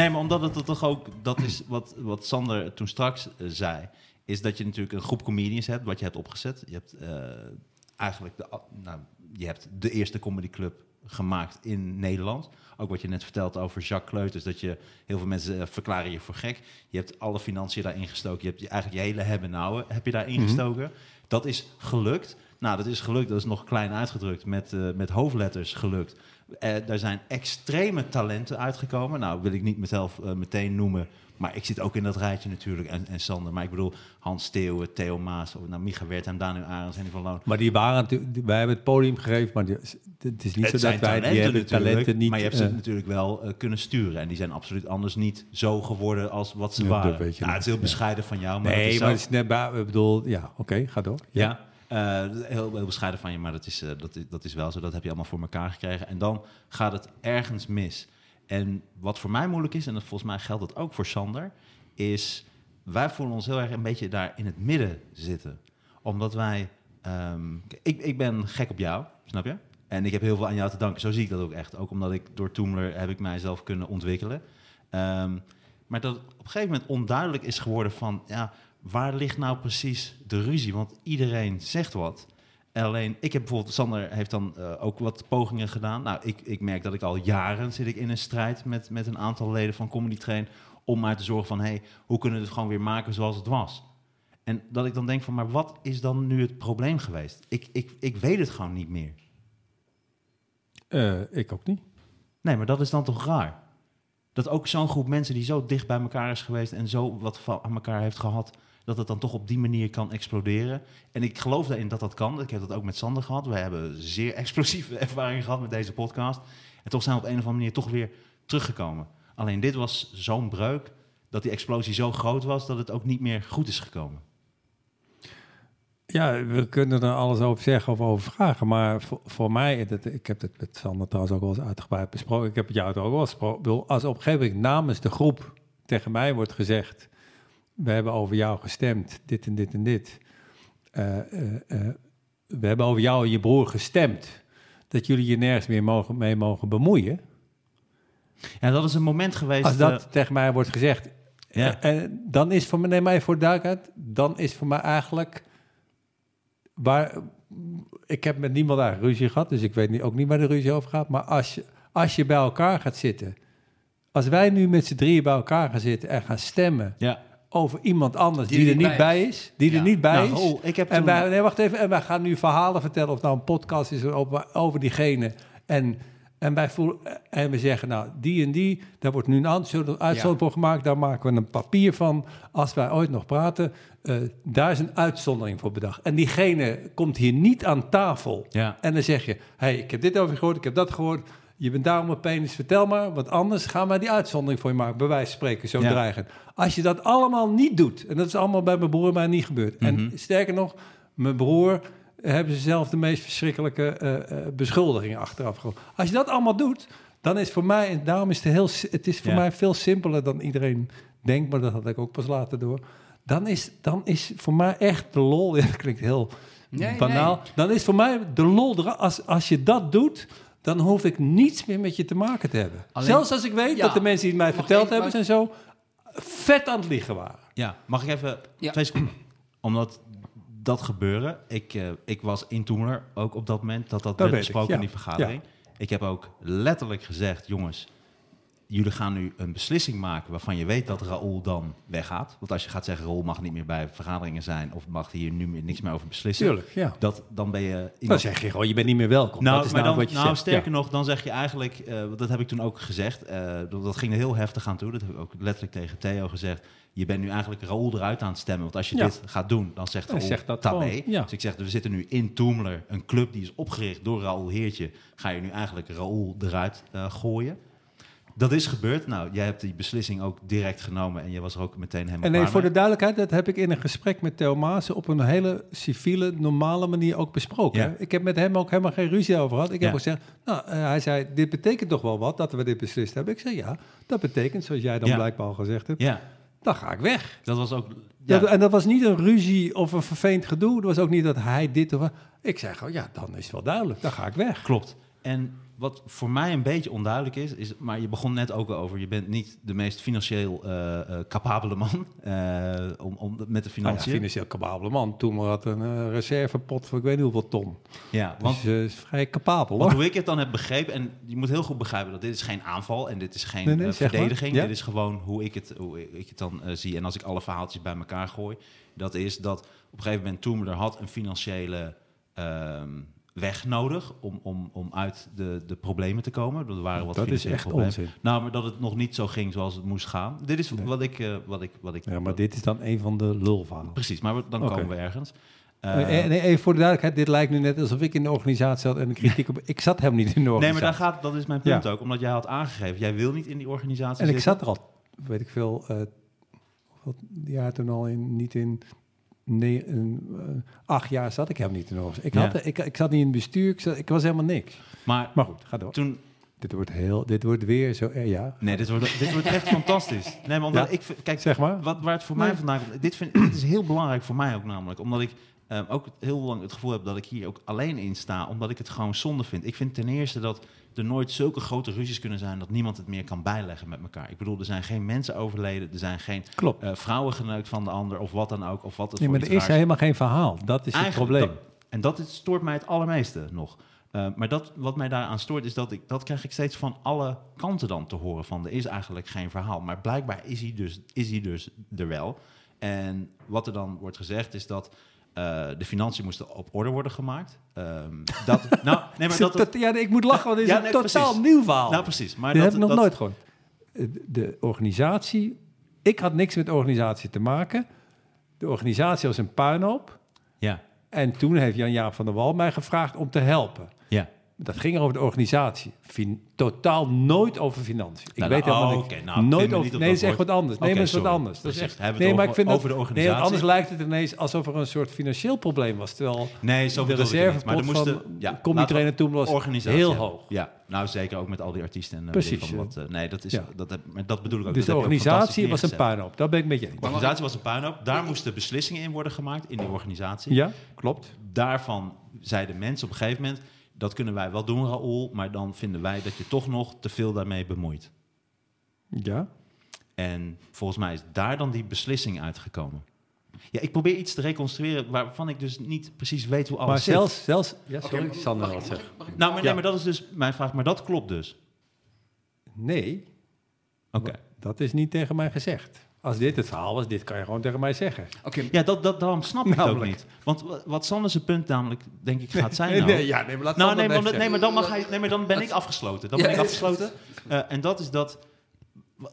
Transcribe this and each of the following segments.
Nee, maar omdat het er toch ook, dat is wat, wat Sander toen straks eh, zei, is dat je natuurlijk een groep comedians hebt, wat je hebt opgezet. Je hebt eh, eigenlijk de, nou, je hebt de eerste comedyclub gemaakt in Nederland. Ook wat je net vertelt over Jacques Kleuters, dat je heel veel mensen eh, verklaren je voor gek. Je hebt alle financiën daarin gestoken. Je hebt je, eigenlijk je hele hebben nou heb je daarin gestoken. Dat is gelukt. Nou, dat is gelukt. Dat is nog klein uitgedrukt met, met hoofdletters gelukt. Eh er zijn extreme talenten uitgekomen. Nou, wil ik niet mezelf eh, meteen noemen. Maar ik zit ook in dat rijtje natuurlijk. En, en Sander. Maar ik bedoel Hans Steeuwen, Theo Maas. Of, nou, Micha Wertheim, Daniel Arends, Henny van Loon. Maar die waren natuurlijk, wij hebben het podium gegeven, maar die- het is niet zo Het dat wij die hebben talenten niet. maar je hebt ze eh, natuurlijk wel kunnen sturen. En die zijn absoluut anders niet zo geworden als wat ze Ja, waren. nou, het is heel ja. bescheiden van jou. Maar nee, maar het is net ik bedoel, ja, oké, ga door. Ja, eh, heel, heel bescheiden van je, maar dat is, eh, dat, is, dat is wel zo. Dat heb je allemaal voor elkaar gekregen. En dan gaat het ergens mis. En wat voor mij moeilijk is, en dat volgens mij geldt dat ook voor Sander, is wij voelen ons heel erg een beetje daar in het midden zitten. Omdat wij, ehm, ik, ik ben gek op jou, snap je? En ik heb heel veel aan jou te danken. Zo zie ik dat ook echt. Ook omdat ik door Toomler heb ik mijzelf kunnen ontwikkelen. Ehm, maar dat op een gegeven moment onduidelijk is geworden van... Ja, waar ligt nou precies de ruzie? Want iedereen zegt wat. Alleen, ik heb bijvoorbeeld... Sander heeft dan eh, ook wat pogingen gedaan. Nou, ik, ik merk dat ik al jaren zit ik in een strijd... met, met een aantal leden van Comedy Train... om maar te zorgen van... hey, hoe kunnen we het gewoon weer maken zoals het was? En dat ik dan denk van... maar wat is dan nu het probleem geweest? Ik, ik, ik weet het gewoon niet meer. Eh, ik ook niet. Nee, maar dat is dan toch raar? Dat ook zo'n groep mensen die zo dicht bij elkaar is geweest en zo wat van aan elkaar heeft gehad, dat het dan toch op die manier kan exploderen. En ik geloof daarin dat dat kan. Ik heb dat ook met Sander gehad. We hebben zeer explosieve ervaring gehad met deze podcast. En toch zijn we op een of andere manier toch weer teruggekomen. Alleen dit was zo'n breuk dat die explosie zo groot was dat het ook niet meer goed is gekomen. Ja, we kunnen er alles over zeggen of over vragen. Maar voor, mij, dat, ik heb het met Sander trouwens ook wel eens uitgebreid besproken. Ik heb het jou ook wel eens besproken. Als op een gegeven moment namens de groep tegen mij wordt gezegd... we hebben over jou gestemd, dit en dit en dit. Eh, eh, eh, we hebben over jou en je broer gestemd... dat jullie je nergens meer mogen, mee mogen bemoeien. Ja, dat is een moment geweest. Als dat tegen mij wordt gezegd... ja. En dan is voor mij, neem mij voor de duidelijkheid, dan is voor mij eigenlijk waar ik heb met niemand eigenlijk ruzie gehad, dus ik weet niet, ook niet waar de ruzie over gaat. Maar als je, als je bij elkaar gaat zitten, als wij nu met z'n drieën bij elkaar gaan zitten en gaan stemmen ja. Over iemand anders die, Die er niet bij bij is, die Ja. er niet bij Nou, is. oh, ik heb en wij, nee, wacht even, en wij gaan nu verhalen vertellen of nou een podcast is over, over diegene. En, en wij voelen, en we zeggen, nou, die en die, daar wordt nu een uitzondering voor gemaakt, daar maken we een papier van. Als wij ooit nog praten, eh, daar is een uitzondering voor bedacht. En diegene komt hier niet aan tafel. Ja. En dan zeg je, hey, ik heb dit over gehoord, ik heb dat gehoord. Je bent daarom een penis, vertel maar, want anders gaan wij die uitzondering voor je maken. Bij wijze van spreken, zo Ja. dreigen. Als je dat allemaal niet doet, en dat is allemaal bij mijn broer en mij niet gebeurd. Mhm. En sterker nog, mijn broer hebben ze zelf de meest verschrikkelijke eh, eh, beschuldigingen achteraf gehad. Als je dat allemaal doet, dan is voor mij, en daarom is het heel, het is voor Ja. mij veel simpeler dan iedereen denkt, maar dat had ik ook pas later door. Dan is, dan is voor mij echt de lol, ja, dat klinkt heel Nee, banaal, nee. dan is voor mij de lol, als, als je dat doet, dan hoef ik niets meer met je te maken te hebben. Alleen- Zelfs als ik weet Ja. dat de mensen die het mij verteld hebben en zo, vet aan het liegen waren. Ja, mag ik even Ja. twee seconden? Omdat dat gebeuren, ik, eh, ik was in Toemler ook op dat moment dat dat, werd ik, besproken ja. in die vergadering. Ik heb ook letterlijk gezegd, jongens, jullie gaan nu een beslissing maken waarvan je weet dat Raoul dan weggaat. Want als je gaat zeggen, Raoul mag niet meer bij vergaderingen zijn of mag hier nu meer niks meer over beslissen. Tuurlijk, ja. Dat, dan ben je... Dan zeg je gewoon, je bent niet meer welkom. nou, dat is maar nou dan, wat je nou zegt. sterker Ja. nog, dan zeg je eigenlijk, eh, dat heb ik toen ook gezegd, eh, dat, ging er heel heftig aan toe. Dat heb ik ook letterlijk tegen Theo gezegd. Je bent nu eigenlijk Raoul eruit aan het stemmen. Want als je Ja. dit gaat doen, dan zegt Raoul zegt dat tabé. gewoon, ja. Dus ik zeg, we zitten nu in Toemler, een club die is opgericht door Raoul Heertje. Ga je nu eigenlijk Raoul eruit eh, gooien. Dat is gebeurd. Nou, jij hebt die beslissing ook direct genomen en je was er ook meteen helemaal En nee, voor de duidelijkheid, dat heb ik in een gesprek met Theo Maassen op een hele civiele, normale manier ook besproken. Ja. Ik heb met hem ook helemaal geen ruzie over gehad. Ik Ja. heb gezegd, nou, eh, hij zei, dit betekent toch wel wat dat we dit beslist hebben. Ik zei, ja, dat betekent, zoals jij dan Ja. blijkbaar al gezegd hebt, Ja, dan ga ik weg. dat was ook... Ja, Dat- en dat was niet een ruzie of een vervelend gedoe. Het was ook niet dat hij dit of... Ik zei gewoon, ja, dan is het wel duidelijk. Dan ga ik weg. Klopt. En wat voor mij een beetje onduidelijk is, is, maar je begon net ook al over, je bent niet de meest financieel eh eh, capabele man eh, om, om, met de Nou ja, financiën. financieel capabele man. Toen had een reservepot voor ik weet niet hoeveel ton. ja, want dus is vrij capabel hoor. hoe ik het dan heb begrepen, en je moet heel goed begrijpen dat dit is geen aanval en dit is geen Nee, nee, zeg maar. verdediging. Ja. Dit is gewoon hoe ik het, hoe ik het dan zie. En als ik alle verhaaltjes bij elkaar gooi, dat is dat op een gegeven moment Toemer had een financiële ehm, weg nodig om, om, om uit de, de problemen te komen. Er waren wat Dat is echt problemen. onzin. Nou, maar dat het nog niet zo ging zoals het moest gaan. Dit is Nee. wat ik, eh, wat ik, wat ik. Ja, maar dit is dan een van de lulverhalen. Precies, maar dan komen we ergens. Eh, nee, even voor de duidelijkheid, dit lijkt nu net alsof ik in de organisatie zat en de kritiek op... Ik zat helemaal niet in de nee, organisatie. maar daar gaat, dat is mijn punt Ja. ook. Omdat jij had aangegeven, jij wil niet in die organisatie En ik zat er al, weet ik veel, wat jaar toen al in, niet in... Nee, eh, acht jaar zat ik helemaal niet in organisatie. Ik, Ja. had, ik, ik zat niet in het bestuur, ik, zat, ik was helemaal niks. Maar Maar goed, ga door. toen Dit wordt, heel, dit wordt weer zo, eh, ja, Nee, dit wordt, dit wordt echt fantastisch. Nee, maar omdat Ja. ik kijk, zeg maar. wat, waar het voor Nee. mij vandaan komt, dit, vind, dit is heel belangrijk voor mij ook namelijk, omdat ik eh, ook heel lang het gevoel heb dat ik hier ook alleen in sta, omdat ik het gewoon zonde vind. Ik vind ten eerste dat er nooit zulke grote ruzies kunnen zijn dat niemand het meer kan bijleggen met elkaar. Ik bedoel, er zijn geen mensen overleden, er zijn geen Klopt. eh, vrouwen geneukt van de ander of wat dan ook, of wat het Nee, maar er is helemaal geen verhaal. Dat is het probleem. dat- en dat is, stoort mij het allermeeste nog. Eh, maar dat, wat mij daaraan stoort, is dat ik dat krijg ik steeds van alle kanten dan te horen van er is eigenlijk geen verhaal. Maar blijkbaar is hij dus, is hij dus er wel. En wat er dan wordt gezegd is dat eh, de financiën moesten op orde worden gemaakt. Ehm, dat, nou, nee, maar dat, Dat- ja, ik moet lachen, want dit is Ja, een totaal precies. nieuw verhaal. nou precies. Maar dat, heb ik nog dat- nooit gehoord. Eh, De organisatie, ik had niks met de organisatie te maken. De organisatie was een puinhoop. Ja, En toen heeft Jan-Jaap van der Wal mij gevraagd om te helpen. ja. Dat ging over de organisatie. Fin- totaal nooit over financiën. Ik Nou, weet nou, helemaal niks. oké, nou, nooit over, niet nee, dat is echt wat anders. Nee, Oké, maar is wat anders. Dat is Precies. echt, nee, het maar ik over- vind over de dat, organisatie? Nee, anders lijkt het ineens alsof er een soort financieel probleem was. Terwijl Nee, zo de niet. reservepot er van ja, Comedy laten we- Trainer toen was heel hoog. Ja, nou zeker ook met al die artiesten en eh, Precies, van wat. eh, nee, dat is Ja. dat, dat bedoel ik ook. Dus de organisatie was een puinhoop. Dat ben ik met je eens. De organisatie was een puinhoop. Daar moesten beslissingen in worden gemaakt in die organisatie. Ja, klopt. Daarvan zeiden mensen op een gegeven moment: dat kunnen wij wel doen, Raoul, maar dan vinden wij dat je toch nog te veel daarmee bemoeit. Ja. En volgens mij is daar dan die beslissing uitgekomen. Ja, ik probeer iets te reconstrueren waarvan ik dus niet precies weet hoe alles Maar zit. zelfs, zelfs... Ja, sorry, Sander wat mag zeggen. Nou, maar, nee, Ja. maar dat is dus mijn vraag. Maar dat klopt dus. Nee, Oké. dat is niet tegen mij gezegd. Als dit het verhaal was, dit kan je gewoon tegen mij zeggen. Oké, Ja, dat, dat, daarom snap ik het ook niet. Want wa- wat Sanders punt namelijk, denk ik, gaat zijn nou... nee, ja, nee, maar laat Nou, Sander nee, het maar, even nee, maar dan, mag hij, nee, maar dan ben ik afgesloten. Dan ben Ja, ik afgesloten. Eh, en dat is dat...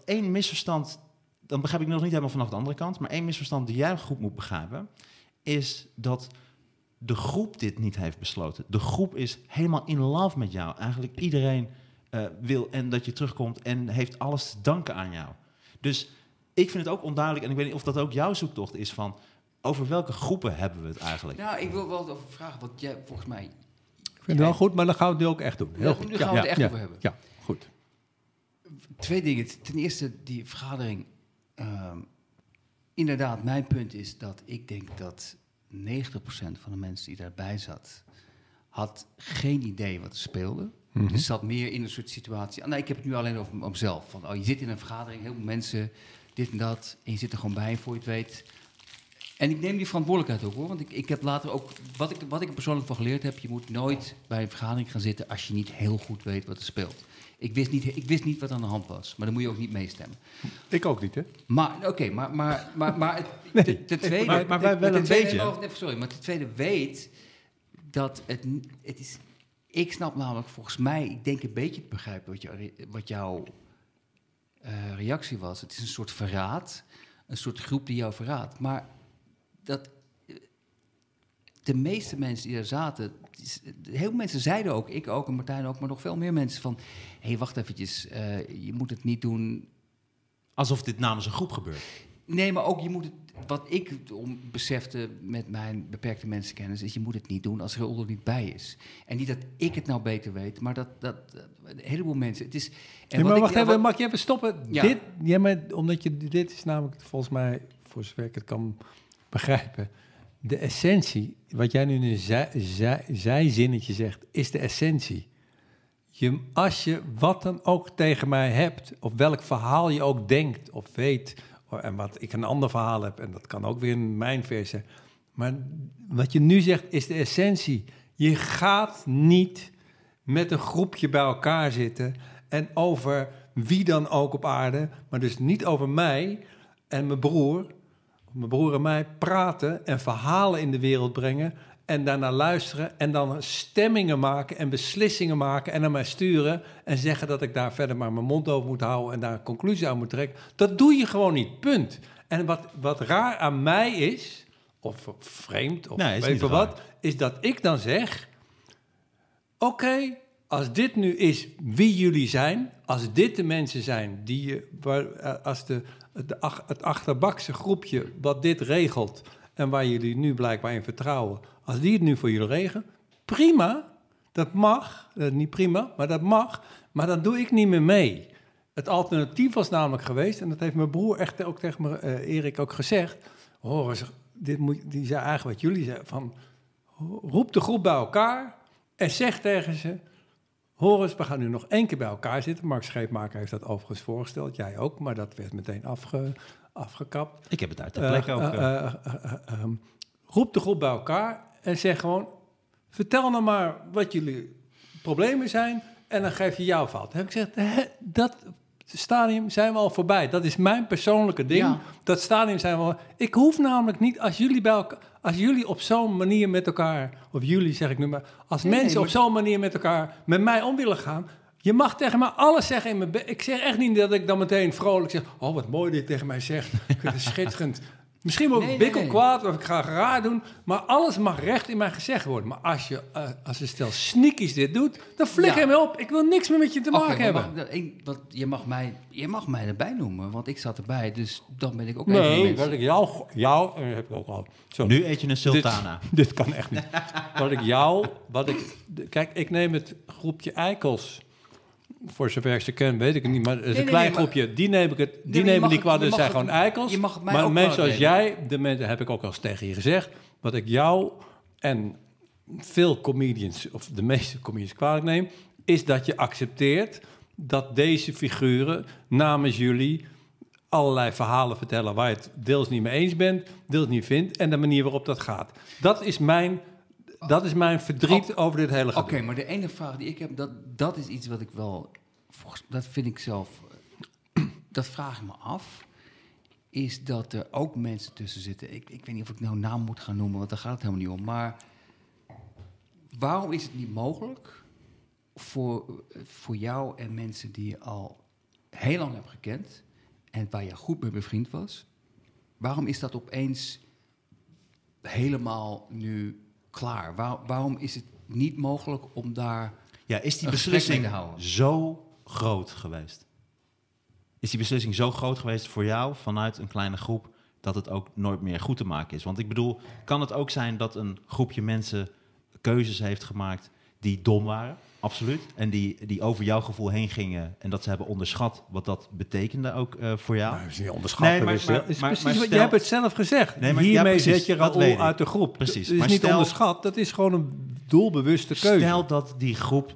één misverstand... Dan begrijp ik nog niet helemaal vanaf de andere kant. Maar één misverstand die jij goed moet begrijpen... is dat de groep dit niet heeft besloten. De groep is helemaal in love met jou. Eigenlijk iedereen eh, wil en dat je terugkomt... en heeft alles te danken aan jou. Dus ik vind het ook onduidelijk... en ik weet niet of dat ook jouw zoektocht is van... over welke groepen hebben we het eigenlijk? nou, ik wil wel over vragen, wat jij volgens mij... Ik vind het wel goed, maar dan gaan we het nu ook echt doen. Heel Ja, goed. nu gaan we het echt ja, over hebben. Ja, goed. Twee dingen. Ten eerste, die vergadering. ehm, inderdaad, mijn punt is dat ik denk dat 90% van de mensen die daarbij zat, had geen idee wat er speelde. Dus zat meer in een soort situatie. Ah, nee, ik heb het nu alleen over mezelf. Van, oh, je zit in een vergadering, heel veel mensen, dit en dat. En je zit er gewoon bij voor je het weet. En ik neem die verantwoordelijkheid ook hoor. Want ik, ik heb later ook. Wat ik, wat ik er persoonlijk van geleerd heb. Je moet nooit bij een vergadering gaan zitten. als je niet heel goed weet wat er speelt. Ik wist niet, ik wist niet wat aan de hand was. Maar dan moet je ook niet meestemmen. Ik ook niet, hè? Maar, oké, maar, maar, maar, maar het, Nee. ten, ten tweede... Maar- maar wij wel ten een tweede- beetje. oh, sorry, maar ten tweede weet dat het, het is... Ik snap namelijk volgens mij, ik denk een beetje te begrijpen wat, jou, wat jouw eh, reactie was. Het is een soort verraad, een soort groep die jou verraadt. Maar dat... De meeste mensen die daar zaten, heel veel mensen zeiden ook, ik ook en Martijn ook, maar nog veel meer mensen van... hé, hey, wacht eventjes, eh, je moet het niet doen Alsof dit namens een groep gebeurt. Nee, maar ook je moet het, wat ik om besefte met mijn beperkte mensenkennis, is je moet het niet doen als Rul er niet bij is. En niet dat ik het nou beter weet, maar dat, dat, een heleboel mensen. Het is. En Nee, maar ik- wacht ja, even, wat- mag je even stoppen? Ja. Dit, ja, maar omdat je, dit is namelijk volgens mij, voor zover ik het kan begrijpen, de essentie, wat jij nu in een zij, zij, zijzinnetje zegt, is de essentie. Je, als je wat dan ook tegen mij hebt, of welk verhaal je ook denkt of weet, en wat ik een ander verhaal heb, en dat kan ook weer mijn versie, maar wat je nu zegt is de essentie. Je gaat niet met een groepje bij elkaar zitten en over wie dan ook op aarde, maar dus niet over mij en mijn broer, mijn broer en mij praten en verhalen in de wereld brengen en daarna luisteren en dan stemmingen maken en beslissingen maken en naar mij sturen en zeggen dat ik daar verder maar mijn mond over moet houden en daar een conclusie aan moet trekken. Dat doe je gewoon niet, punt. En wat, wat raar aan mij is, of vreemd, of Nee, weet raar. wat, is dat ik dan zeg, oké, als dit nu is wie jullie zijn, als dit de mensen zijn die je, eh, als de, het achterbakse groepje wat dit regelt en waar jullie nu blijkbaar in vertrouwen, als die het nu voor jullie regelen, prima, dat mag, eh, niet prima, maar dat mag, maar dan doe ik niet meer mee. Het alternatief was namelijk geweest, en dat heeft mijn broer echt ook tegen me, eh, Erik ook gezegd, hoor dit moet, die zei eigenlijk wat jullie zeiden, van roep de groep bij elkaar en zeg tegen ze... Hoor we gaan nu nog één keer bij elkaar zitten. Mark Scheepmaker heeft dat overigens voorgesteld, jij ook, maar dat werd meteen afge, afgekapt. Ik heb het uit de plek Eh, ook. eh, eh, eh, eh, eh, ehm, roep de groep bij elkaar en zeg gewoon... vertel nou maar wat jullie problemen zijn en dan geef je jouw fout. Dan heb ik gezegd, hè, dat stadium zijn we al voorbij. Dat is mijn persoonlijke ding. Ja. Dat stadium zijn we al... Ik hoef namelijk niet, als jullie, bij elkaar, als jullie op zo'n manier met elkaar... of jullie zeg ik nu maar... als Nee, mensen nee, op zo'n manier met elkaar met mij om willen gaan... Je mag tegen mij alles zeggen in mijn Ik zeg echt niet dat ik dan meteen vrolijk zeg... Oh, wat mooi dit tegen mij zegt. Ik vind het schitterend. Misschien word ik Nee, bikkel nee. kwaad of ik ga raar doen. Maar alles mag recht in mij gezegd worden. Maar als je, eh, als een stel sneakies dit doet... dan flikker Ja. je me op. Ik wil niks meer met je te maken hebben. mag- dat- ik- wat, je, mag mij, je mag mij erbij noemen, want ik zat erbij, dus dan ben ik ook Nee, wat ik jou... jou eh, heb ik ook al. Zo. nu eet je een sultana. Dit, dit kan echt niet. wat ik jou... Wat ik, kijk, ik neem het groepje eikels... Voor zover ik ze ken, weet ik het niet. Maar het is Nee, een nee, klein nee, groepje. Die neem ik het. Die nemen die kwaad. zijn het- gewoon eikels. je mag het mij maar ook mensen nemen. jij, de mensen heb ik ook al eens tegen je gezegd. Wat ik jou en veel comedians, of de meeste comedians kwalijk neem, is dat je accepteert dat deze figuren namens jullie allerlei verhalen vertellen waar je het deels niet mee eens bent, deels niet vindt en de manier waarop dat gaat. Dat is mijn, dat is mijn verdriet over dit hele Oké, gedoe. maar de enige vraag die ik heb, dat, dat is iets wat ik wel, volgens- dat vind ik zelf, dat vraag ik me af, is dat er ook mensen tussen zitten. Ik, ik weet niet of ik nou naam moet gaan noemen, want daar gaat het helemaal niet om. Maar waarom is het niet mogelijk voor, voor jou en mensen die je al heel lang hebt gekend en waar je goed mee bevriend was, waarom is dat opeens helemaal nu klaar? Waar- waarom is het niet mogelijk om daar Ja, is die beslissing mee te houden. zo groot geweest? Is die beslissing zo groot geweest voor jou vanuit een kleine groep dat het ook nooit meer goed te maken is? Want ik bedoel, kan het ook zijn dat een groepje mensen keuzes heeft gemaakt die dom waren? Absoluut. En die, die over jouw gevoel heen gingen en dat ze hebben onderschat wat dat betekende ook eh, voor jou? Maar is niet onderschatten. Nee, maar- dus, maar- eh, is maar- precies wat, je hebt het zelf gezegd. Nee, maar- ja, Hiermee precies, zet je Raoul uit de groep. Precies, Het is maar niet stel- onderschat, dat is gewoon een doelbewuste keuze. Stel dat die groep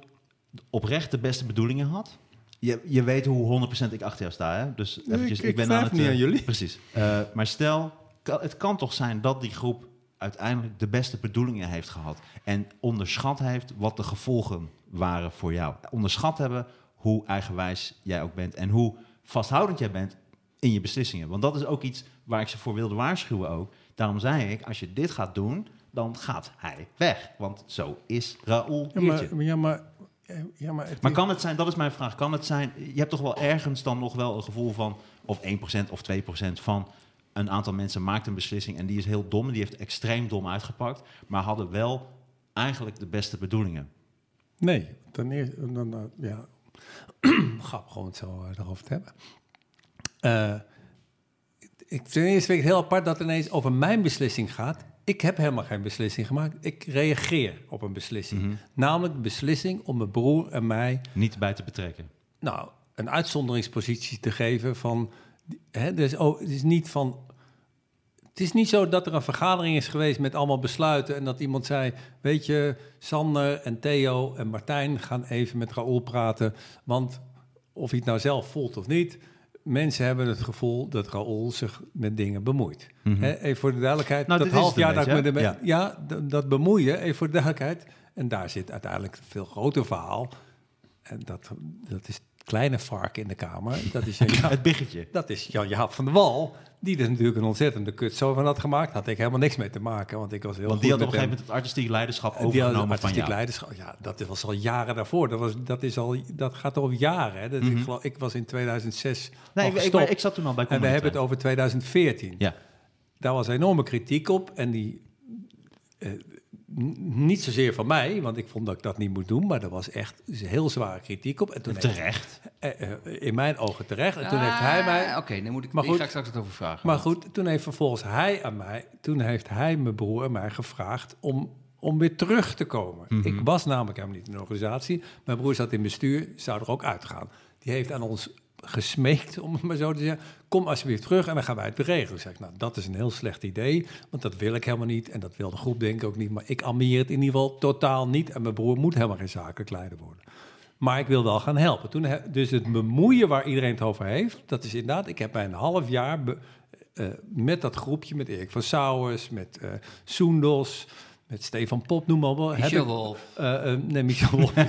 oprecht de beste bedoelingen had. Je, je weet hoe 100% ik achter jou sta, hè? Dus eventjes, ik- ik, ik ben aan het... niet eh, aan jullie. Precies. Eh, maar stel, kan- het kan toch zijn dat die groep uiteindelijk de beste bedoelingen heeft gehad. En onderschat heeft wat de gevolgen waren voor jou. Onderschat hebben hoe eigenwijs jij ook bent. En hoe vasthoudend jij bent in je beslissingen. Want dat is ook iets waar ik ze voor wilde waarschuwen ook. Daarom zei ik, als je dit gaat doen, dan gaat hij weg. Want zo is Raoul Ja, maar, ja, maar, eh, ja, maar, het Maar kan het zijn, dat is mijn vraag, kan het zijn, je hebt toch wel ergens dan nog wel een gevoel van, of 1% of 2% van een aantal mensen maakt een beslissing en die is heel dom en die heeft extreem dom uitgepakt, maar hadden wel eigenlijk de beste bedoelingen. Nee, ten eerste, dan, ja, grappig om het zo uh, erover te hebben. Uh, ik, ten eerste vind ik het heel apart dat het ineens over mijn beslissing gaat. Ik heb helemaal geen beslissing gemaakt. Ik reageer op een beslissing. Mhm. Namelijk de beslissing om mijn broer en mij... Niet bij te betrekken. Nou, een uitzonderingspositie te geven van... Hè, dus, oh, het is niet van... Het is niet zo dat er een vergadering is geweest met allemaal besluiten... en dat iemand zei, weet je, Sander en Theo en Martijn gaan even met Raoul praten... want of hij het nou zelf voelt of niet mensen hebben het gevoel dat Raoul zich met dingen bemoeit. Mm -hmm. even voor de duidelijkheid, nou, dat half jaar dat ik me ermee... Ja, ja dat bemoeien, even voor de duidelijkheid. En daar zit uiteindelijk een veel groter verhaal. En dat, dat is kleine vark in de kamer. Dat is Jan, het biggetje. Dat is Jan-Jaap van der Wal. Die er natuurlijk een ontzettende kut zo van had gemaakt. Had ik helemaal niks mee te maken, want ik was heel Want die had op een gegeven moment het artistiek leiderschap overgenomen die had van jou. leiderschap, ja, dat was al jaren daarvoor. Dat, was, dat, is al, dat gaat al jaren. Hè. Dat, Mhm. ik, geloof, ik was in 2006 Nee, ik, ik, zat toen al bij En we hebben het over 2014. Ja. Daar was enorme kritiek op. En die. eh, niet zozeer van mij, want ik vond dat ik dat niet moet doen. Maar er was echt heel zware kritiek op. En toen heeft- Terecht. eh, eh, in mijn ogen terecht. En toen heeft hij mij. Ah, Oké, dan moet ik. Maar goed. ga ik straks het over vragen. Maar goed, toen heeft vervolgens hij aan mij, toen heeft hij mijn broer en mij gevraagd om, om weer terug te komen. Mhm. Ik was namelijk helemaal niet in de organisatie. Mijn broer zat in bestuur, zou er ook uitgaan. Die heeft aan ons gesmeekt, om het maar zo te zeggen. Kom alsjeblieft terug en dan gaan wij het beregelen. Ik zeg, nou, dat is een heel slecht idee, want dat wil ik helemaal niet. En dat wil de groep denk ik ook niet. Maar ik ambieer het in ieder geval totaal niet. En mijn broer moet helemaal geen zakelijk leider worden. Maar ik wil wel gaan helpen. Toen, dus het bemoeien waar iedereen het over heeft, dat is inderdaad, ik heb mij een half jaar be- eh, met dat groepje, met Erik van Sauers, met eh Soendos, met Stefan Pop, noem maar op. heb ik- Wolf. eh, nee, Michel Wolf.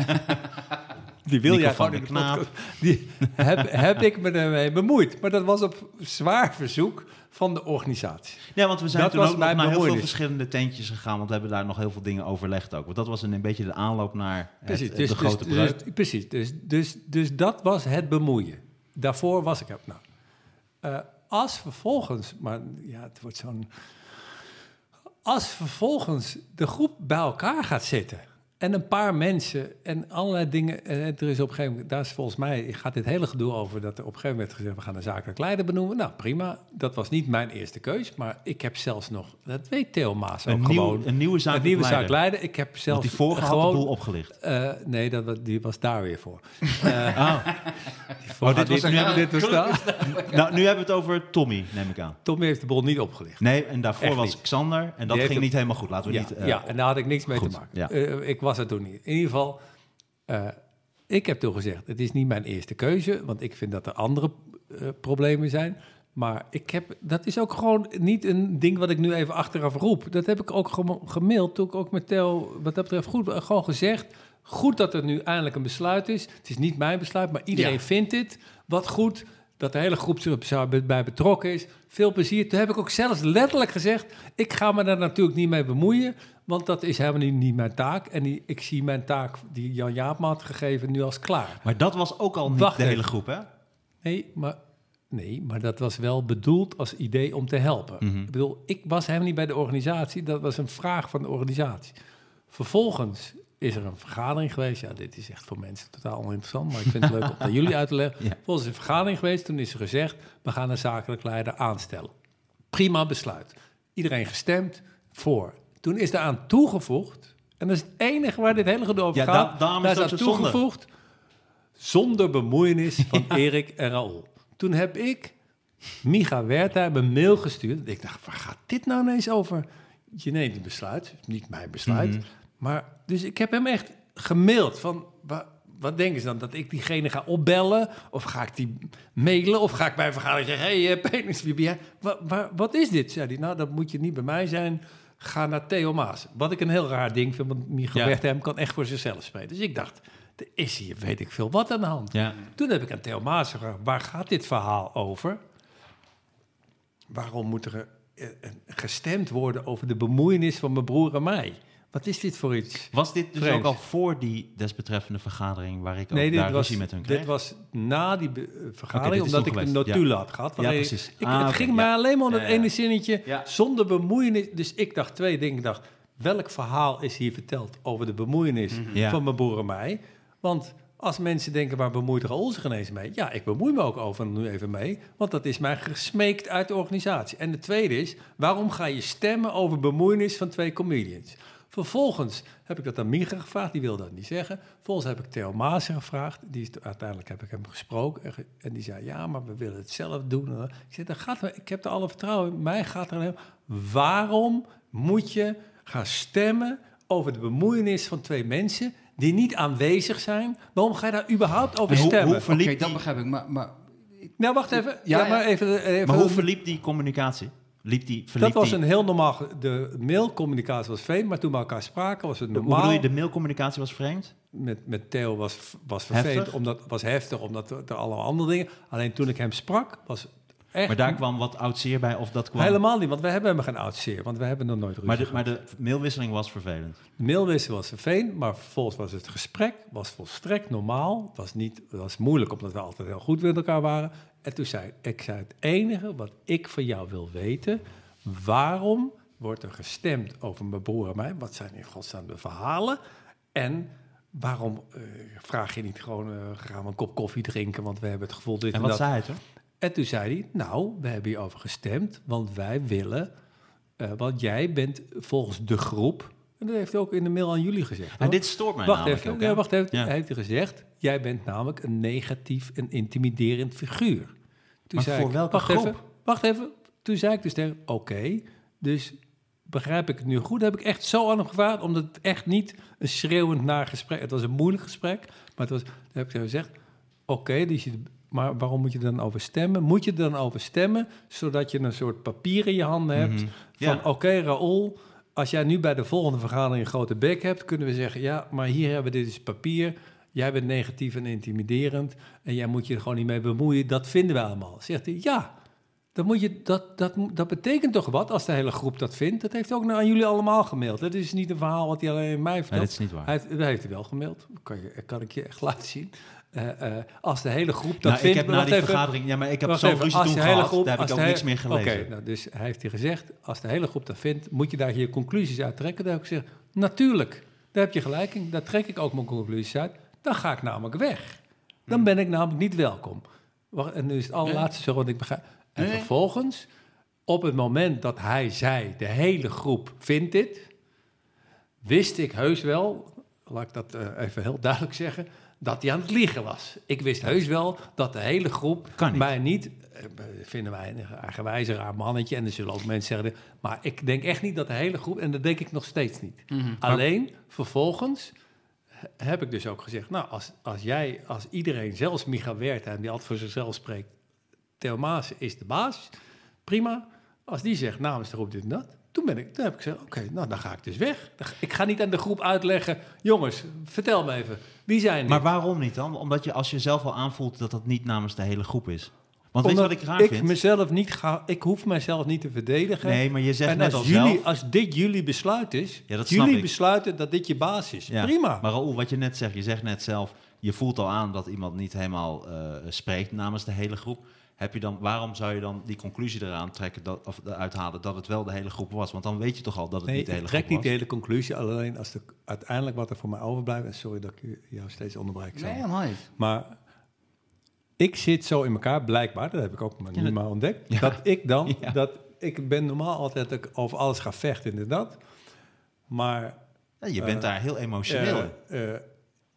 Die wil Nico jij van gewoon in de podcast. Die heb, heb ik me ermee bemoeid. Maar dat was op zwaar verzoek van de organisatie. Ja, want we zijn Dat toen ook naar heel veel verschillende tentjes gegaan. Want we hebben daar nog heel veel dingen overlegd ook. Want dat was een, een beetje de aanloop naar het, Precies, het- dus, de grote dus, breuk. dus, precies dus, dus, dus dat was het bemoeien. Daarvoor was ik er. Nou, eh, als vervolgens, maar ja, het wordt zo'n. Als vervolgens de groep bij elkaar gaat zitten. En een paar mensen en allerlei dingen. En er is op een gegeven moment, daar is volgens mij, gaat dit hele gedoe over dat er op een gegeven moment gezegd: we gaan een zakelijk leider benoemen. Nou prima, dat was niet mijn eerste keus, maar ik heb zelfs nog, dat weet Theo Maas ook een, gewoon. nieuw, een nieuwe zaak. een nieuwe zaak leider. Ik heb zelfs Want die vorige had gewoon de boel opgelicht. eh, nee, dat, die was daar weer voor. Eh, Oh. voor dit was dit, een- dit was daar. nou, nu hebben we het over Tommy, neem ik aan. Tommy heeft de bol niet opgelicht. Nee, en daarvoor Echt was niet. Xander. En dat ging niet helemaal goed. Laten we Ja, niet... eh, ja, en daar had ik niks mee goed, te maken. ja. Ik was er toen niet. In ieder geval, eh, ik heb toen gezegd, het is niet mijn eerste keuze, want ik vind dat er andere eh, problemen zijn. Maar ik heb, dat is ook gewoon niet een ding wat ik nu even achteraf roep. Dat heb ik ook gemaild, toen ik ook met Theo, wat dat betreft, goed, eh, gewoon gezegd. Goed dat er nu eindelijk een besluit is. Het is niet mijn besluit, maar iedereen Ja. vindt dit. Wat goed dat de hele groep er zo bij- bij betrokken is. Veel plezier. Toen heb ik ook zelfs letterlijk gezegd... ik ga me daar natuurlijk niet mee bemoeien... want dat is helemaal niet, niet mijn taak. En die, ik zie mijn taak die Jan Jaap me had gegeven nu als klaar. Maar dat was ook al niet Wacht de hele even. groep, hè? Nee, maar, nee, maar dat was wel bedoeld als idee om te helpen. Mhm. Ik bedoel, ik was helemaal niet bij de organisatie. Dat was een vraag van de organisatie. Vervolgens is er een vergadering geweest. Ja, dit is echt voor mensen totaal oninteressant, maar ik vind het leuk om aan jullie uit te leggen. Ja. Is een vergadering geweest. Toen is er gezegd, we gaan een zakelijk leider aanstellen. Prima besluit. Iedereen gestemd voor. Toen is daaraan toegevoegd, en dat is het enige waar dit hele gedoe over Ja, gaat. da- daar is aan toegevoegd, zonder bemoeienis van Erik en Raoul. Toen heb ik Micha Wertheim een mail gestuurd. Ik dacht, waar gaat dit nou ineens over? Je neemt een besluit, niet mijn besluit. Mhm. Maar, dus ik heb hem echt gemaild van... wa- wat denken ze dan? Dat ik diegene ga opbellen? Of ga ik die mailen? Of ga ik bij een vergadering zeggen... Hé, hey, Penis, wie ben jij? Wa- wa- wat is dit? Zei hij, nou, dat moet je niet bij mij zijn. Ga naar Theo Maas. Wat ik een heel raar ding vind, want Micha Ja. Wertheim kan echt voor zichzelf spelen. Dus ik dacht, er is hier weet ik veel wat aan de hand. Ja. Toen heb ik aan Theo Maas gevraagd, waar gaat dit verhaal over? Waarom moet er eh, gestemd worden over de bemoeienis van mijn broer en mij? Wat is dit voor iets? Was dit dus Vreemd. ook al voor die desbetreffende vergadering... waar ik ook daar was, met hun kreeg? dit was na die eh, vergadering, omdat ik toen de geweest, notulen had gehad. Ja, precies. Ik, Ah, het ging ja. mij alleen maar om dat ja. ene zinnetje, Ja. zonder bemoeienis. Dus ik dacht twee dingen. Ik dacht, welk verhaal is hier verteld over de bemoeienis Ja. van mijn broer en mij? Want als mensen denken, waar bemoeit Raoul zich ineens mee? Ja, ik bemoei me ook over nu even mee, want dat is mij gesmeekt uit de organisatie. En de tweede is, waarom ga je stemmen over bemoeienis van twee comedians? Vervolgens heb ik dat aan Micha gevraagd, die wilde dat niet zeggen. Vervolgens heb ik Theo Maassen gevraagd, die is, uiteindelijk heb ik hem gesproken. En, die zei, ja, maar we willen het zelf doen. Ik zei, dat gaat, ik heb er alle vertrouwen in. Mij gaat er. Waarom moet je gaan stemmen over de bemoeienis van twee mensen die niet aanwezig zijn? Waarom ga je daar überhaupt over hoe- stemmen? hoe Oké, verliep dat begrijp ik. Maar, maar nou, wacht even. Ja, Ja, ja. maar even... even Maar hoe verliep die communicatie? Liep die, verliep dat was die, een heel normaal... De mailcommunicatie was vreemd, maar toen we elkaar spraken was het Hoe normaal. bedoel je, de mailcommunicatie was vreemd? met, met Theo was, was vervelend, Heftig? omdat was heftig, omdat er, er allemaal andere dingen. Alleen toen ik hem sprak, was echt Maar daar kwam wat oud zeer bij, of dat kwam... helemaal niet, want we hebben helemaal geen oud zeer, want we hebben nog nooit ruzie Maar de, gehad. maar de mailwisseling was vervelend. De mailwissel was vervelend, maar vervolgens was het gesprek was volstrekt normaal. Het was, niet, het was moeilijk, omdat we altijd heel goed met elkaar waren. En toen zei ik, zei het enige wat ik van jou wil weten, waarom wordt er gestemd over mijn broer en mij? Wat zijn in godsnaam de verhalen? En waarom eh, vraag je niet gewoon, eh, gaan we een kop koffie drinken, want we hebben het gevoel dit En en, wat dat. zei toch? En toen zei hij, nou, we hebben hierover gestemd, want wij willen, eh, want jij bent volgens de groep, en dat heeft hij ook in de mail aan jullie gezegd. En hoor. dit stoort mij wacht namelijk even, ook, ja, hè? wacht even. Ja. Hij heeft gezegd, jij bent namelijk een negatief en intimiderend figuur. Toen Maar zei voor ik, welke wacht groep? Even, wacht even. Toen zei ik dus tegen, oké, dus begrijp ik het nu goed? Heb ik echt zo aan hem gevraagd, omdat het echt niet een schreeuwend naar gesprek, het was een moeilijk gesprek, maar het was, toen heb ik tegen hem gezegd, oké, dus je, maar waarom moet je er dan over stemmen? Moet je er dan over stemmen, zodat je een soort papier in je handen hebt Mhm. van, Ja. oké, Raoul, als jij nu bij de volgende vergadering een grote bek hebt, kunnen we zeggen, ja, maar hier hebben we dit is papier. Jij bent negatief en intimiderend en jij moet je er gewoon niet mee bemoeien. Dat vinden we allemaal. Zegt hij, ja, dan moet je, dat, dat, dat betekent toch wat als de hele groep dat vindt? Dat heeft ook aan jullie allemaal gemaild. Dat is niet een verhaal wat hij alleen mij vertelt. Nee, dat is niet waar. Hij heeft, dat heeft hij wel gemaild. Kan, je, kan ik je echt laten zien. Eh, eh, als de hele groep dat Nou, ik vindt... heb na die even. vergadering... Ja, maar ik heb zo'n ruzie toen gehad, groep- daar heb ik ook hele- niks meer gelezen. Oké, nou, dus hij heeft hier gezegd, als de hele groep dat vindt, moet je daar je conclusies uit trekken. Dan heb ik gezegd, natuurlijk, daar heb je gelijk in. Daar trek ik ook mijn conclusies uit. Dan ga ik namelijk weg. Dan Hmm. ben ik namelijk niet welkom. Wacht, en nu is het allerlaatste zo wat ik begrijp. En Nee. vervolgens, op het moment dat hij zei, de hele groep vindt dit, wist ik heus wel, laat ik dat eh, even heel duidelijk zeggen, dat hij aan het liegen was. Ik wist heus wel dat de hele groep Kan niet. mij niet, eh, vinden wij een eigenwijs een raar mannetje, en er zullen ook mensen zeggen, maar ik denk echt niet dat de hele groep, en dat denk ik nog steeds niet. Alleen, vervolgens heb ik dus ook gezegd, nou, als, als jij, als iedereen, zelfs Micha Wertheim, die altijd voor zichzelf spreekt, Theo Maas is de baas, prima. Als die zegt namens de groep dit en dat, toen, ben ik, toen heb ik gezegd, oké, nou dan ga ik dus weg. Ik ga niet aan de groep uitleggen, jongens, vertel me even, wie zijn die? Maar waarom niet dan? Omdat je als je zelf al aanvoelt dat dat niet namens de hele groep is. Want weet je Omdat wat ik raar ik vind? mezelf niet ga, ik hoef mezelf niet te verdedigen. Nee, maar je zegt en net als, al jullie, zelf... als dit jullie besluit is, Ja, dat snap jullie ik. besluiten dat dit je baas is. Ja, Prima. Maar Raoul, wat je net zegt, je zegt net zelf, je voelt al aan dat iemand niet helemaal eh, spreekt namens de hele groep. Heb je dan, waarom zou je dan die conclusie eraan trekken, dat, of eruit halen dat het wel de hele groep was? Want dan weet je toch al dat het Nee, niet de ik hele trek groep niet was. de hele conclusie, alleen als de, uiteindelijk wat er voor mij overblijft, en sorry dat ik jou steeds onderbreek. nee, helemaal niet. Maar ik zit zo in elkaar, blijkbaar, dat heb ik ook maar Ja, maar ontdekt, Ja. dat ik dan, Ja. dat ik ben normaal altijd dat ik over alles ga vechten, inderdaad. Maar Ja, je bent Eh, daar heel emotioneel in. eh, eh,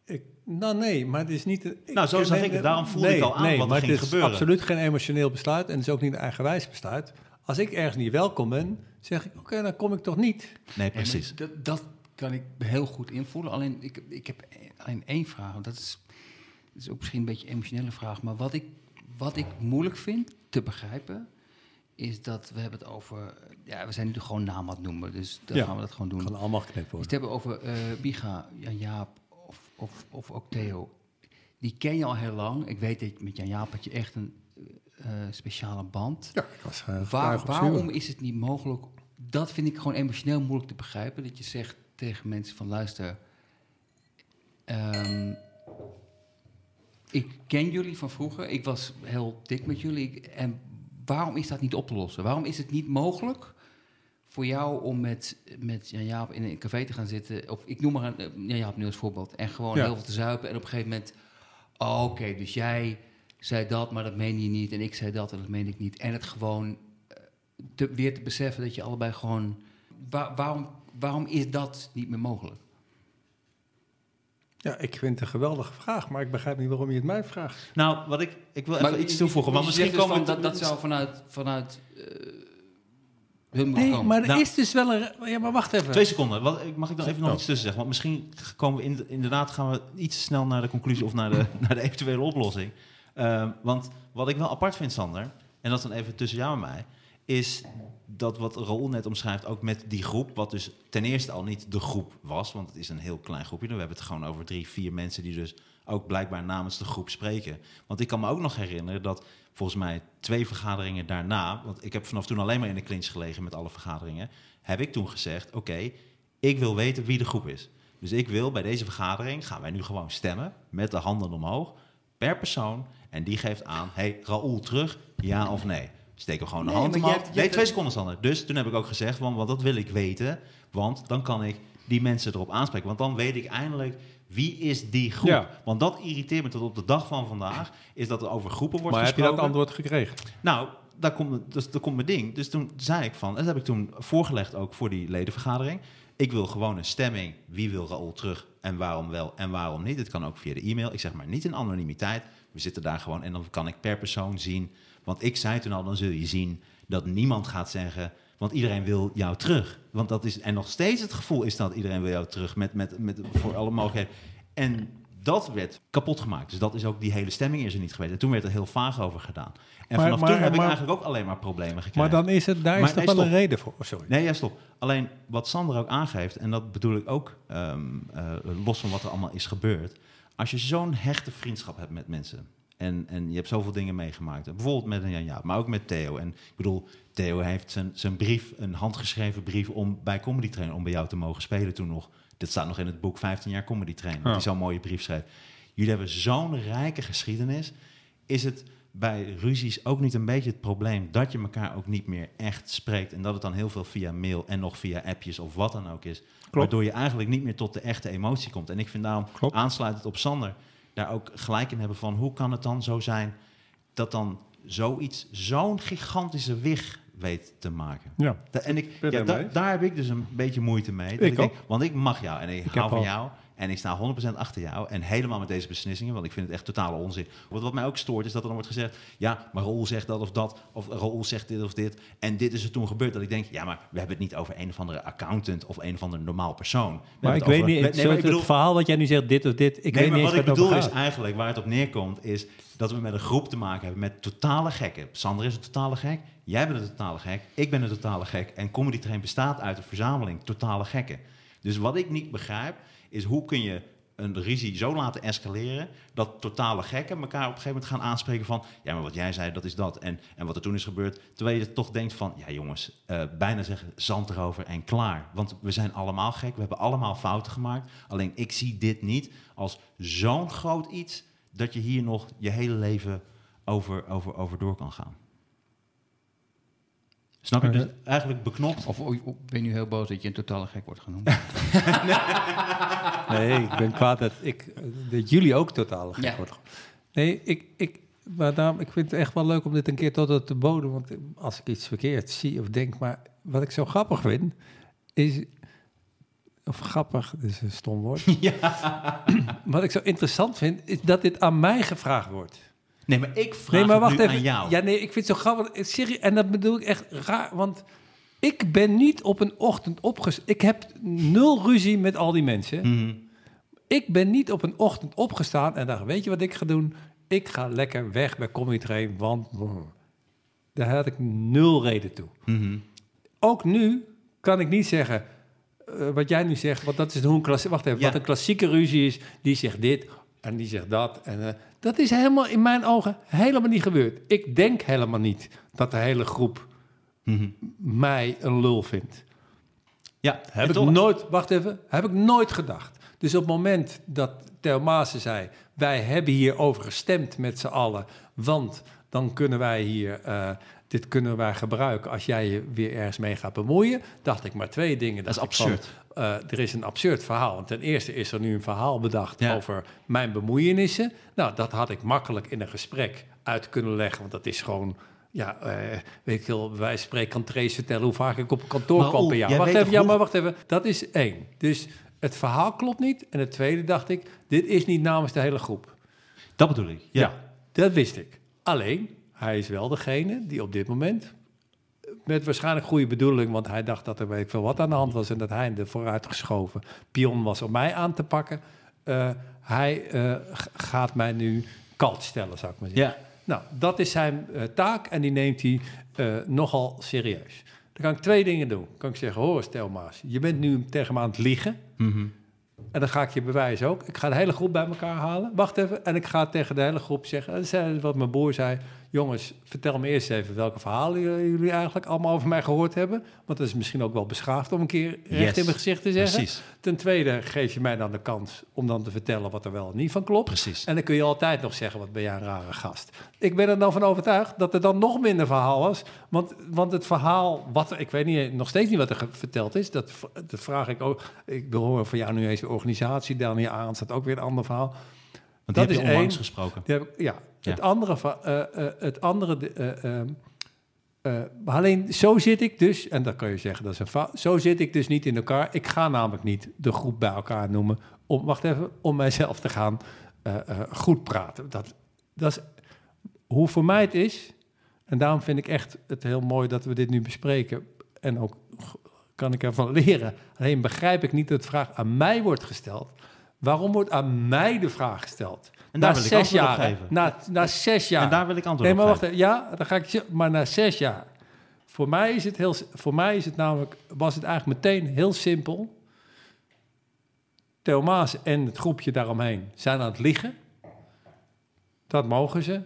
ik, nou nee, maar het is niet... ik- Nou, zo zag ik het. Daarom voelde nee, ik al aan nee, wat er maar ging het is gebeuren. absoluut geen emotioneel besluit en het is ook niet een eigenwijs besluit. Als ik ergens niet welkom ben, zeg ik, oké, dan kom ik toch niet. Nee, precies. Dat, dat kan ik heel goed invoelen. Alleen, ik, ik heb alleen één vraag. Dat is, dat is ook misschien een beetje een emotionele vraag. Maar wat ik, wat ik moeilijk vind te begrijpen... is dat we hebben het over... Ja, we zijn nu gewoon naam aan het noemen. Dus dan Ja. gaan we dat gewoon doen. Kan allemaal worden. we het hebben over eh Biga, Jan Jaap of, of, of ook Theo. Die ken je al heel lang. Ik weet dat met Jan Jaap had je echt een eh, speciale band. Ja, ik was uh, Waar, waarom is het niet mogelijk? Dat vind ik gewoon emotioneel moeilijk te begrijpen. Dat je zegt tegen mensen van luister. ehm, ik ken jullie van vroeger. Ik was heel dik met jullie. En waarom is dat niet op te lossen? Waarom is het niet mogelijk voor jou om met, met Jan Jaap in een café te gaan zitten, of ik noem maar een eh, Jan Jaap nu als voorbeeld, en gewoon Ja. heel veel te zuipen en op een gegeven moment, oh, oké, dus jij zei dat, maar dat meen je niet, en ik zei dat en dat meen ik niet. En het gewoon eh, te, weer te beseffen dat je allebei gewoon, wa- waarom, waarom is dat niet meer mogelijk? Ja, ik vind het een geweldige vraag, maar ik begrijp niet waarom je het mij vraagt. Nou, wat ik, ik wil even iets toevoegen. Want misschien dus komen dat, dat zou vanuit, vanuit eh, hun moeten Nee, komen. maar er Nou- is dus wel een... Ja, maar wacht even. Twee seconden. Wat, ik- mag ik dan even nog Oh. iets tussen zeggen? Want misschien komen we in- inderdaad gaan we iets te snel naar de conclusie of naar de, naar de eventuele oplossing. Ehm, want wat ik wel apart vind, Sander, en dat is dan even tussen jou en mij, is dat wat Raoul net omschrijft, ook met die groep, wat dus ten eerste al niet de groep was, want het is een heel klein groepje. We hebben het gewoon over drie, vier mensen die dus ook blijkbaar namens de groep spreken. Want ik kan me ook nog herinneren dat volgens mij twee vergaderingen daarna, want ik heb vanaf toen alleen maar in de clinch gelegen met alle vergaderingen, heb ik toen gezegd, oké, ik wil weten wie de groep is. Dus ik wil bij deze vergadering, gaan wij nu gewoon stemmen, met de handen omhoog, per persoon. En die geeft aan, hey, Raoul terug, ja of nee. Steek hem gewoon de Nee, hand maar omhoog. hebt- nee, hebt- twee seconden, Sander. Dus toen heb ik ook gezegd, want, want dat wil ik weten. Want dan kan ik die mensen erop aanspreken. Want dan weet ik eindelijk, wie is die groep? Ja. Want dat irriteert me tot op de dag van vandaag, is dat er over groepen wordt maar heb je gesproken. dat antwoord gekregen? Nou, daar komt, dus, daar komt mijn ding. Dus toen zei ik van, en dat heb ik toen voorgelegd ook voor die ledenvergadering. Ik wil gewoon een stemming. Wie wil Raoul terug en waarom wel en waarom niet? Het kan ook via de e-mail. Ik zeg maar niet in anonimiteit. We zitten daar gewoon en dan kan ik per persoon zien. Want ik zei toen al, dan zul je zien dat niemand gaat zeggen... Want iedereen wil jou terug. Want dat is, en nog steeds het gevoel is dat iedereen wil jou terug met, met, met, voor alle mogelijkheden. En dat werd kapot gemaakt. Dus dat is ook, die hele stemming is er niet geweest. En toen werd er heel vaag over gedaan. En Maar- vanaf maar- toen heb ik eigenlijk ook alleen maar problemen gekregen. Maar dan is het, daar is toch nee, wel een reden voor. Oh, sorry. Nee, ja, stop. Alleen wat Sander ook aangeeft, en dat bedoel ik ook ehm, eh, los van wat er allemaal is gebeurd. Als je zo'n hechte vriendschap hebt met mensen. En, en je hebt zoveel dingen meegemaakt. Bijvoorbeeld met een Jan Jaap, maar ook met Theo. En ik bedoel, Theo heeft zijn, zijn brief, een handgeschreven brief om bij Comedy Train, om bij jou te mogen spelen toen nog. Dit staat nog in het boek 15 jaar Comedy Train. Dat Ja. hij zo'n mooie brief schreef. Jullie hebben zo'n rijke geschiedenis. Is het bij ruzies ook niet een beetje het probleem dat je elkaar ook niet meer echt spreekt en dat het dan heel veel via mail en nog via appjes of wat dan ook is, waardoor je eigenlijk niet meer tot de echte emotie komt. En ik vind daarom Klopt. aansluitend op Sander daar ook gelijk in hebben van hoe kan het dan zo zijn dat dan zoiets zo'n gigantische wig weet te maken. Ja. Da- en ik, ja, da- daar heb ik dus een beetje moeite mee. Dat Ik ik denk, ook. want ik mag jou en ik, Ik hou van al- jou. En ik sta 100% achter jou. En helemaal met deze beslissingen, want ik vind het echt totale onzin. Wat, wat mij ook stoort, is dat er dan wordt gezegd... ja, maar Raoul zegt dat of dat, of Raoul zegt dit of dit. En dit is er toen gebeurd. Dat ik denk, ja, maar we hebben het niet over een of andere accountant... of een of ander normaal persoon. We Maar ik het weet over- niet, nee, maar ik bedoel- het verhaal wat jij nu zegt, dit of dit, ik nee, weet maar niet wat ik bedoel is eigenlijk, waar het op neerkomt... is dat we met een groep te maken hebben met totale gekken. Sander is een totale gek, jij bent een totale gek, ik ben een totale gek... en Comedy Train bestaat uit een verzameling totale gekken. Dus wat ik niet begrijp, is hoe kun je een ruzie zo laten escaleren... dat totale gekken elkaar op een gegeven moment gaan aanspreken van... ja, maar wat jij zei, dat is dat. En, en wat er toen is gebeurd, terwijl je toch denkt van... ja jongens, eh, bijna zeggen zand erover en klaar. Want we zijn allemaal gek, we hebben allemaal fouten gemaakt. Alleen ik zie dit niet als zo'n groot iets... dat je hier nog je hele leven over, over, over door kan gaan. Snap je? Dus Oké. eigenlijk beknopt. Of, of ben je nu heel boos dat je een totale gek wordt genoemd? Nee, ik ben kwaad dat, ik, eh, dat jullie ook totaal gek Ja. worden. Nee, ik, ik, maar daarom, ik vind het echt wel leuk om dit een keer tot op de bodem... want als ik iets verkeerd zie of denk... maar wat ik zo grappig vind, is... of grappig, dat is een stom woord. Wat ik zo interessant vind, is dat dit aan mij gevraagd wordt. Nee, maar ik vraag Nee, maar wacht nu even. aan jou. Ja, nee, ik vind het zo grappig. Serieus, en dat bedoel ik echt raar, want ik ben niet op een ochtend opgestaan. Ik heb nul ruzie met al die mensen. Mhm. Ik ben niet op een ochtend opgestaan en dacht, weet je wat ik ga doen? Ik ga lekker weg bij Comedy Train, want daar had ik nul reden toe. Mhm. Ook nu kan ik niet zeggen, eh, wat jij nu zegt, want dat is hoe een wacht even, Ja. wat een klassieke ruzie is, die zegt dit en die zegt dat. En, eh, dat is helemaal in mijn ogen helemaal niet gebeurd. Ik denk helemaal niet dat de hele groep Mhm. mij een lul vindt. Ja, Heb ik toch- nooit, wacht even, heb ik nooit gedacht. Dus op het moment dat Theo Maassen zei, wij hebben hierover gestemd met z'n allen, want dan kunnen wij hier, eh, dit kunnen wij gebruiken als jij je weer ergens mee gaat bemoeien. Dacht ik maar twee dingen. Dat is van, eh, er is een absurd verhaal. Want ten eerste is er nu een verhaal bedacht Ja. over mijn bemoeienissen. Nou, dat had ik makkelijk in een gesprek uit kunnen leggen. Want dat is gewoon... Ja, eh, weet ik veel, wij spreken kan Trace vertellen hoe vaak ik op kantoor Maar kwam per jaar. Wacht even, ja, maar wacht even. Dat is één. Dus het verhaal klopt niet. En het tweede dacht ik, dit is niet namens de hele groep. Dat bedoel ik. Ja. Ja. dat wist ik. Alleen, hij is wel degene die op dit moment, met waarschijnlijk goede bedoeling, want hij dacht dat er weet ik veel wat aan de hand was en dat hij de vooruitgeschoven pion was om mij aan te pakken. Eh, hij eh, gaat mij nu kalt stellen, zou ik maar zeggen. Ja. Nou, dat is zijn eh, taak en die neemt hij nogal serieus. Dan kan ik twee dingen doen. Dan kan ik zeggen, hoor Stelmaas, je bent nu tegen me aan het liegen. Mhm. En dan ga ik je bewijzen ook. Ik ga de hele groep bij elkaar halen. Wacht even. En ik ga tegen de hele groep zeggen. Dat is wat mijn broer zei. Jongens, vertel me eerst even welke verhalen jullie eigenlijk allemaal over mij gehoord hebben. Want dat is misschien ook wel beschaafd om een keer recht Yes. in mijn gezicht te zeggen. Precies. Ten tweede geef je mij dan de kans om dan te vertellen wat er wel en niet van klopt. Precies. En dan kun je altijd nog zeggen, wat ben jij een rare gast. Ik ben er dan van overtuigd dat er dan nog minder verhaal was. Want, want het verhaal, wat ik weet niet, nog steeds niet wat er verteld is. Dat, dat vraag ik ook. Ik wil horen van jou nu eens de organisatie. Daniel Arendt staat ook weer een ander verhaal. Want Dat die heb is je onlangs één. gesproken. Die heb ik- ja, Ja. het andere... eh, eh, het andere eh, ehm, eh, alleen zo zit ik dus, en dan kan je zeggen dat is een fout. Zo zit ik dus niet in elkaar. Ik ga namelijk niet de groep bij elkaar noemen. Om, wacht even, om mijzelf te gaan goed praten. Dat, dat is hoe voor mij het is. En daarom vind ik echt het heel mooi dat we dit nu bespreken. En ook kan ik ervan leren. Alleen begrijp ik niet dat de vraag aan mij wordt gesteld. Waarom wordt aan mij de vraag gesteld? En daar na wil ik zes antwoord op jaar. hè? geven. Na, na zes jaar. En daar wil ik antwoord Nee, op maar wacht geven. even. Ja, dan ga ik je. Maar na zes jaar. Voor mij is het heel. Voor mij is het namelijk. Was het eigenlijk meteen heel simpel. Theo en het groepje daaromheen zijn aan het liegen. Dat mogen ze.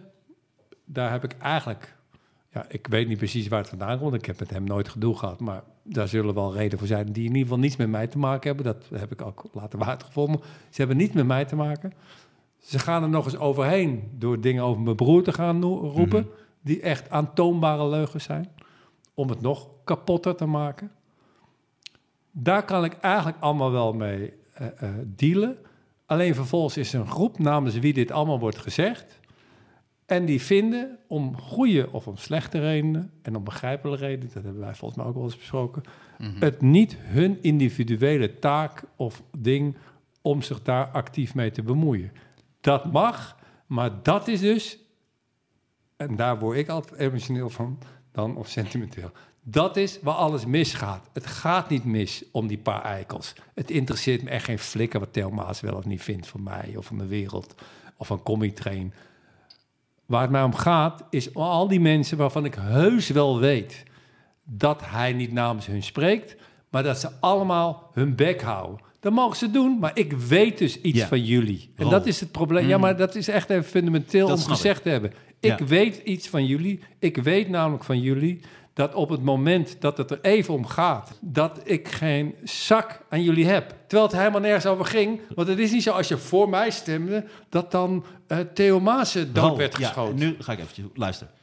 Daar heb ik eigenlijk. Ja, ik weet niet precies waar het vandaan komt. Ik heb met hem nooit gedoe gehad. Maar daar zullen wel redenen voor zijn die in ieder geval niets met mij te maken hebben. Dat heb ik ook later uitgevonden. Ze hebben niets met mij te maken. Ze gaan er nog eens overheen door dingen over mijn broer te gaan roepen. Die echt aantoonbare leugens zijn. Om het nog kapotter te maken. Daar kan ik eigenlijk allemaal wel mee eh, eh, dealen. Alleen vervolgens is er een groep namens wie dit allemaal wordt gezegd. En die vinden om goede of om slechte redenen, en om begrijpelijke redenen, dat hebben wij volgens mij ook wel eens besproken, het niet hun individuele taak of ding om zich daar actief mee te bemoeien. Dat mag, maar dat is dus, en daar word ik altijd emotioneel van, dan of sentimenteel. Dat is waar alles misgaat. Het gaat niet mis om die paar eikels. Het interesseert me echt geen flikker wat Theo Maas wel of niet vindt van mij of van de wereld of van Commitrain. Waar het mij om gaat, is om al die mensen waarvan ik heus wel weet dat hij niet namens hun spreekt, maar dat ze allemaal hun bek houden. Dat mogen ze doen, maar ik weet dus iets Ja. van jullie. En dat is het probleem. Ja, maar dat is echt even fundamenteel Dat om gezegd te hebben. Ik Ja. weet iets van jullie. Ik weet namelijk van jullie dat op het moment dat het er even om gaat, dat ik geen zak aan jullie heb. Terwijl het helemaal nergens over ging. Want het is niet zo als je voor mij stemde, dat dan eh Theo Maassen dood werd ja, geschoten. nu ga ik even luisteren.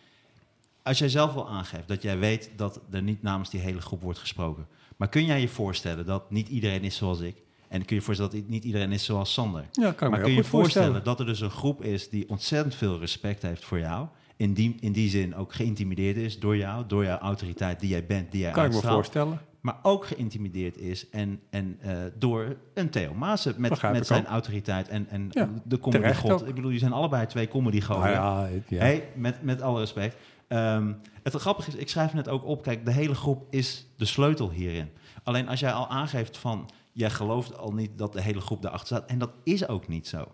Als jij zelf wel aangeeft dat jij weet dat er niet namens die hele groep wordt gesproken. Maar kun jij je voorstellen dat niet iedereen is zoals ik? En kun je je voorstellen dat niet iedereen is zoals Sander? Ja, kan ik maar me kun je je voorstellen. dat er dus een groep is die ontzettend veel respect heeft voor jou? In die, in die zin ook geïntimideerd is door jou, door jouw autoriteit die jij bent, die jij Kan ik me uitstraalt. voorstellen. Maar ook geïntimideerd is en, en, eh, door een Theo Maassen met, met zijn ook. autoriteit en, en Ja, de comedy god. ook. Ik bedoel, die zijn allebei twee comedy goden. Nou ja, het- ja. Hey, met, met alle respect. Ehm, het grappige is, ik schrijf net ook op, kijk, de hele groep is de sleutel hierin. Alleen als jij al aangeeft van, jij gelooft al niet dat de hele groep daarachter staat, en dat is ook niet zo.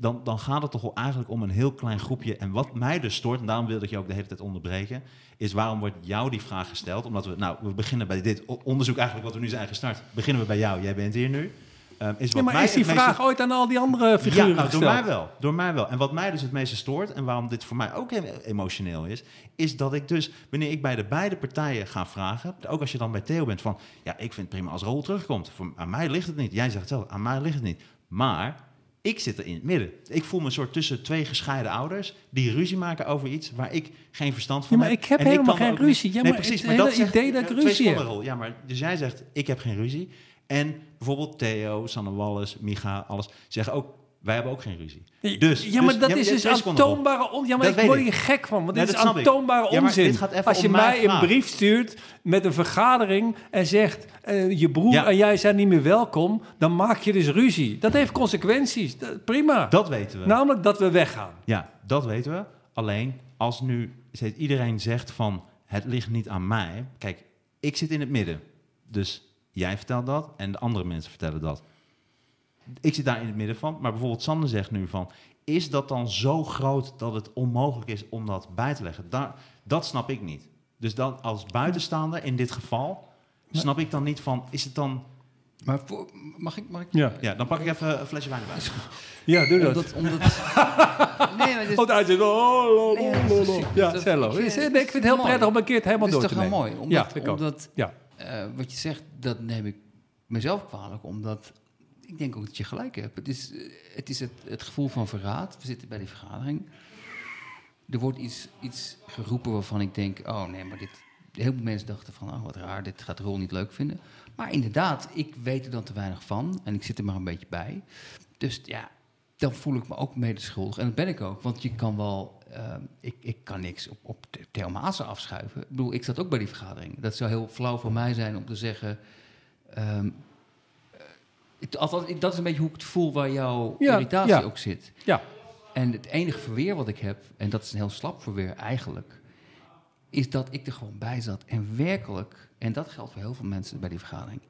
Dan, dan gaat het toch wel eigenlijk om een heel klein groepje. En wat mij dus stoort, en daarom wilde ik je ook de hele tijd onderbreken, is waarom wordt jou die vraag gesteld? Omdat we, nou, we beginnen bij dit onderzoek eigenlijk wat we nu zijn gestart. Beginnen we bij jou, jij bent hier nu. Ehm, is Ja, wat maar mij is die meeste- vraag ooit aan al die andere figuren ja, nou, door gesteld? mij wel. Door mij wel. En wat mij dus het meeste stoort, en waarom dit voor mij ook emotioneel is, is dat ik dus, wanneer ik bij de beide partijen ga vragen, ook als je dan bij Theo bent van, ja, ik vind het prima als Rol terugkomt. Voor, aan mij ligt het niet. Jij zegt zelf, aan mij ligt het niet. Maar Ik zit er in het midden. Ik voel me een soort tussen twee gescheiden ouders die ruzie maken over iets waar ik geen verstand van Ja, maar heb. ik heb En helemaal geen ruzie. Ja, nee, maar precies. het Maar hele dat zegt, idee dat ik ruzie heb. Rol. Ja, maar dus jij zegt, ik heb geen ruzie. En bijvoorbeeld Theo, Sanne Wallis, Micha, alles zeggen ook, wij hebben ook geen ruzie. Dus, ja, maar dus- dat is dus aantoonbare onzin. Ja, maar Dat ik word hier gek van, want Nee, dit is aantoonbare Ja, onzin. dit gaat even Als je mij een brief stuurt met een vergadering en zegt... eh, je broer Ja. en jij zijn niet meer welkom, dan maak je dus ruzie. Dat heeft consequenties. Dat- prima. Dat weten we. Namelijk dat we weggaan. Ja, dat weten we. Alleen als nu iedereen zegt van het ligt niet aan mij. Kijk, ik zit in het midden. Dus jij vertelt dat en de andere mensen vertellen dat. Ik zit daar in het midden van. Maar bijvoorbeeld Sander zegt nu van... Is dat dan zo groot dat het onmogelijk is om dat bij te leggen? Daar, dat snap ik niet. Dus dan als buitenstaander in dit geval... snap ik dan niet van... Is het dan... Maar voor, mag ik... Mag ik Ja, Ja, dan pak ik even een flesje wijn erbij. ja doe dat. omdat, omdat, nee, maar dit, Want hij zegt, oh, lo, Nee, lo, dat lo, is lo. super. Ja, Dat- cello. ik vind- Is- het nee, is Ik vind het heel mooi. prettig om een keer het helemaal dit is door toch te wel nemen. mooi? Omdat, ja, omdat Ja. eh, wat je zegt, dat neem ik mezelf kwalijk. Omdat ik denk ook dat je gelijk hebt. Het is, eh, het, is het, het gevoel van verraad. We zitten bij die vergadering. Er wordt iets, iets geroepen waarvan ik denk... oh nee, maar dit... Heel veel mensen dachten van, oh wat raar, dit gaat Rol niet leuk vinden. Maar inderdaad, ik weet er dan te weinig van. En ik zit er maar een beetje bij. Dus ja, dan voel ik me ook medeschuldig. En dat ben ik ook, want je kan wel... ehm, ik, ik kan niks op, op Maassen afschuiven. Ik bedoel, ik zat ook bij die vergadering. Dat zou heel flauw van mij zijn om te zeggen... ehm, eh, althans, dat is een beetje hoe ik het voel waar jouw Ja, irritatie ja. ook zit. Ja. En het enige verweer wat ik heb, en dat is een heel slap verweer eigenlijk... is dat ik er gewoon bij zat en werkelijk... en dat geldt voor heel veel mensen bij die vergadering...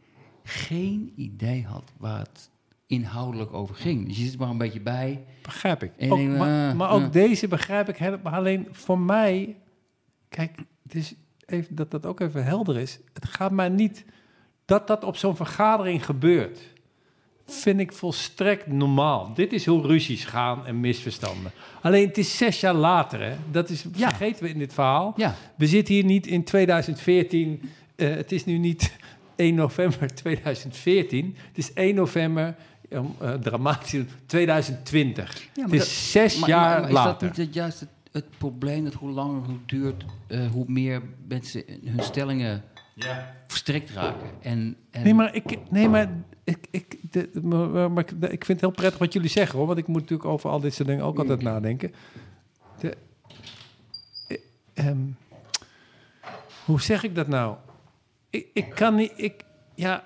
geen idee had waar het inhoudelijk over ging. Dus je zit er maar een beetje bij... Begrijp ik. Ook, denkt, maar, eh, maar ook eh. deze begrijp ik helemaal. Alleen voor mij, kijk, het is even, dat dat ook even helder is. Het gaat mij niet dat dat op zo'n vergadering gebeurt. Vind ik volstrekt normaal. Dit is hoe ruzies gaan en misverstanden. Alleen het is zes jaar later, hè? Dat is, Ja. vergeten we in dit verhaal. Ja, We zitten hier niet in 2014. eh, het is nu niet 1 november 2014. Het is 1 november, um, eh, dramatisch, 2020. Ja, maar het is dat- zes maar, jaar maar- maar is later. dat niet het, juist het, probleem dat hoe langer het duurt... eh, hoe meer mensen hun stellingen verstrikt raken? En, en Nee, maar ik, nee, maar ik, ik, de, maar, maar ik- ik vind het heel prettig wat jullie zeggen, hoor. Want ik moet natuurlijk over al dit soort dingen ook altijd nadenken. De, eh, ehm, hoe zeg ik dat nou? Ik, ik kan niet, ik, ja,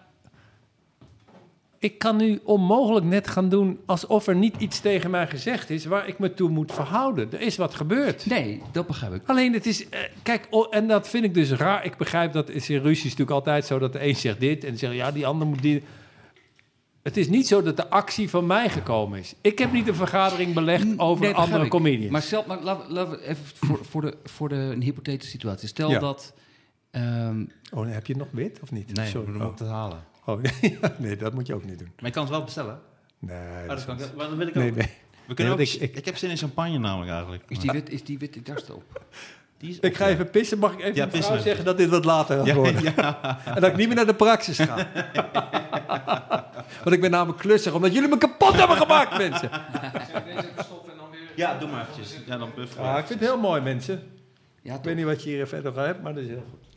ik kan nu onmogelijk net gaan doen alsof er niet iets tegen mij gezegd is waar ik me toe moet verhouden. Er is wat gebeurd. Nee, dat begrijp ik. Alleen het is, eh, kijk, oh, en dat vind ik dus raar. Ik begrijp dat is in ruzies natuurlijk altijd zo dat de een zegt dit en zegt ja, die ander moet die. Het is niet zo dat de actie van mij gekomen is. Ik heb niet een vergadering belegd over Nee, begrijp andere comedians. Maar, stel, maar laten we even voor, voor, de, voor de een hypothetische situatie. Stel Ja. dat... ehm, oh, heb je nog wit of niet? Nee, Sorry. we moeten oh. het halen. Oh, nee, nee, dat moet je ook niet doen. Maar je kan het wel bestellen. Nee, Oh, dat kan ik, maar dan wil ik nee, ook. nee. We kunnen Nee, ook, ik, ik- ik, heb zin in champagne namelijk eigenlijk. is, die wit, is die witte darst op? Is Ik ga even pissen. Mag ik even Ja, zeggen dat dit wat later gaat worden? ja. En dat ik niet meer naar de praxis ga. Want ik ben namelijk klusser, omdat jullie me kapot hebben gemaakt, mensen. ja, doe maar eventjes. Ja, dan. Ah, ik vind het heel mooi, mensen. Ja, Ik weet niet wat je hier verder van hebt, maar dat is heel goed.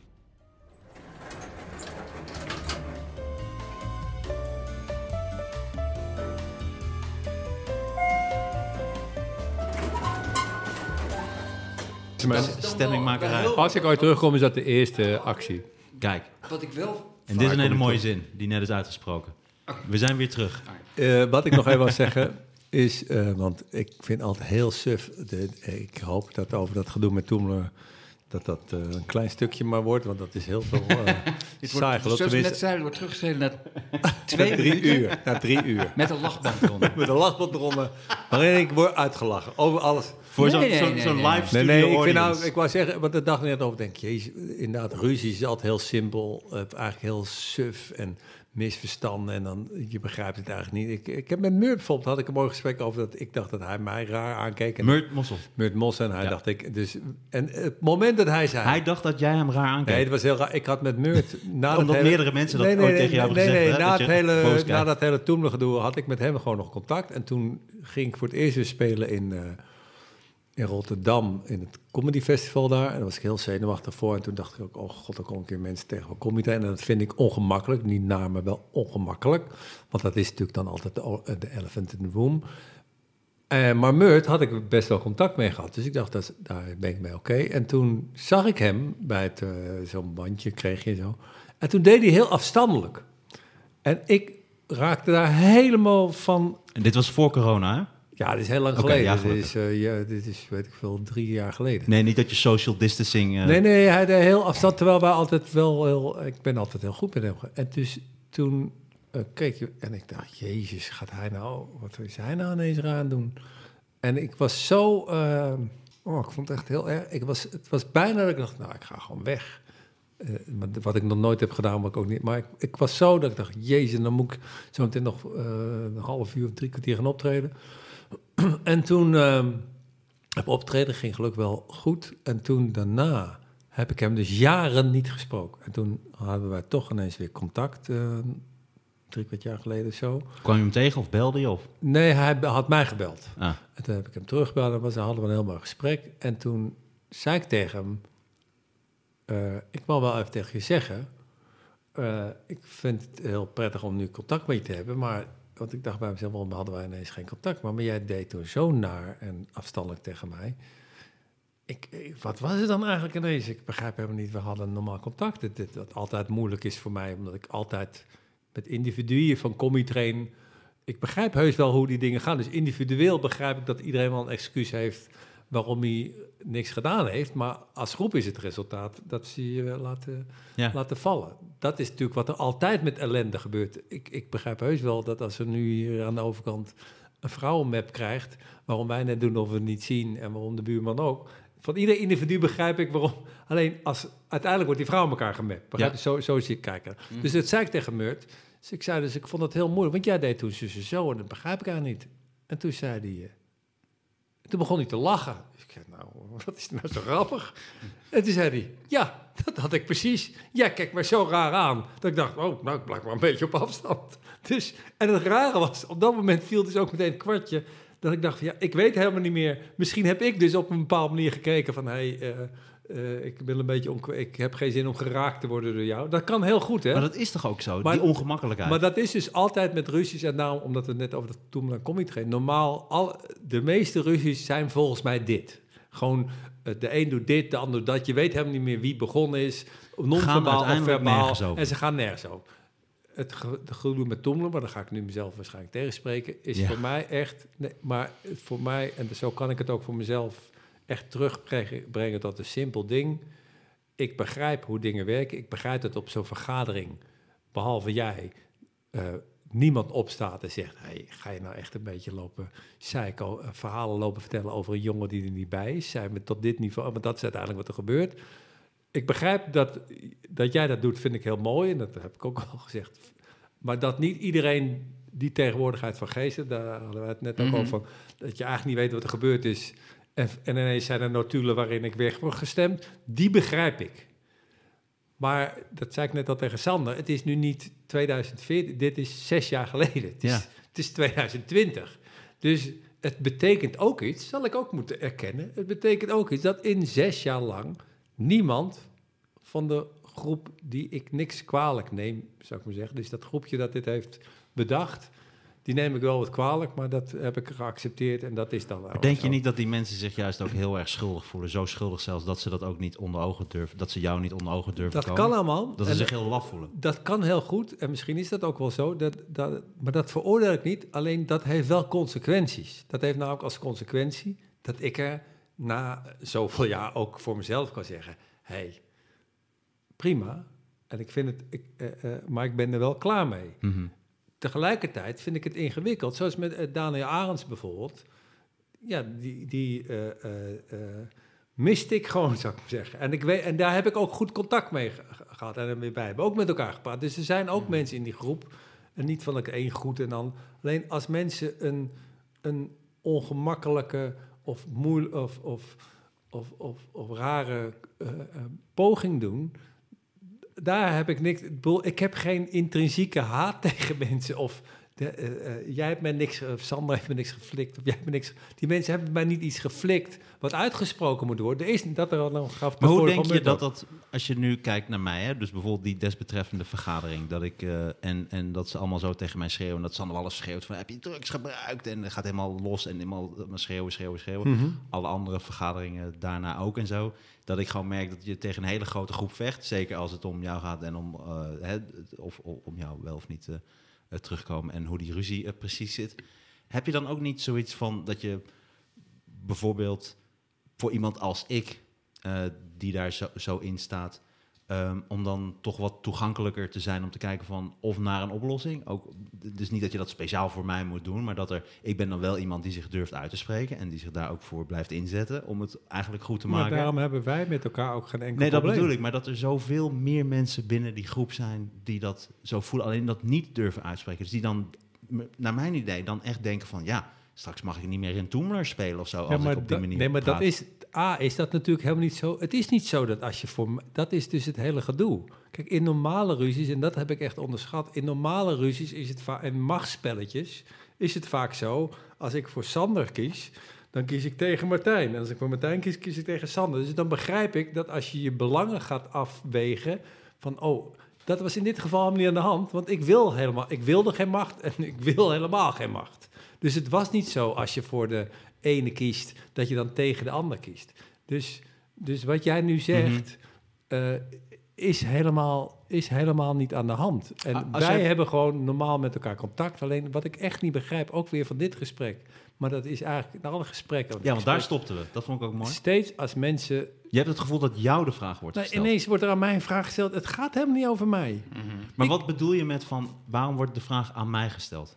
Stemmingmakerij. Als ik ooit terugkom, is dat de eerste actie. Kijk, Wat ik wel... en dit is een hele mooie zin die net is uitgesproken. We zijn weer terug. Eh, wat ik nog even wil zeggen is, eh, want ik vind altijd heel suf. De, ik hoop dat over dat gedoe met Toemler dat dat eh, een klein stukje maar wordt, want dat is heel veel uh, saai. wordt, geloof zoals we net zeiden, wordt teruggeschreven naar na twee drie uur. Na drie uur. met een lachband eronder. Met een lachband eronder, waarin ik word uitgelachen over alles. Voor zo'n Nee, nee, nee, nee, live nee. studio Nee, nee, ik, vind nou, ik wou zeggen, want daar dacht ik net over, denk jezus, inderdaad, ruzie is altijd heel simpel, eh, eigenlijk heel suf en misverstanden en dan, je begrijpt het eigenlijk niet. Ik, ik heb met Murt bijvoorbeeld, had ik een mooi gesprek over dat ik dacht dat hij mij raar aankeek. En Murt Mossel. Murt Mos en hij Ja. dacht ik, dus, en het moment dat hij zei... Hij dacht dat jij hem raar aankeek. Nee, het was heel raar. Ik had met Murt... Na dat Omdat hele- meerdere mensen dat ooit tegen jou hebben nee, gezegd, Nee, hè, na, dat het je hele, na dat hele Toemler gedoe had ik met hem gewoon nog contact. En toen ging ik voor het eerst weer spelen in, eh, in Rotterdam, in het Comedy Festival daar. En was ik heel zenuwachtig voor. En toen dacht ik ook, oh god, er komen een keer mensen tegen van comedy. En dat vind ik ongemakkelijk. Niet naar, maar wel ongemakkelijk. Want dat is natuurlijk dan altijd de, o- de elephant in the room. Eh, maar Murt had ik best wel contact mee gehad. Dus ik dacht, dat, daar ben ik mee oké. En toen zag ik hem bij het, eh, zo'n bandje, kreeg je zo. En toen deed hij heel afstandelijk. En ik raakte daar helemaal van... En dit was voor corona, hè? Ja, dit is heel lang geleden. ja, dit, is, eh, ja, dit is, weet ik veel, drie jaar geleden. Nee, niet dat je social distancing... eh, Nee, nee, hij deed heel afstand, terwijl wij altijd wel heel... Ik ben altijd heel goed met hem. En dus toen eh, keek je... En ik dacht, jezus, gaat hij nou... Wat is hij nou ineens raar doen? En ik was zo... eh, oh, ik vond het echt heel erg... Ik was, het was bijna dat ik dacht, nou, ik ga gewoon weg. Wat ik nog nooit heb gedaan, maar ik ook niet. Maar ik, ik was zo dat ik dacht, jezus, dan moet ik zo meteen nog een half uur of drie kwartier gaan optreden. en toen ehm, heb optreden, ging gelukkig wel goed. En toen daarna heb ik hem dus jaren niet gesproken. En toen hadden wij toch ineens weer contact, eh, drie kwart jaar geleden of zo. Kwam je hem tegen of belde je? Of? Nee, hij had mij gebeld. Ah, En toen heb ik hem teruggebeld en was, hadden we een heel mooi gesprek. En toen zei ik tegen hem, eh, ik wil wel even tegen je zeggen, eh, ik vind het heel prettig om nu contact met je te hebben, maar, want ik dacht bij mezelf, waarom hadden wij ineens geen contact? Maar, maar jij deed toen zo naar en afstandelijk tegen mij. Ik, wat was het dan eigenlijk ineens? Ik begrijp helemaal niet, we hadden normaal contact. Wat altijd moeilijk is voor mij, omdat ik altijd met individuen van comedy train ik begrijp heus wel hoe die dingen gaan. Dus individueel begrijp ik dat iedereen wel een excuus heeft waarom hij niks gedaan heeft. Maar als groep is het resultaat dat ze je laten, ja. laten vallen. Dat is natuurlijk wat er altijd met ellende gebeurt. Ik, ik begrijp heus wel dat als er nu hier aan de overkant een vrouwenmap krijgt, waarom wij net doen of we het niet zien en waarom de buurman ook. Van ieder individu begrijp ik waarom. Alleen als uiteindelijk wordt die vrouw elkaar gemapt. Begrijp Ja. je? Zo, zo zie ik kijken. Dus dat zei ik tegen Murt. Dus ik zei dus, ik vond het heel moeilijk. Want jij deed toen zo en dat begrijp ik eigenlijk niet. En toen zei hij... toen begon hij te lachen. Ik zei, nou, wat is nou zo grappig? En toen zei hij, ja, dat had ik precies. Ja, kijk maar zo raar aan. Dat ik dacht, oh, nou, ik blijf maar een beetje op afstand. Dus, en het rare was, op dat moment viel dus ook meteen het kwartje... dat ik dacht, van, ja, ik weet helemaal niet meer. Misschien heb ik dus op een bepaalde manier gekeken van... Hey, eh, eh, ik, ben een beetje ik heb geen zin om geraakt te worden door jou. Dat kan heel goed, hè? Maar dat is toch ook zo, Maar- die ongemakkelijkheid. Maar dat is dus altijd met ruzies. En daarom, omdat we het net over en Comedy Train. Normaal, al, de meeste ruzies zijn volgens mij dit. Gewoon, eh, de een doet dit, de ander dat. Je weet helemaal niet meer wie begonnen is. Non-verbaal of verbaal. En ze gaan nergens over. Het ge- de gedoe met Toemler, maar daar ga ik nu mezelf waarschijnlijk tegenspreken... is Ja. voor mij echt... Nee, maar voor mij, en zo kan ik het ook voor mezelf... echt terugbrengen tot een simpel ding. Ik begrijp hoe dingen werken. Ik begrijp dat op zo'n vergadering, behalve jij, eh, niemand opstaat en zegt: hey, ga je nou echt een beetje lopen psycho, eh, verhalen lopen vertellen over een jongen die er niet bij is? Zijn we tot dit niveau? Want dat is uiteindelijk wat er gebeurt. Ik begrijp dat, dat jij dat doet, vind ik heel mooi. En dat heb ik ook al gezegd. Maar dat niet iedereen die tegenwoordigheid van geesten, daar hadden we het net ook Mhm. over, van, dat je eigenlijk niet weet wat er gebeurd is. En, en ineens zijn er notulen waarin ik weg word gestemd. Die begrijp ik. Maar dat zei ik net al tegen Sander. Het is nu niet 2014, dit is zes jaar geleden. Het is, Ja. het is 2020. Dus het betekent ook iets, zal ik ook moeten erkennen. Het betekent ook iets dat in zes jaar lang niemand van de groep die ik niks kwalijk neem, zou ik maar zeggen. Dus dat groepje dat dit heeft bedacht, die neem ik wel wat kwalijk, maar dat heb ik geaccepteerd en dat is dan wel denk je niet dat die mensen zich juist ook heel erg schuldig voelen? Zo schuldig zelfs dat ze dat ook niet onder ogen durven, dat ze jou niet onder ogen durven Dat komen? kan allemaal. Dat ze zich heel laf voelen. Dat kan heel goed en misschien is dat ook wel zo, dat, dat, maar dat veroordeel ik niet. Alleen dat heeft wel consequenties. Dat heeft namelijk als consequentie dat ik er na zoveel jaar ook voor mezelf kan zeggen: hé, hey, prima. En ik vind het, ik, eh, eh, maar ik ben er wel klaar mee. Mhm. Tegelijkertijd vind ik het ingewikkeld, zoals met eh, Daniel Arends bijvoorbeeld. ja, die, die miste ik gewoon, zou ik maar zeggen. En, ik weet, en daar heb ik ook goed contact mee ge- gehad. En wij hebben ook met elkaar gepraat. Dus er zijn ook mensen in die groep. En niet van ik één goed en dan. Alleen als mensen een, een ongemakkelijke of, moeil, of, of, of, of, of rare poging doen. Daar heb ik niks. Ik heb geen intrinsieke haat tegen mensen. Of de, eh, eh, jij hebt mij niks, of Sandra heeft me niks geflikt. Of jij hebt me niks. Die mensen hebben mij niet iets geflikt. wat uitgesproken moet worden. Er is dat er al nog gaf. Maar hoe denk je dat dat, als je nu kijkt naar mij, hè, dus bijvoorbeeld die desbetreffende vergadering, dat ik, eh, en, en dat ze allemaal zo tegen mij schreeuwen, dat Sander alles schreeuwt van, heb je drugs gebruikt? En gaat helemaal los en helemaal schreeuwen, schreeuwen, schreeuwen. Mhm. Alle andere vergaderingen daarna ook en zo. Dat ik gewoon merk dat je tegen een hele grote groep vecht, zeker als het om jou gaat en om, eh, of, om jou wel of niet eh, terugkomen en hoe die ruzie precies zit. Heb je dan ook niet zoiets van dat je bijvoorbeeld voor iemand als ik, die daar zo, zo in staat, ehm, om dan toch wat toegankelijker te zijn om te kijken van of naar een oplossing. Ook, dus niet dat je dat speciaal voor mij moet doen, maar dat er, ik ben dan wel iemand die zich durft uit te spreken en die zich daar ook voor blijft inzetten om het eigenlijk goed te Maar maken. daarom hebben wij met elkaar ook geen enkel Nee, dat probleem. bedoel ik. Maar dat er zoveel meer mensen binnen die groep zijn die dat zo voelen. Alleen dat niet durven uitspreken. Dus die dan, naar mijn idee, dan echt denken van... ja, straks mag ik niet meer in Toomler spelen of zo. Ja, als ik op die manier Nee, maar dat is... A, is dat natuurlijk helemaal niet zo... Het is niet zo dat als je voor... Dat is dus het hele gedoe. Kijk, in normale ruzies, en dat heb ik echt onderschat... In normale ruzies is het vaak... In machtsspelletjes is het vaak zo... Als ik voor Sander kies, dan kies ik tegen Martijn. En als ik voor Martijn kies, kies ik tegen Sander. Dus dan begrijp ik dat als je je belangen gaat afwegen... Van, oh, dat was in dit geval helemaal niet aan de hand. Want ik wil helemaal... Ik wilde geen macht en ik wil helemaal geen macht. Dus het was niet zo als je voor de ene kiest, dat je dan tegen de ander kiest. Dus, dus wat jij nu zegt, eh, is, helemaal, is helemaal niet aan de hand. En A- wij hebben gewoon normaal met elkaar contact. Alleen wat ik echt niet begrijp, ook weer van dit gesprek, maar dat is eigenlijk in alle gesprekken. Ja, want daar stopten we. Dat vond ik ook mooi. Steeds als mensen. Je hebt het gevoel dat jou de vraag wordt Nou, gesteld. ineens wordt er aan mij een vraag gesteld. Het gaat helemaal niet over mij. Maar ik- wat bedoel je met van... waarom wordt de vraag aan mij gesteld?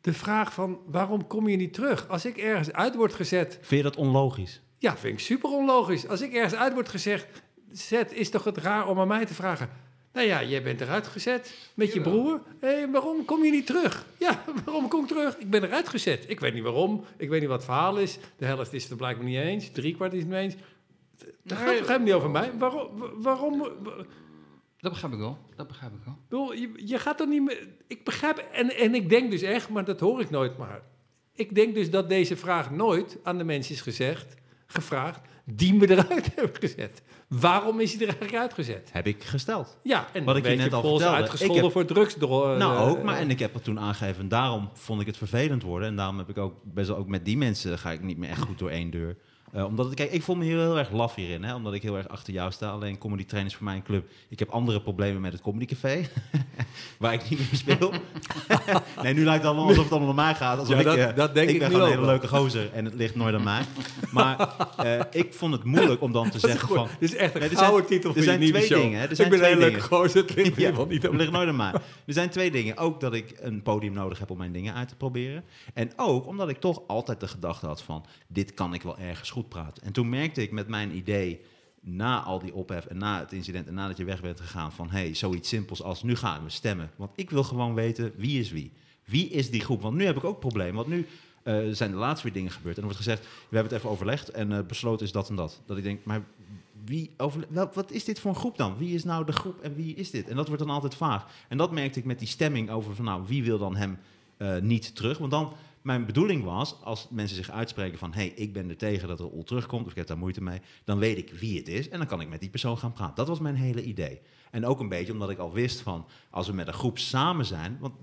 De vraag van waarom kom je niet terug? Als ik ergens uit word gezet, Vind je dat onlogisch? Ja, vind ik super onlogisch. Als ik ergens uit word gezegd, zet, is toch het raar om aan mij te vragen. Nou ja, jij bent eruit gezet met je broer. Hé, waarom kom je niet terug? Ja, waarom kom ik terug? Ik ben eruit gezet. Ik weet niet waarom. Ik weet niet wat het verhaal is. De helft is het er blijkbaar niet eens. Drie kwart is het niet eens. Dat gaat toch helemaal niet over mij? Waarom? wa- waarom wa- Dat begrijp ik wel. Dat begrijp ik wel. ik bedoel, je, je gaat er niet meer... Ik begrijp... En, en ik denk dus echt, maar dat hoor ik nooit maar... Ik denk dus dat deze vraag nooit aan de mensen is gezegd, gevraagd, die me eruit hebben gezet. Waarom is hij er eigenlijk uitgezet? Heb ik gesteld. Ja, en Wat ik je net al vertelde, uitgescholden ik heb- voor drugsdro- nou eh, ook, maar en ik heb het toen aangegeven. En daarom vond ik het vervelend worden. En daarom heb ik ook best wel ook met die mensen ga ik niet meer echt goed door één deur. Eh, omdat het, kijk, ik voel me heel, heel erg laf hierin, hè, omdat ik heel erg achter jou sta. Alleen comedy train is voor mij een club. Ik heb andere problemen met het comedy café, waar ik niet meer speel. nee, nu lijkt het allemaal alsof het allemaal om mij gaat. Alsof Ja, ik, dat- eh, dat denk ik ik ben gewoon een hele leuke gozer en het ligt nooit aan mij. Maar eh, ik vond het moeilijk om dan te zeggen goed. van... Dit is echt een Nee, er gouden zijn- titel er voor je zijn nieuwe twee show. dingen. Er zijn ik ben een twee hele leuke gozer, het ligt Ja, niet het aan ligt nooit aan mij. Er zijn twee dingen. Ook dat ik een podium nodig heb om mijn dingen uit te proberen. En ook omdat ik toch altijd de gedachte had van... dit kan ik wel ergens goed praten. En toen merkte ik met mijn idee... na al die ophef en na het incident... en nadat je weg bent gegaan van... hey, zoiets simpels als nu gaan we stemmen. Want ik wil gewoon weten wie is wie. Wie is die groep? Want nu heb ik ook problemen. Want nu eh, zijn de laatste weer dingen gebeurd. En er wordt gezegd, we hebben het even overlegd... en eh, besloten is dat en dat. Dat ik denk, maar wie over, wat is dit voor een groep dan? Wie is nou de groep en wie is dit? En dat wordt dan altijd vaag. En dat merkte ik met die stemming over van nou, wie wil dan hem eh, niet terug? Want dan, mijn bedoeling was, als mensen zich uitspreken van hé, hey, ik ben er tegen dat er Ol terugkomt, of ik heb daar moeite mee, dan weet ik wie het is en dan kan ik met die persoon gaan praten. Dat was mijn hele idee. En ook een beetje omdat ik al wist van, als we met een groep samen zijn, want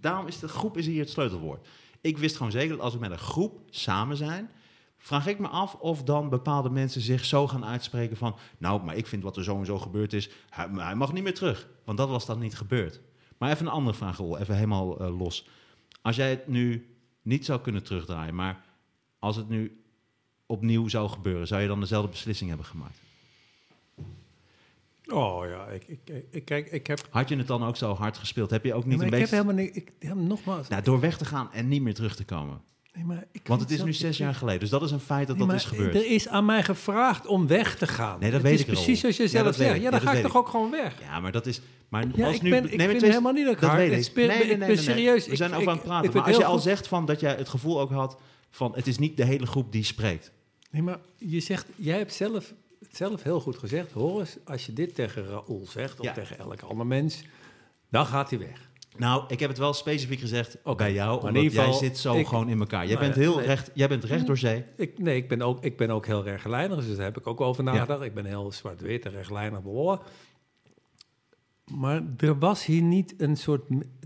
daarom is de groep is hier het sleutelwoord. Ik wist gewoon zeker dat als we met een groep samen zijn, vraag ik me af of dan bepaalde mensen zich zo gaan uitspreken van... nou, maar ik vind wat er zo en zo gebeurd is, hij, mag niet meer terug. Want dat was dan niet gebeurd. Maar even een andere vraag, even helemaal eh, los. Als jij het nu niet zou kunnen terugdraaien, maar als het nu opnieuw zou gebeuren... zou je dan dezelfde beslissing hebben gemaakt? Oh ja, ik, ik, ik, kijk, ik heb... Had je het dan ook zo hard gespeeld? Heb je ook niet maar een ik beetje... heb helemaal niet... Ik, ja, nogmaals, Nou, door weg te gaan en niet meer terug te komen. Nee, maar ik Want het is nu zes jaar geleden. Dus dat is een feit dat Nee, dat is gebeurd. Er is aan mij gevraagd om weg te gaan. Nee, dat het weet ik, precies zoals je zelf zegt. Ja, dan ga ik toch ik. ook gewoon weg. Ja, maar dat is... Maar Ja, als ik nu, ben- ik vind het helemaal niet dat ik dat hard- weet ik. Nee, nee, ben serieus. We zijn over aan het praten. Maar als je al zegt van dat jij het gevoel ook had van het is niet de hele groep die spreekt. Nee, maar je zegt, jij hebt zelf, zelf heel goed gezegd. Hoor eens, als je dit tegen Raoul zegt, of tegen elk ander mens, dan gaat hij weg. Nou, ik heb het wel specifiek gezegd Oké, bij jou, maar in omdat ieder jij geval, zit zo ik- gewoon in elkaar. Jij Nou bent heel nee. recht, jij bent recht door zee. Ik, nee, ik ben, ook, ik ben ook heel rechtlijnig, dus daar heb ik ook over Ja. nagedacht. Ik ben heel zwart-wit en rechtlijnig. Maar er was hier niet een soort...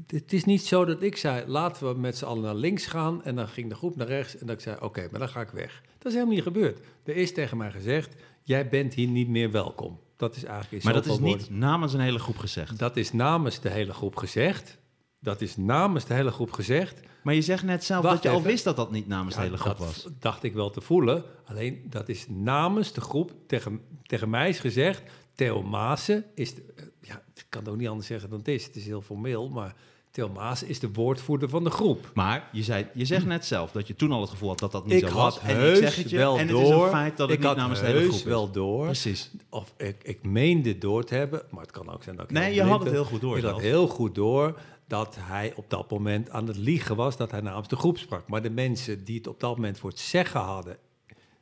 Het is niet zo dat ik zei, laten we met z'n allen naar links gaan. En dan ging de groep naar rechts en dat ik zei, oké, maar dan ga ik weg. Dat is helemaal niet gebeurd. Er is tegen mij gezegd, jij bent hier niet meer welkom. Dat is eigenlijk Maar dat is niet namens een hele groep gezegd. Dat is namens de hele groep gezegd. Dat is namens de hele groep gezegd. Maar je zegt net zelf Wacht dat je al wist dat dat niet namens de hele groep dat was. dacht ik wel te voelen. Alleen dat is namens de groep tegen, tegen mij is gezegd. Theo Maassen is. de- eh, ja, ik kan het ook niet anders zeggen dan het is. Het is heel formeel, maar Theo is de woordvoerder van de groep. Maar je, zei, je zegt net zelf dat je toen al het gevoel had dat dat niet ik zo had was. En ik zeg het je, wel en door. het is een feit dat het ik niet had namens de hele groep is. wel door. Precies. Of ik, ik meende door te hebben, maar het kan ook zijn dat ik. Nee, je had het heel goed door Ik had heel goed door dat hij op dat moment aan het liegen was, dat hij namens de groep sprak. Maar de mensen die het op dat moment voor het zeggen hadden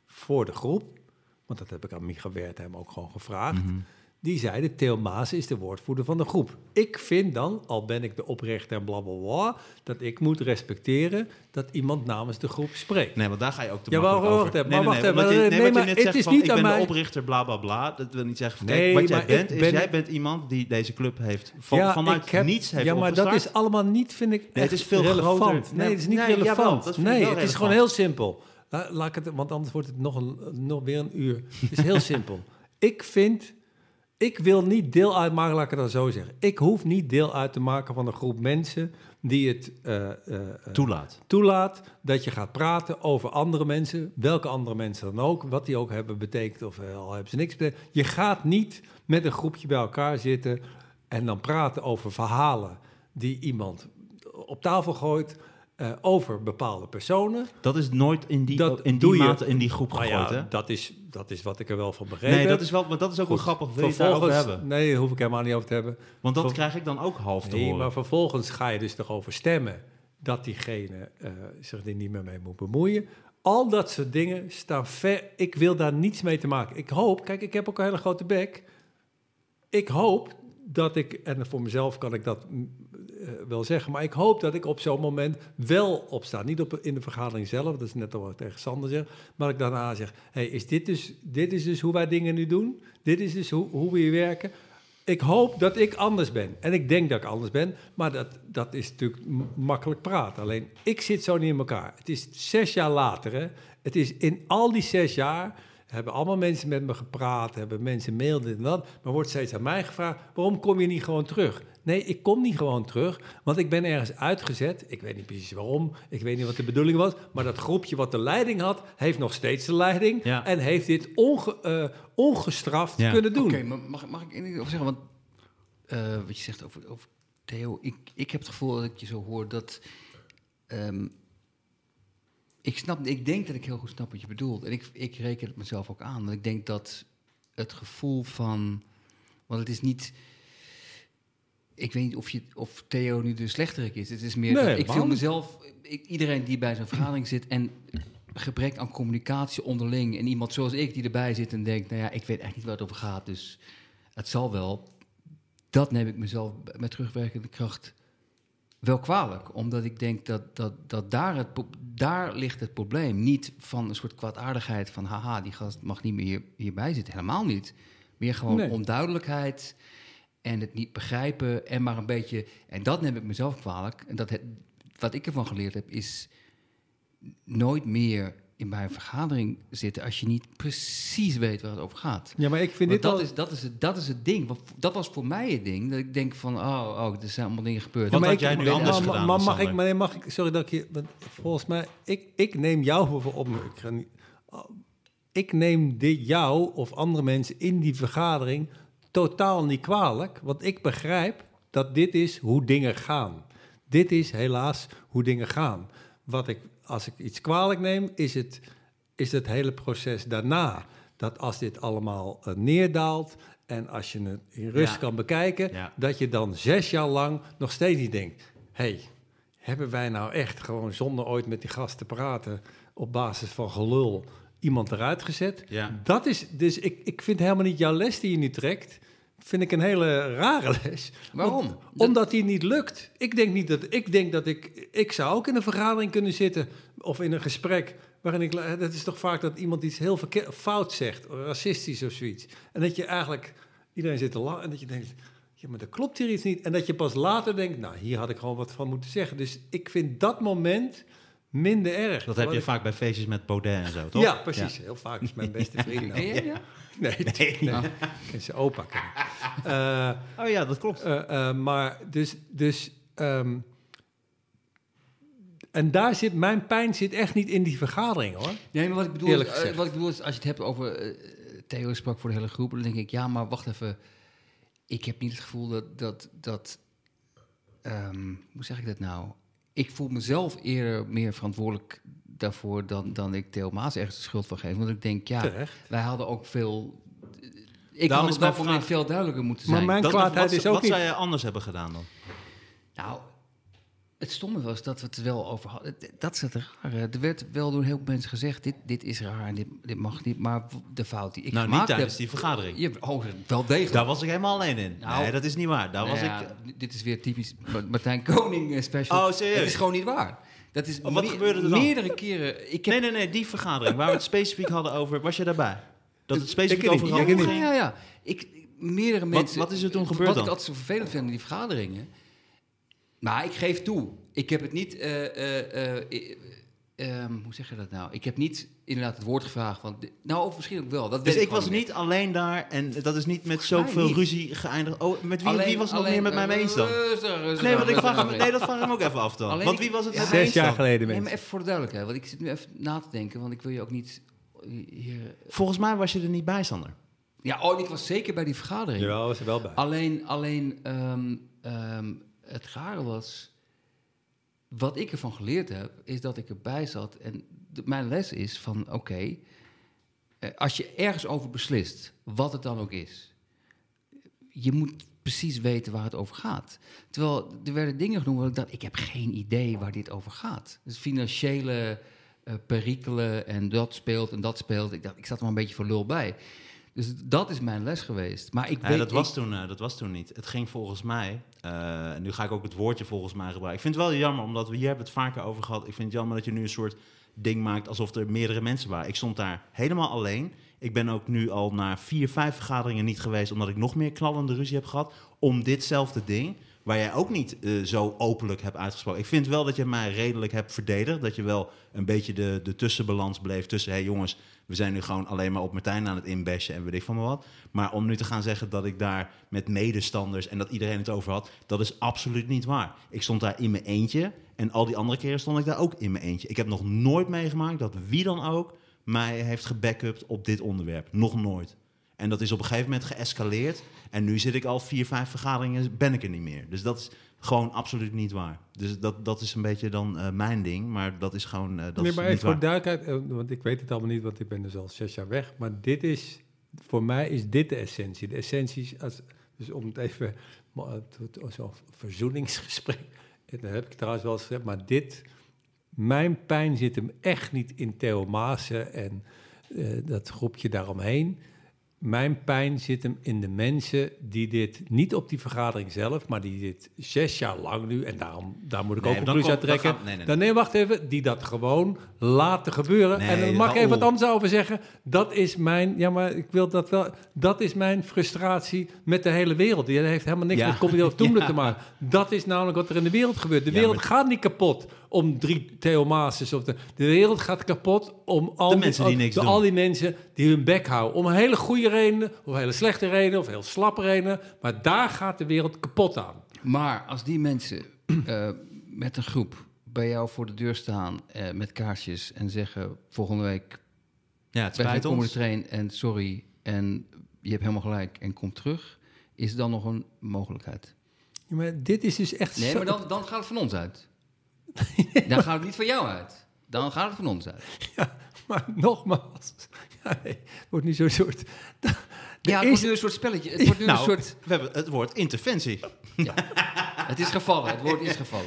voor de groep, want dat heb ik aan Micha Wertheim ook gewoon gevraagd, Mhm. Die zeiden Theo Maas is de woordvoerder van de groep. Ik vind dan, al ben ik de oprichter en blablabla, dat ik moet respecteren dat iemand namens de groep spreekt. Nee, want daar ga je ook te Ja, makkelijk over. even, nee, maar nee, wacht nee, even, nee, nee, maar je net het zegt is van, niet ik ben mij- de oprichter, bla bla bla. Dat wil niet zeggen. van, Nee, wat jij bent, is jij bent iemand die deze club heeft van, Ja, vanuit heb- niets heeft Ja, maar dat is allemaal niet, vind ik, Nee, het is veel relevant. groter. Nee, Nee, het is niet nee, relevant. jawel, dat nee, het is gewoon heel simpel. La- laat ik het, want anders wordt het nog, een, nog weer een uur. Het is heel simpel. Ik vind, ik wil niet deel uitmaken, laat ik het dan zo zeggen. Ik hoef niet deel uit te maken van een groep mensen die het eh, eh, eh, Toelaat. toelaat dat je gaat praten over andere mensen, welke andere mensen dan ook, wat die ook hebben betekend of al hebben ze niks betekend. Je gaat niet met een groepje bij elkaar zitten en dan praten over verhalen die iemand op tafel gooit eh, over bepaalde personen. Dat is nooit in die, Dat in die je. mate in die groep Nou gegooid, ja, hè? dat is, dat is wat ik er wel van begrepen Nee, dat is, wel, maar dat is ook wel Goed, grappig. Wil daarover hebben? nee, daar hoef ik helemaal niet over te hebben. Want dat ver- krijg ik dan ook half te Nee, horen. maar vervolgens ga je dus toch over stemmen dat diegene eh, zich er niet meer mee moet bemoeien. Al dat soort dingen staan ver. Ik wil daar niets mee te maken. Ik hoop, kijk, ik heb ook een hele grote bek. Ik hoop dat ik, en voor mezelf kan ik dat eh, wel zeggen, maar ik hoop dat ik op zo'n moment wel opsta. Niet op, in de vergadering zelf, dat is net al wat ik tegen Sander zeg, maar ik daarna zeg, hey, is dit, dus, dit is dus hoe wij dingen nu doen? Dit is dus hoe, hoe we hier werken? Ik hoop dat ik anders ben. En ik denk dat ik anders ben, maar dat, dat is natuurlijk makkelijk praten. Alleen, ik zit zo niet in elkaar. Het is zes jaar later, hè. Het is in al die zes jaar hebben allemaal mensen met me gepraat, hebben mensen mail dit en dat, maar wordt steeds aan mij gevraagd, waarom kom je niet gewoon terug? Nee, ik kom niet gewoon terug, want ik ben ergens uitgezet. Ik weet niet precies waarom, ik weet niet wat de bedoeling was, maar dat groepje wat de leiding had, heeft nog steeds de leiding Ja. en heeft dit onge, eh, ongestraft Ja. kunnen doen. Oké, maar mag, mag ik één ding over zeggen? Want eh, wat je zegt over, over Theo, ik, ik heb het gevoel dat ik je zo hoor dat. ehm, ik, snap, ik denk dat ik heel goed snap wat je bedoelt. En ik, ik reken het mezelf ook aan. Want ik denk dat het gevoel van. Want het is niet. Ik weet niet of, je, of Theo nu de slechterik is. Het is meer. Nee, dat ik voel mezelf. Ik, iedereen die bij zo'n vergadering zit. en gebrek aan communicatie onderling. en iemand zoals ik die erbij zit en denkt. Nou ja, ik weet echt niet waar het over gaat. Dus het zal wel. Dat neem ik mezelf met terugwerkende kracht wel kwalijk. Omdat ik denk dat, dat, dat daar, het, daar ligt het probleem. Niet van een soort kwaadaardigheid van... haha, die gast mag niet meer hier, hierbij zitten. Helemaal niet. Meer gewoon Nee. onduidelijkheid en het niet begrijpen... en maar een beetje... En dat neem ik mezelf kwalijk. En dat het, wat ik ervan geleerd heb is... nooit meer in bij een vergadering zitten... als je niet precies weet waar het over gaat. Ja, maar ik vind Want dit dat, al... is, dat, is het, dat is het ding. Want Dat was voor mij het ding. Dat ik denk van, oh, oh er zijn allemaal dingen gebeurd. Wat maar had ik- jij nu anders gedaan Maar mag ik, maar nee, mag ik, sorry dat ik je, want volgens mij, ik, ik neem jou bijvoorbeeld op. Ik, ga niet, ik neem dit jou of andere mensen in die vergadering totaal niet kwalijk, want ik begrijp dat dit is hoe dingen gaan. Dit is helaas hoe dingen gaan. Wat ik als ik iets kwalijk neem, is het, is het hele proces daarna. Dat als dit allemaal eh, neerdaalt en als je het in rust Ja. kan bekijken, Ja. dat je dan zes jaar lang nog steeds niet denkt: hey, hebben wij nou echt gewoon zonder ooit met die gast te praten op basis van gelul iemand eruit gezet? Ja. Dat is, dus ik, ik vind helemaal niet jouw les die je nu trekt, vind ik een hele rare les. Waarom? Want- omdat die niet lukt. Ik denk niet dat ik denk dat ik, ik zou ook in een vergadering kunnen zitten of in een gesprek waarin ik, dat is toch vaak dat iemand iets heel verkeerd, fout zegt, racistisch of zoiets, en dat je eigenlijk iedereen zit te lachen en dat je denkt. Ja, maar dat klopt hier iets niet. En dat je pas later denkt, nou, hier had ik gewoon wat van moeten zeggen. Dus ik vind dat moment minder erg. Dat heb je vaak bij feestjes met Baudet en zo, toch? Ja, precies. Heel vaak is mijn beste vriend. nou. Ja? Nee, nee, nee. Ken zijn opa. Eh, Oh ja, dat klopt. eh, eh, maar dus, dus ehm, en daar zit, mijn pijn zit echt niet in die vergadering hoor. Nee, maar wat ik bedoel, is, wat ik bedoel is, als je het hebt over... eh, Theo sprak voor de hele groep, dan denk ik, ja, maar wacht even. Ik heb niet het gevoel dat... dat, dat ehm, hoe zeg ik dat nou? Ik voel mezelf eerder meer verantwoordelijk daarvoor dan, dan ik Theo Maas ergens de schuld van geef. Want ik denk, ja, Terecht. wij hadden ook veel... Ik Daarom had moment vraag- veel duidelijker moeten Maar zijn. mijn Dat- kwaadheid wat, is ook wat niet... zou je anders hebben gedaan dan? Nou, het stomme was dat we het wel over hadden. Dat is het rare. Er werd wel door heel veel mensen gezegd: dit, dit is raar en dit, dit mag niet. Maar de fout die ik nou, niet tijdens heb. die vergadering. Je, oh, wel degelijk. Daar was ik helemaal alleen in. Nou, nee, dat is niet waar. Daar was Nou ja, ik... Dit is weer typisch Ma- Martijn Koning eh, special. Oh, serieus? Het is gewoon niet waar. Dat is Oh, wat me- gebeurde er dan? meerdere keren. Ik heb, Nee, nee, nee, die vergadering waar we het specifiek hadden over... Was je daarbij? Dat het specifiek over niet. ging? Ja, ja, ja. Ik, meerdere Wat- mensen. wat is er toen gebeurd Wat dan? ik altijd zo vervelend vind in die vergaderingen. Maar ik geef toe. Ik heb het niet. eh, eh, eh, eh, ehm, hoe zeg je dat nou? Ik heb niet inderdaad het woord gevraagd. Want, nou, of misschien ook wel. Dat Dus ik was niet alleen daar en dat is niet met zoveel niet. ruzie geëindigd. Oh, met wie, Alleen- wie was het nog meer met mij mee eens dan? Rustig, rustig, Nee, want ik rustig, vraag hem, nee, dat vraag ik hem ook even af dan. Alleen Want wie was het Ja, met mij Zes eens jaar dan? geleden Nee, mensen. maar even voor de duidelijkheid. Want ik zit nu even na te denken. Want ik wil je ook niet. Hier... Volgens mij was je er niet bij, Sander. Ja, oh, ik was zeker bij die vergadering. Jawel, was er wel bij. Alleen, alleen ehm, ehm, het rare was... Wat ik ervan geleerd heb, is dat ik erbij zat. En de- mijn les is van, oké... eh, als je ergens over beslist, wat het dan ook is... Je moet precies weten waar het over gaat. Terwijl er werden dingen genoemd waar ik dacht... ik heb geen idee waar dit over gaat. Dus financiële eh, perikelen en dat speelt en dat speelt. Ik dacht, ik zat er maar een beetje voor lul bij. Dus dat is mijn les geweest. Maar ik Ja, weet, dat, was ik- toen, eh, dat was toen niet. Het ging volgens mij, eh, nu ga ik ook het woordje volgens mij gebruiken. Ik vind het wel jammer, omdat we hier hebben het vaker over gehad. Ik vind het jammer dat je nu een soort ding maakt alsof er meerdere mensen waren. Ik stond daar helemaal alleen. Ik ben ook nu al naar vier, vijf vergaderingen niet geweest, omdat ik nog meer knallende ruzie heb gehad om ditzelfde ding. Waar jij ook niet eh, zo openlijk hebt uitgesproken. Ik vind wel dat je mij redelijk hebt verdedigd. Dat je wel een beetje de, de tussenbalans bleef tussen... hé hey jongens, we zijn nu gewoon alleen maar op Martijn aan het inbashen en weet ik van me wat. Maar om nu te gaan zeggen dat ik daar met medestanders... en dat iedereen het over had, dat is absoluut niet waar. Ik stond daar in mijn eentje en al die andere keren stond ik daar ook in mijn eentje. Ik heb nog nooit meegemaakt dat wie dan ook mij heeft gebackupt op dit onderwerp. Nog nooit. En dat is op een gegeven moment geëscaleerd. En nu zit ik al vier, vijf vergaderingen, ben ik er niet meer. Dus dat is gewoon absoluut niet waar. Dus dat, dat is een beetje dan eh, mijn ding. Maar dat is gewoon eh, dat nee, is maar even voor duidelijkheid, eh, want ik weet het allemaal niet, want ik ben dus al zes jaar weg. Maar dit is, voor mij is dit de essentie. De essentie is, als, dus om het even, zo'n verzoeningsgesprek, en dat heb ik trouwens wel eens gezegd, maar dit, mijn pijn zit hem echt niet in Theo Maassen en dat groepje daaromheen. Mijn pijn zit hem in de mensen die dit, niet op die vergadering zelf, maar die dit zes jaar lang nu, en daarom, daar moet ik Nee, ook een dan conclusie uit komt- dan trekken. gaan- nee, nee, Dan nee, wacht even, die dat gewoon laten gebeuren. En dan mag ik even wat anders over zeggen. Dat is mijn, ja, maar ik wil dat wel, dat is mijn frustratie met de hele wereld. Die heeft helemaal niks Ja. met comedy Ja. te maken. Dat is namelijk wat er in de wereld gebeurt. De Ja, wereld maar- gaat niet kapot om drie Theo Maases of de, de wereld gaat kapot om al De die, mensen die niks de- doen. al die mensen die hun bek houden. Om hele goede redenen, of hele slechte redenen, of heel slappe redenen. Maar daar gaat de wereld kapot aan. Maar als die mensen eh, met een groep bij jou voor de deur staan eh, met kaarsjes en zeggen volgende week Ja, het spijt ons. train en sorry en je hebt helemaal gelijk en kom terug, is dan nog een mogelijkheid? Ja, maar dit is dus echt Nee, zo- maar dan, dan gaat het van ons uit. dan gaat het niet van jou uit. dan gaat het van ons uit. Maar nogmaals, ja, nee, het wordt nu zo'n soort... Ja, het is- wordt nu een soort spelletje. Het wordt nu Nou, een soort... we hebben het woord interventie. Het is gevallen, het woord is gevallen.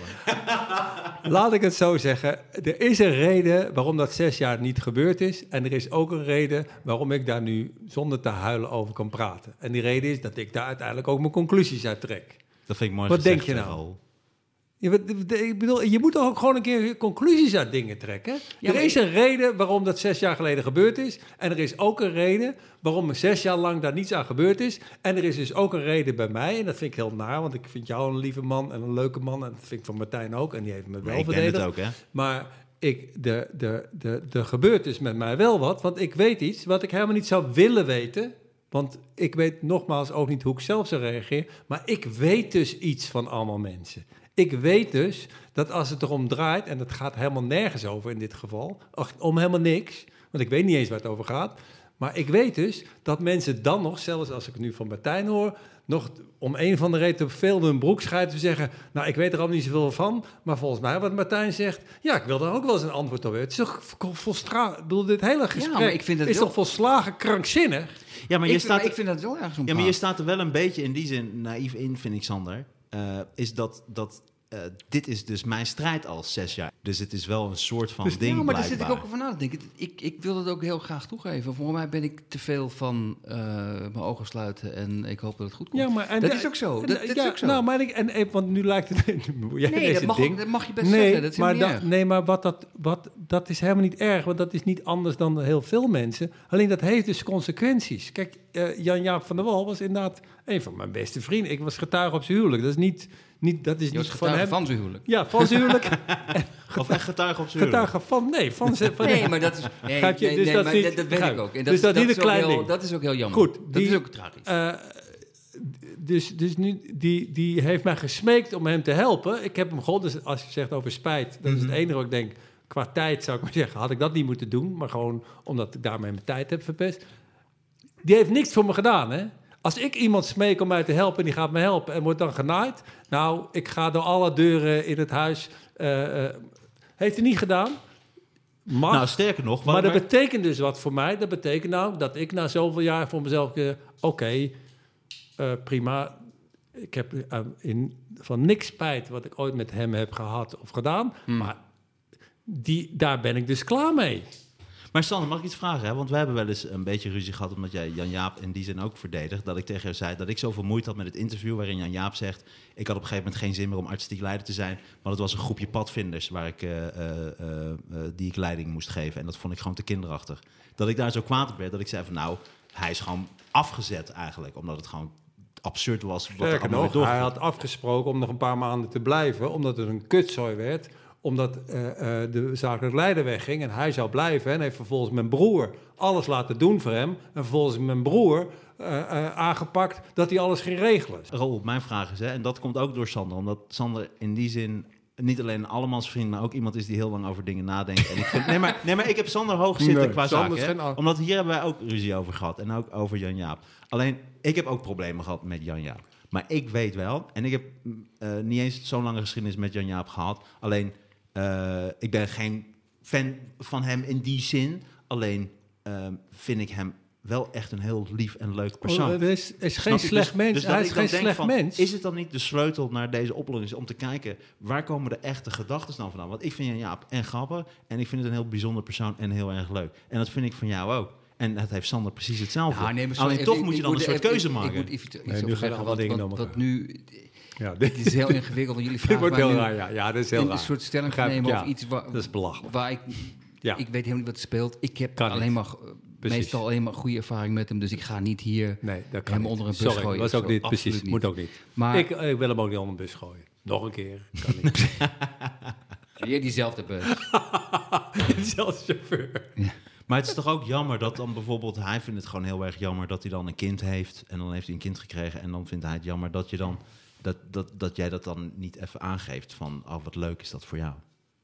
Laat ik het zo zeggen. Er is een reden waarom dat zes jaar niet gebeurd is. En er is ook een reden waarom ik daar nu zonder te huilen over kan praten. En die reden is dat ik daar uiteindelijk ook mijn conclusies uit trek. Dat vind ik mooi Wat gezegd, denk je nou? Je, weet- ik bedoel, je moet toch ook gewoon een keer conclusies uit dingen trekken. Ja, er is een reden waarom dat zes jaar geleden gebeurd is. En er is ook een reden waarom er zes jaar lang daar niets aan gebeurd is. En er is dus ook een reden bij mij. En dat vind ik heel naar, want ik vind jou een lieve man en een leuke man. En dat vind ik van Martijn ook. En die heeft me wel Nee, verdedigd. ook, hè? Maar ik, de, de, de, er gebeurt dus met mij wel wat. Want ik weet iets wat ik helemaal niet zou willen weten. Want ik weet nogmaals ook niet hoe ik zelf zou reageren. Maar ik weet dus iets van allemaal mensen. Ik weet dus dat als het erom draait, en het gaat helemaal nergens over in dit geval, ach, om helemaal niks, want ik weet niet eens waar het over gaat. Maar ik weet dus dat mensen dan nog, zelfs als ik het nu van Martijn hoor, nog om een van de reden te veel hun broek schijten te zeggen, nou ik weet er allemaal niet zoveel van, maar volgens mij wat Martijn zegt, ja ik wil daar ook wel eens een antwoord op hebben. Het is toch volstra, ik bedoel dit hele gesprek maar ik vind het is wel- toch volslagen krankzinnig? Ja, maar je ik, staat... maar ik vind dat wel een Ja, maar je staat er wel een beetje in die zin naïef in, vind ik, Sander. Eh, is dat, dat eh, dit is dus mijn strijd al zes jaar. Dus het is wel een soort van Dus- ding Ja, maar daar zit ik ook over na te denken. Ik, ik wil het ook heel graag toegeven. Voor mij ben ik te veel van eh, mijn ogen sluiten en ik hoop dat het goed komt. Ja, maar en dat is ook zo. en Dat, dat ja, is ook zo. Nou, maar ik, en, want nu lijkt het. jij nee, dat mag, ding. dat mag je best nee, zeggen. Dat is maar dat, niet erg. nee, maar wat dat, wat, dat is helemaal niet erg, want dat is niet anders dan heel veel mensen. Alleen dat heeft dus consequenties. Kijk, eh, Jan-Jaap van der Wal was inderdaad een van mijn beste vrienden. Ik was getuige op zijn huwelijk. Dat is niet, niet, dat is Je was niet van hem. van zijn huwelijk. Ja, van zijn huwelijk. Of echt getuige op zijn huwelijk. getuige van, nee, van zijn... Van Nee, maar dat is... Nee, Gaat je- nee, dus nee, dat maar dat, niet- dat weet ik ook. En Dus dat is niet is een ook klein heel- ding. Dat is ook heel jammer. Goed, dat die- is ook tragisch. Eh, dus dus nu, die, die heeft mij gesmeekt om hem te helpen. Ik heb hem gewoon, dus als je zegt over spijt, dat is het enige wat ik denk. Qua tijd zou ik maar zeggen, had ik dat niet moeten doen. Maar gewoon omdat ik daarmee mijn tijd heb verpest. Die heeft niks voor me gedaan, hè. Als ik iemand smeek om mij te helpen en die gaat me helpen en wordt dan genaaid. Nou, ik ga door alle deuren in het huis. eh, eh, heeft hij niet gedaan. Mag. Nou, sterker nog... Maar dat betekent dus wat voor mij. Dat betekent nou dat ik na zoveel jaar voor mezelf... eh, Oké, prima. Ik heb in, van niks spijt wat ik ooit met hem heb gehad of gedaan. Hmm. Maar die, daar ben ik dus klaar mee. Maar Sander, mag ik iets vragen? Hè? Want we hebben wel eens een beetje ruzie gehad... omdat jij Jan-Jaap in die zin ook verdedigt... dat ik tegen jou zei dat ik zoveel moeite had met het interview... waarin Jan-Jaap zegt... ik had op een gegeven moment geen zin meer om artistiek leider te zijn... maar het was een groepje padvinders waar ik, eh, eh, eh, die ik leiding moest geven. En dat vond ik gewoon te kinderachtig. Dat ik daar zo kwaad op werd dat ik zei van... nou, hij is gewoon afgezet eigenlijk... omdat het gewoon absurd was wat er Sterker nog, hij had afgesproken om nog een paar maanden te blijven... omdat het een kutzooi werd omdat eh, eh, de zakelijk leider wegging en hij zou blijven. En heeft vervolgens mijn broer alles laten doen voor hem. En vervolgens mijn broer eh, eh, aangepakt dat hij alles ging regelen. Raoul, mijn vraag is, hè, en dat komt ook door Sander, omdat Sander in die zin niet alleen een allemans vriend, maar ook iemand is die heel lang over dingen nadenkt. En ik vind, nee, maar, nee, maar ik heb Sander hoog zitten Nee, qua Sander zaken. geen Omdat hier hebben wij ook ruzie over gehad en ook over Jan-Jaap. Alleen, ik heb ook problemen gehad met Jan-Jaap. Maar ik weet wel, en ik heb mm, eh, niet eens zo'n lange geschiedenis met Jan-Jaap gehad. Alleen, eh, ik ben geen fan van hem in die zin. Alleen eh, vind ik hem wel echt een heel lief en leuk persoon. Oh, is, geen slecht Dus- mens. dus hij is geen denk slecht van, mens. Is het dan niet de sleutel naar deze oplossing om te kijken waar komen de echte gedachten dan vandaan? Want ik vind Jan Jaap en grappig en ik vind het een heel bijzonder persoon en heel erg leuk. En dat vind ik van jou ook. En dat heeft Sander precies hetzelfde. Ja, nee, maar sorry, Alleen toch ik- moet je ik dan een soort even- keuze ik- maken. Ik moet iets, iets nu gaan alle dingen want nu... ja, Het is heel ingewikkeld, want jullie dit vragen wordt heel raar. Ja, ja, dat is heel een raar. soort stelling ik, nemen ja. of iets waar, Dat is belachelijk. waar ik... Ja. Ik weet helemaal niet wat speelt. Ik heb Kan alleen niet. maar, eh, Precies. meestal alleen maar goede ervaring met hem, dus ik ga niet hier... Nee, dat kan Hem niet. onder een bus Sorry, gooien was ook niet. Absoluut Precies, niet. moet ook niet. Maar ik, ik wil hem ook niet onder een bus gooien. Nog een keer. Kan niet. weer diezelfde bus. Zelfs chauffeur. Maar het is toch ook jammer dat dan bijvoorbeeld, hij vindt het gewoon heel erg jammer dat hij dan een kind heeft. En dan heeft hij een kind gekregen. En dan vindt hij het jammer dat je dan, dat, dat, dat jij dat dan niet even aangeeft van, oh wat leuk is dat voor jou.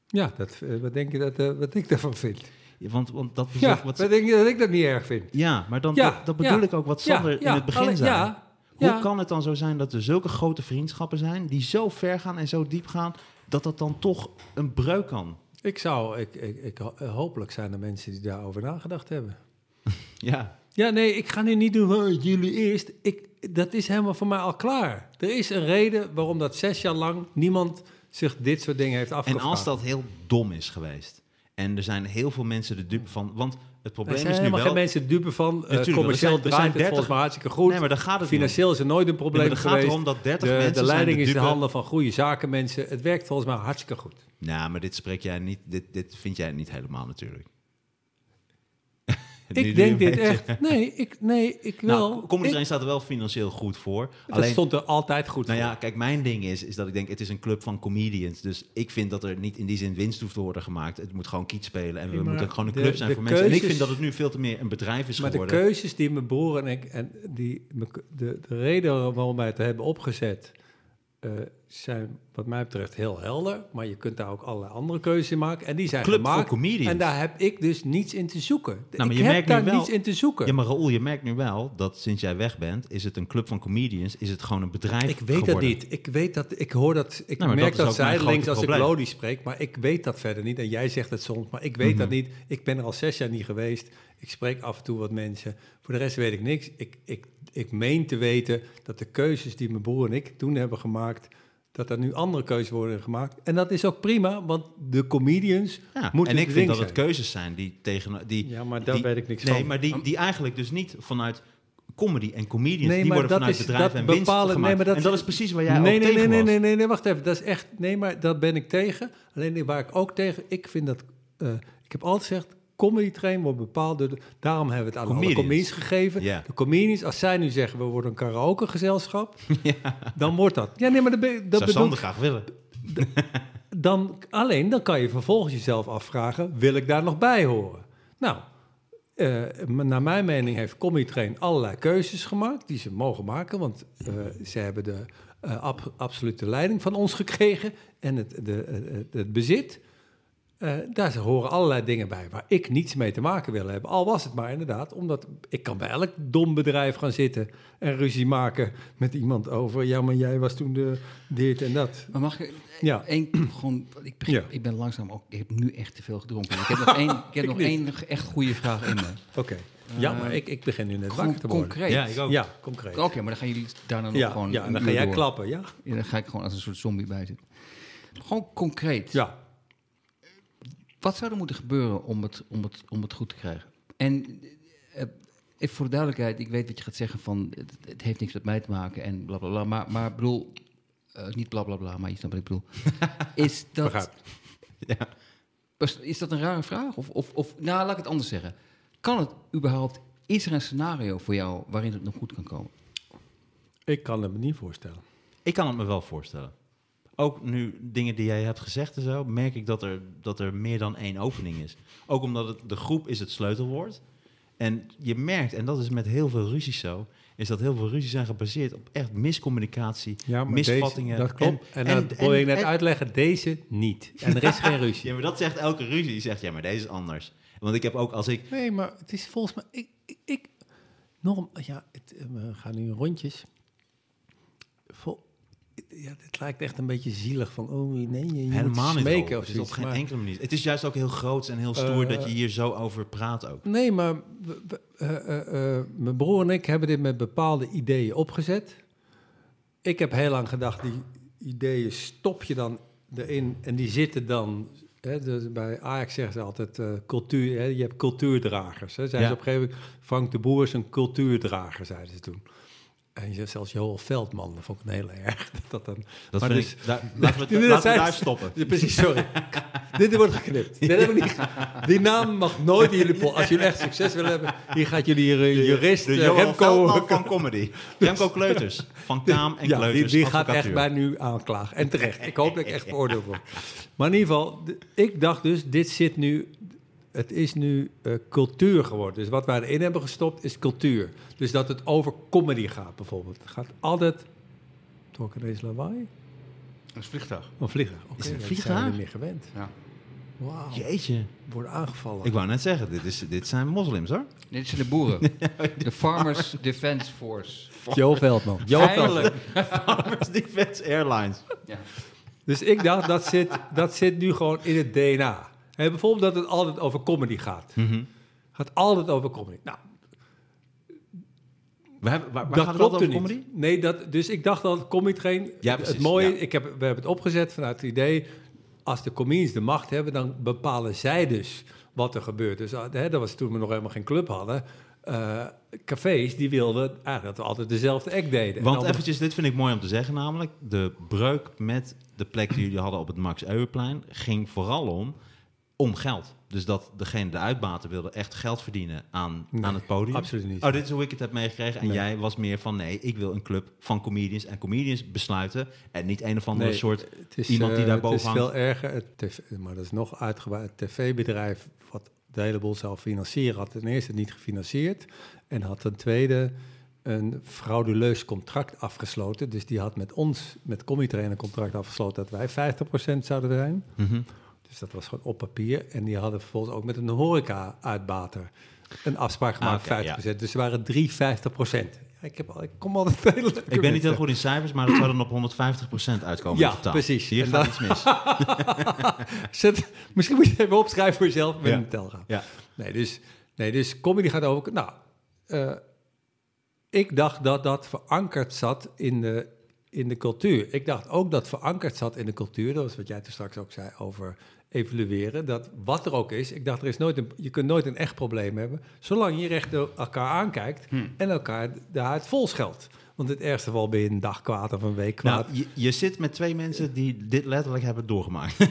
Ja, dat, eh, wat denk je dat, eh, wat ik daarvan vind? Ja, Want, want dat is Ja, wat, wat denk je dat ik dat niet erg vind? ja maar dan, Ja, dat, dat bedoel ik ook wat Sander in het begin alle- zei. ja, Hoe kan het dan zo zijn dat er zulke grote vriendschappen zijn, die zo ver gaan en zo diep gaan, dat dat dan toch een breuk kan Ik zou, ik, ik, ik, eh, hopelijk zijn er mensen die daarover nagedacht hebben. Ja, Ja, nee, ik ga nu niet doen van jullie eerst. Ik, dat is helemaal voor mij al klaar. Er is een reden waarom dat zes jaar lang niemand zich dit soort dingen heeft en afgevraagd. als dat heel dom is geweest. En er zijn heel veel mensen de dupe van. Want het er probleem zijn is nu helemaal wel. geen mensen dupe van. Natuurlijk, commercieel er zijn- draait zijn het 30 volgens mij hartstikke goed. Nee, maar daar gaat het om. Financieel is er nooit een Nee, maar probleem het gaat erom dat 30 de, mensen de zijn leiding de is in de handen van goede zakenmensen. Het werkt volgens mij hartstikke goed. Nou, maar dit spreek jij niet. Dit, dit vind jij niet helemaal natuurlijk. Ik denk dit echt. Nee, ik, nee, ik wel. Nou, Comedy ik, Train staat er wel financieel goed voor. dat Alleen, stond er altijd goed nou voor. ja, kijk, mijn ding is, is dat ik denk, het is een club van comedians. Dus ik vind dat er niet in die zin winst hoeft te worden gemaakt. Het moet gewoon kiet spelen en we Ja, moeten gewoon een de- club zijn voor mensen. En ik vind dat het nu veel te meer een bedrijf is Maar de geworden. keuzes die mijn broer en ik, en die, de, de reden waarom wij het hebben opgezet, eh, zijn wat mij betreft heel helder. Maar je kunt daar ook allerlei andere keuzes in maken. En die zijn Club voor gemaakt. comedians. En daar heb ik dus niets in te zoeken. maar ik je heb merkt nu daar wel- niets in te zoeken. Ja, maar Raoul, je merkt nu wel dat sinds jij weg bent, is het een club van comedians, is het gewoon een bedrijf ik weet geworden. dat niet. Ik weet dat. Ik hoor dat. Ik Nou, merk dat dat, zijdelings grote als ik. Lodi spreek. Maar ik weet dat verder niet. En jij zegt het soms, maar ik weet dat Mhm. niet. Ik ben er al zes jaar niet geweest. Ik spreek af en toe wat mensen. Voor de rest weet ik niks. Ik, ik, ik meen te weten dat de keuzes die mijn broer en ik toen hebben gemaakt. Dat er nu andere keuzes worden gemaakt. En dat is ook prima, want de comedians Ja, moeten en ik vind dat het keuzes zijn die tegen... Die, Ja, maar daar die- weet ik niks nee, van. maar die, die eigenlijk dus niet vanuit comedy en comedians, Nee, die worden vanuit is- bedrijven en winst bepalen- nee, gemaakt. maar dat- en dat is precies waar jij nee, ook nee, tegen nee, nee, was. nee, nee, nee, wacht even. Dat is echt, nee, maar dat ben ik tegen. Alleen waar ik ook tegen, ik vind dat, eh, ik heb altijd gezegd, comedy train wordt bepaald door, de, daarom hebben we het aan Comedians. alle comedians gegeven. Ja. De comedians, als zij nu zeggen, we worden een karaokegezelschap, dan wordt dat. Ja, nee, maar dat, dat Zou bedoel Sander graag willen. dan, alleen dan kan je vervolgens jezelf afvragen, wil ik daar nog bij horen? Nou, eh, naar mijn mening heeft Comedy Train allerlei keuzes gemaakt die ze mogen maken, want eh, ze hebben de eh, ab- absolute leiding van ons gekregen en het, de, het, het bezit. Eh, daar horen allerlei dingen bij waar ik niets mee te maken wil hebben. Al was het maar inderdaad, omdat ik kan bij elk dom bedrijf gaan zitten en ruzie maken met iemand over. Ja, maar jij was toen de dit en dat. Maar mag ik Ja. één gewoon... Ik, Ja. ik ben langzaam ook... Ik heb nu echt te veel gedronken. Ik heb nog één, ik heb Ik nog niet. één echt goede vraag in me. Oké. Ja, Eh, maar ik, ik begin nu net wakker te worden. concreet. Ja, ik ook. Ja, concreet. Oké, maar dan gaan jullie daarna nog ja, gewoon... ja, dan ga jij door. klappen, ja? Ja, dan ga ik gewoon als een soort zombie bij zitten. Gewoon concreet. Ja. Wat zou er moeten gebeuren om het, om het, om het goed te krijgen? En eh, even voor de duidelijkheid, ik weet wat je gaat zeggen van het, het heeft niks met mij te maken en bla bla bla. Maar, maar ik bedoel, eh, niet bla bla bla, maar je snapt wat ik bedoel. Is dat. Ja. is, is dat een rare vraag? Of, of, of, nou, laat ik het anders zeggen. Kan het überhaupt, is er een scenario voor jou waarin het nog goed kan komen? Ik kan het me niet voorstellen. Ik kan het me wel voorstellen. Ook nu dingen die jij hebt gezegd en zo, merk ik dat er, dat er meer dan één opening is. Ook omdat het, de groep is het sleutelwoord. En je merkt, en dat is met heel veel ruzies zo, is dat heel veel ruzies zijn gebaseerd op echt miscommunicatie, Ja, maar misvattingen. Deze, dat klopt. En, en- dat wil je net en- uitleggen. Deze niet. En er is geen ruzie. Ja, maar dat zegt elke ruzie. Die zegt, ja, maar deze is anders. Want ik heb ook, als ik... Nee, maar het is volgens mij... Ik, ik, ik norm, ja, het, we gaan nu rondjes. Ja, dit lijkt echt een beetje zielig van... Oh, nee, je, je Helemaal moet smeken of Het is op zoiets. geen maar- enkele manier. Het is juist ook heel groot en heel stoer Eh, dat je hier zo over praat ook. Nee, maar eh, eh, eh, mijn broer en ik hebben dit met bepaalde ideeën opgezet. Ik heb heel lang gedacht, die ideeën stop je dan erin en die zitten dan... Hè, dus bij Ajax zeggen ze altijd eh, cultuur, hè, je hebt cultuurdragers. Hè, zeiden Ja. ze op een gegeven moment, Frank de Boer is een cultuurdrager, zeiden ze toen. En je zelfs Joel Veldman, dat vond ik een heel erg. Dat dan, Dat maar dus- ik, daar, laten we, Nee, laten we daar stoppen. Ja, precies, sorry. Dit wordt geknipt. Dit niet. Die naam mag nooit in jullie pol. Als jullie echt succes willen hebben, hier gaat jullie eh, jurist De eh, Remco. Veldman van comedy. Remco Kleuters. Van Kaam en ja, die, Kleuters die gaat echt bij nu aanklagen. En terecht. Ik hoop dat ik echt veroordeeld word. Maar in ieder geval, ik dacht dus, dit zit nu... Het is nu eh, cultuur geworden. Dus wat wij erin hebben gestopt is cultuur. Dus dat het over comedy gaat bijvoorbeeld. Het gaat altijd... Door ineens lawaai? Een vliegtuig. Een vliegtuig. Oké, Is het een vliegtuig? zijn we niet meer gewend. Ja. Wauw. Jeetje. Worden aangevallen. Ik wou net zeggen, dit, is, dit zijn moslims hoor. Dit zijn de boeren. De Farmers Defense Force. Joe Veldman. Joe Veldman. Eindelijk. Farmers Defense Airlines. Ja. Dus ik dacht, dat zit, dat zit nu gewoon in het DNA. Hey, bijvoorbeeld dat het altijd over comedy gaat. Mhm. Gaat altijd over comedy. Nou, We hebben, waar waar dat gaat het er over niet. comedy? Nee, dat, dus ik dacht dat comedy train... Ja, het mooie, ja. ik heb, we hebben het opgezet vanuit het idee... als de comedians de macht hebben, dan bepalen zij dus wat er gebeurt. Dus uh, hè, dat was toen we nog helemaal geen club hadden. Uh, cafés, die wilden eigenlijk dat we altijd dezelfde act deden. Want eventjes, dit vind ik mooi om te zeggen namelijk. De breuk met de plek die jullie hadden op het Max Euweplein ging vooral om, om geld. Dus dat degene, de uitbater, wilde echt geld verdienen aan, Nee, aan het podium. absoluut niet. Oh, dit is hoe ik het heb meegekregen. En Nee. jij was meer van, nee, ik wil een club van comedians. En comedians besluiten. En niet een of andere Nee, soort... het is, iemand die eh, daarboven Het is hangt. veel erger, het tv, maar dat is nog uitgebreid. Het tv-bedrijf wat de hele boel zou financieren, had ten eerste niet gefinancierd. En had ten tweede een frauduleus contract afgesloten. Dus die had met ons, met Commitrain, een contract afgesloten dat wij 50% zouden zijn. Mhm. Dus dat was gewoon op papier. En die hadden vervolgens ook met een horeca-uitbater een afspraak gemaakt, Ah, oké, 50%. Dus er waren drie 50%. Ja, ik, heb al, ik kom altijd Ik ben niet mensen. heel goed in cijfers, maar dat zou dan op 150% uitkomen Ja, totaal. precies. Hier En gaat dan- iets mis. Zet, misschien moet je het even opschrijven voor jezelf met Ja. een tel gaan. Ja. Nee, dus, nee, dus comedy gaat over... Nou, eh, ik dacht dat dat verankerd zat in de, in de cultuur. Ik dacht ook dat verankerd zat in de cultuur. Dat was wat jij toen straks ook zei over evalueren. Dat wat er ook is, ik dacht, er is nooit een, je kunt nooit een echt probleem hebben... zolang je recht door elkaar aankijkt en elkaar de huid vol scheldt. Want in het ergste geval ben je een dag kwaad of een week kwaad. Nou, je, je zit met twee mensen die dit letterlijk hebben doorgemaakt.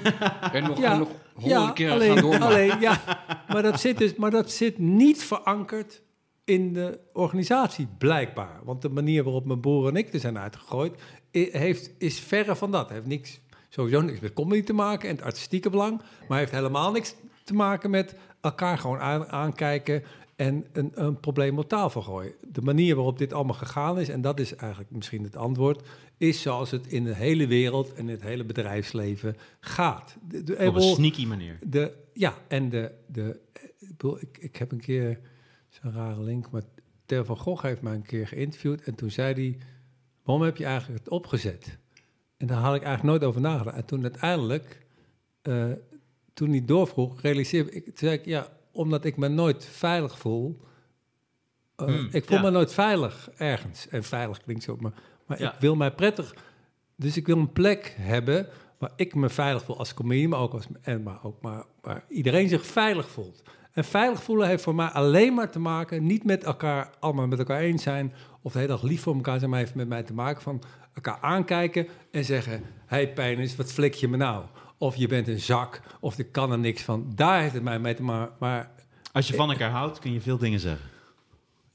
En nog, Ja, en nog honderden keren alleen, gaan doormaken. alleen, ja, maar dat, zit dus, maar dat zit niet verankerd in de organisatie, blijkbaar. Want de manier waarop mijn broer en ik er zijn uitgegooid, heeft, is verre van dat. Heeft niks, sowieso niks met comedy te maken en het artistieke belang, maar heeft helemaal niks te maken met elkaar gewoon aan- aankijken en een, een probleem op tafel gooien. De manier waarop dit allemaal gegaan is, en dat is eigenlijk misschien het antwoord, is zoals het in de hele wereld en het hele bedrijfsleven gaat. De, de, Op een sneaky manier. de, ja, en de, de ik, ik, heb een keer zo'n rare link, maar Theo van Gogh heeft mij een keer geïnterviewd en toen zei hij, waarom heb je eigenlijk het opgezet? En daar had ik eigenlijk nooit over nagedacht. En toen uiteindelijk, eh, toen hij doorvroeg, realiseerde ik, zei ik, ja, omdat ik me nooit veilig voel. Eh, Hmm, ik voel ja. me nooit veilig ergens. En veilig klinkt zo, maar, maar Ja. ik wil mij prettig. Dus ik wil een plek hebben waar ik me veilig voel als comedian, maar ook als en maar ook maar waar iedereen zich veilig voelt. En veilig voelen heeft voor mij alleen maar te maken, niet met elkaar allemaal met elkaar eens zijn of de hele dag lief voor elkaar zijn, maar heeft met mij te maken van elkaar aankijken en zeggen: Hey pijn is, wat flik je me nou? Of je bent een zak, of ik kan er niks van. Daar heeft het mij mee te maken. Maar Als je van elkaar houdt, kun je veel dingen zeggen.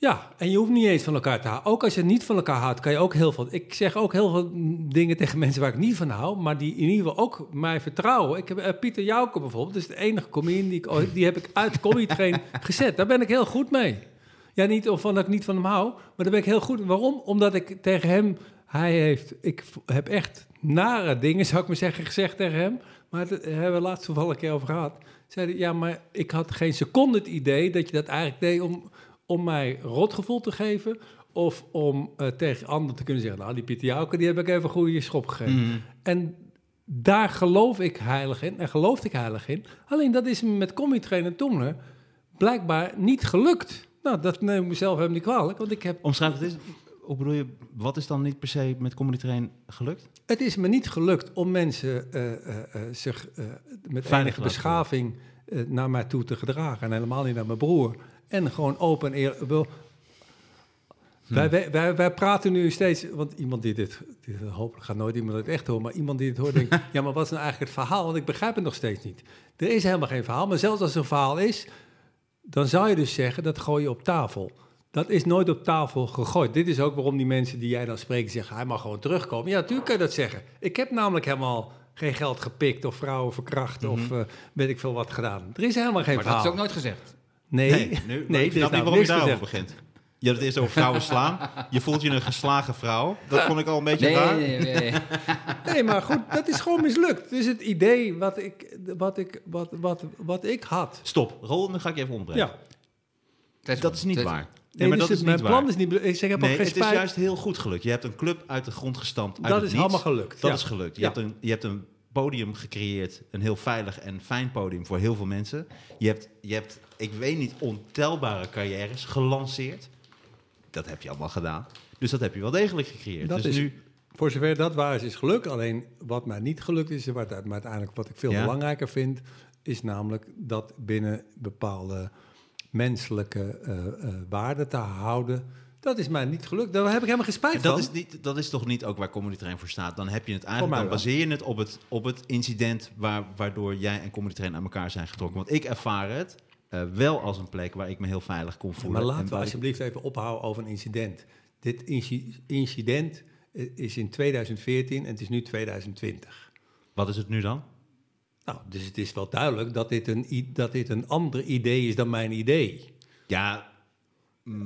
Ja, en je hoeft niet eens van elkaar te houden. Ook als je niet van elkaar houdt, kan je ook heel veel... Ik zeg ook heel veel dingen tegen mensen waar ik niet van hou... maar die in ieder geval ook mij vertrouwen. Ik heb eh, Pieter Jouke bijvoorbeeld, dat is de enige comedian die ik ooit... die heb ik uit comedy train gezet. Daar ben ik heel goed mee. Ja, niet of van dat ik niet van hem hou, maar daar ben ik heel goed. Waarom? Omdat ik tegen hem... Hij heeft... Ik heb echt nare dingen, zou ik maar zeggen, gezegd tegen hem. Maar daar hebben we laatst toevallig een keer over gehad. Zei hij, ja, maar ik had geen seconde het idee dat je dat eigenlijk deed om, om mij rotgevoel te geven. Of om eh, tegen anderen te kunnen zeggen, nou, die Pieter Jouke, die heb ik even een goede schop gegeven. Mhm. En daar geloof ik heilig in. En geloofde ik heilig in. Alleen dat is me met comedy trainer Toemler blijkbaar niet gelukt. Nou, dat neem ik mezelf helemaal niet kwalijk. Want ik heb Omschrijf het eens. Hoe bedoel je, wat is dan niet per se met Comedy Train gelukt? Het is me niet gelukt om mensen eh, eh, zich met Veilig enige beschaving naar mij toe te gedragen. En helemaal niet naar mijn broer. En gewoon open en eerlijk. Wel, wij, wij, wij, praten nu steeds, want iemand die dit, dit hopelijk gaat nooit iemand het echt horen, maar iemand die het hoort denkt, ja, maar wat is nou eigenlijk het verhaal? Want ik begrijp het nog steeds niet. Er is helemaal geen verhaal, maar zelfs als er een verhaal is, dan zou je dus zeggen, dat gooi je op tafel. Dat is nooit op tafel gegooid. Dit is ook waarom die mensen die jij dan spreekt zeggen, hij mag gewoon terugkomen. Ja, natuurlijk kan je dat zeggen. Ik heb namelijk helemaal geen geld gepikt of vrouwen verkracht of uh, weet ik veel wat gedaan. Er is helemaal geen Maar verhaal. dat is ook nooit gezegd. Nee, nee, nu, nee, er ik snap niet nou waarom je daarover gezegd. begint. Je hebt het eerst over vrouwen slaan. Je voelt je een geslagen vrouw. Dat vond ik al een beetje Nee, raar. nee, nee, nee. Nee, maar goed, dat is gewoon mislukt. Dus het idee wat ik, wat ik, wat, wat, wat ik had. Stop, Rol, dan ga ik je even onderbreken. Ja, Dat is- niet waar. Nee, maar dus dat is het- mijn niet plan waar. is niet. Ik zeg, ik heb Nee, ook geen het is juist heel goed gelukt. Je hebt een club uit de grond gestampt. Uit Dat het is niets. allemaal gelukt, Dat ja. is gelukt. Je, Ja. hebt een, je hebt een podium gecreëerd. Een heel veilig en fijn podium voor heel veel mensen. Je hebt, je hebt ik weet niet, ontelbare carrières gelanceerd. Dat heb je allemaal gedaan. Dus dat heb je wel degelijk gecreëerd. Dat dus is- nu, Voor zover dat waar is, is gelukt. Alleen wat mij niet gelukt is, maar uiteindelijk wat ik veel Ja. belangrijker vind, is namelijk dat binnen bepaalde menselijke eh, waarden te houden. Dat is mij niet gelukt. Daar heb ik helemaal geen spijt dat van. is, niet, dat is toch niet ook waar Comedy Train voor staat? Dan heb je het eigenlijk, dan baseer je het op het, op het incident waar, waardoor jij en Comedy Train aan elkaar zijn getrokken. Want ik ervaar het eh, wel als een plek waar ik me heel veilig kon voelen. maar En laten we alsjeblieft even ophouden over een incident. Dit inci- incident is in 2014 en het is nu 2020. Wat is het nu dan? Nou, dus het is wel duidelijk dat dit een, dat dit een ander idee is dan mijn idee. Ja,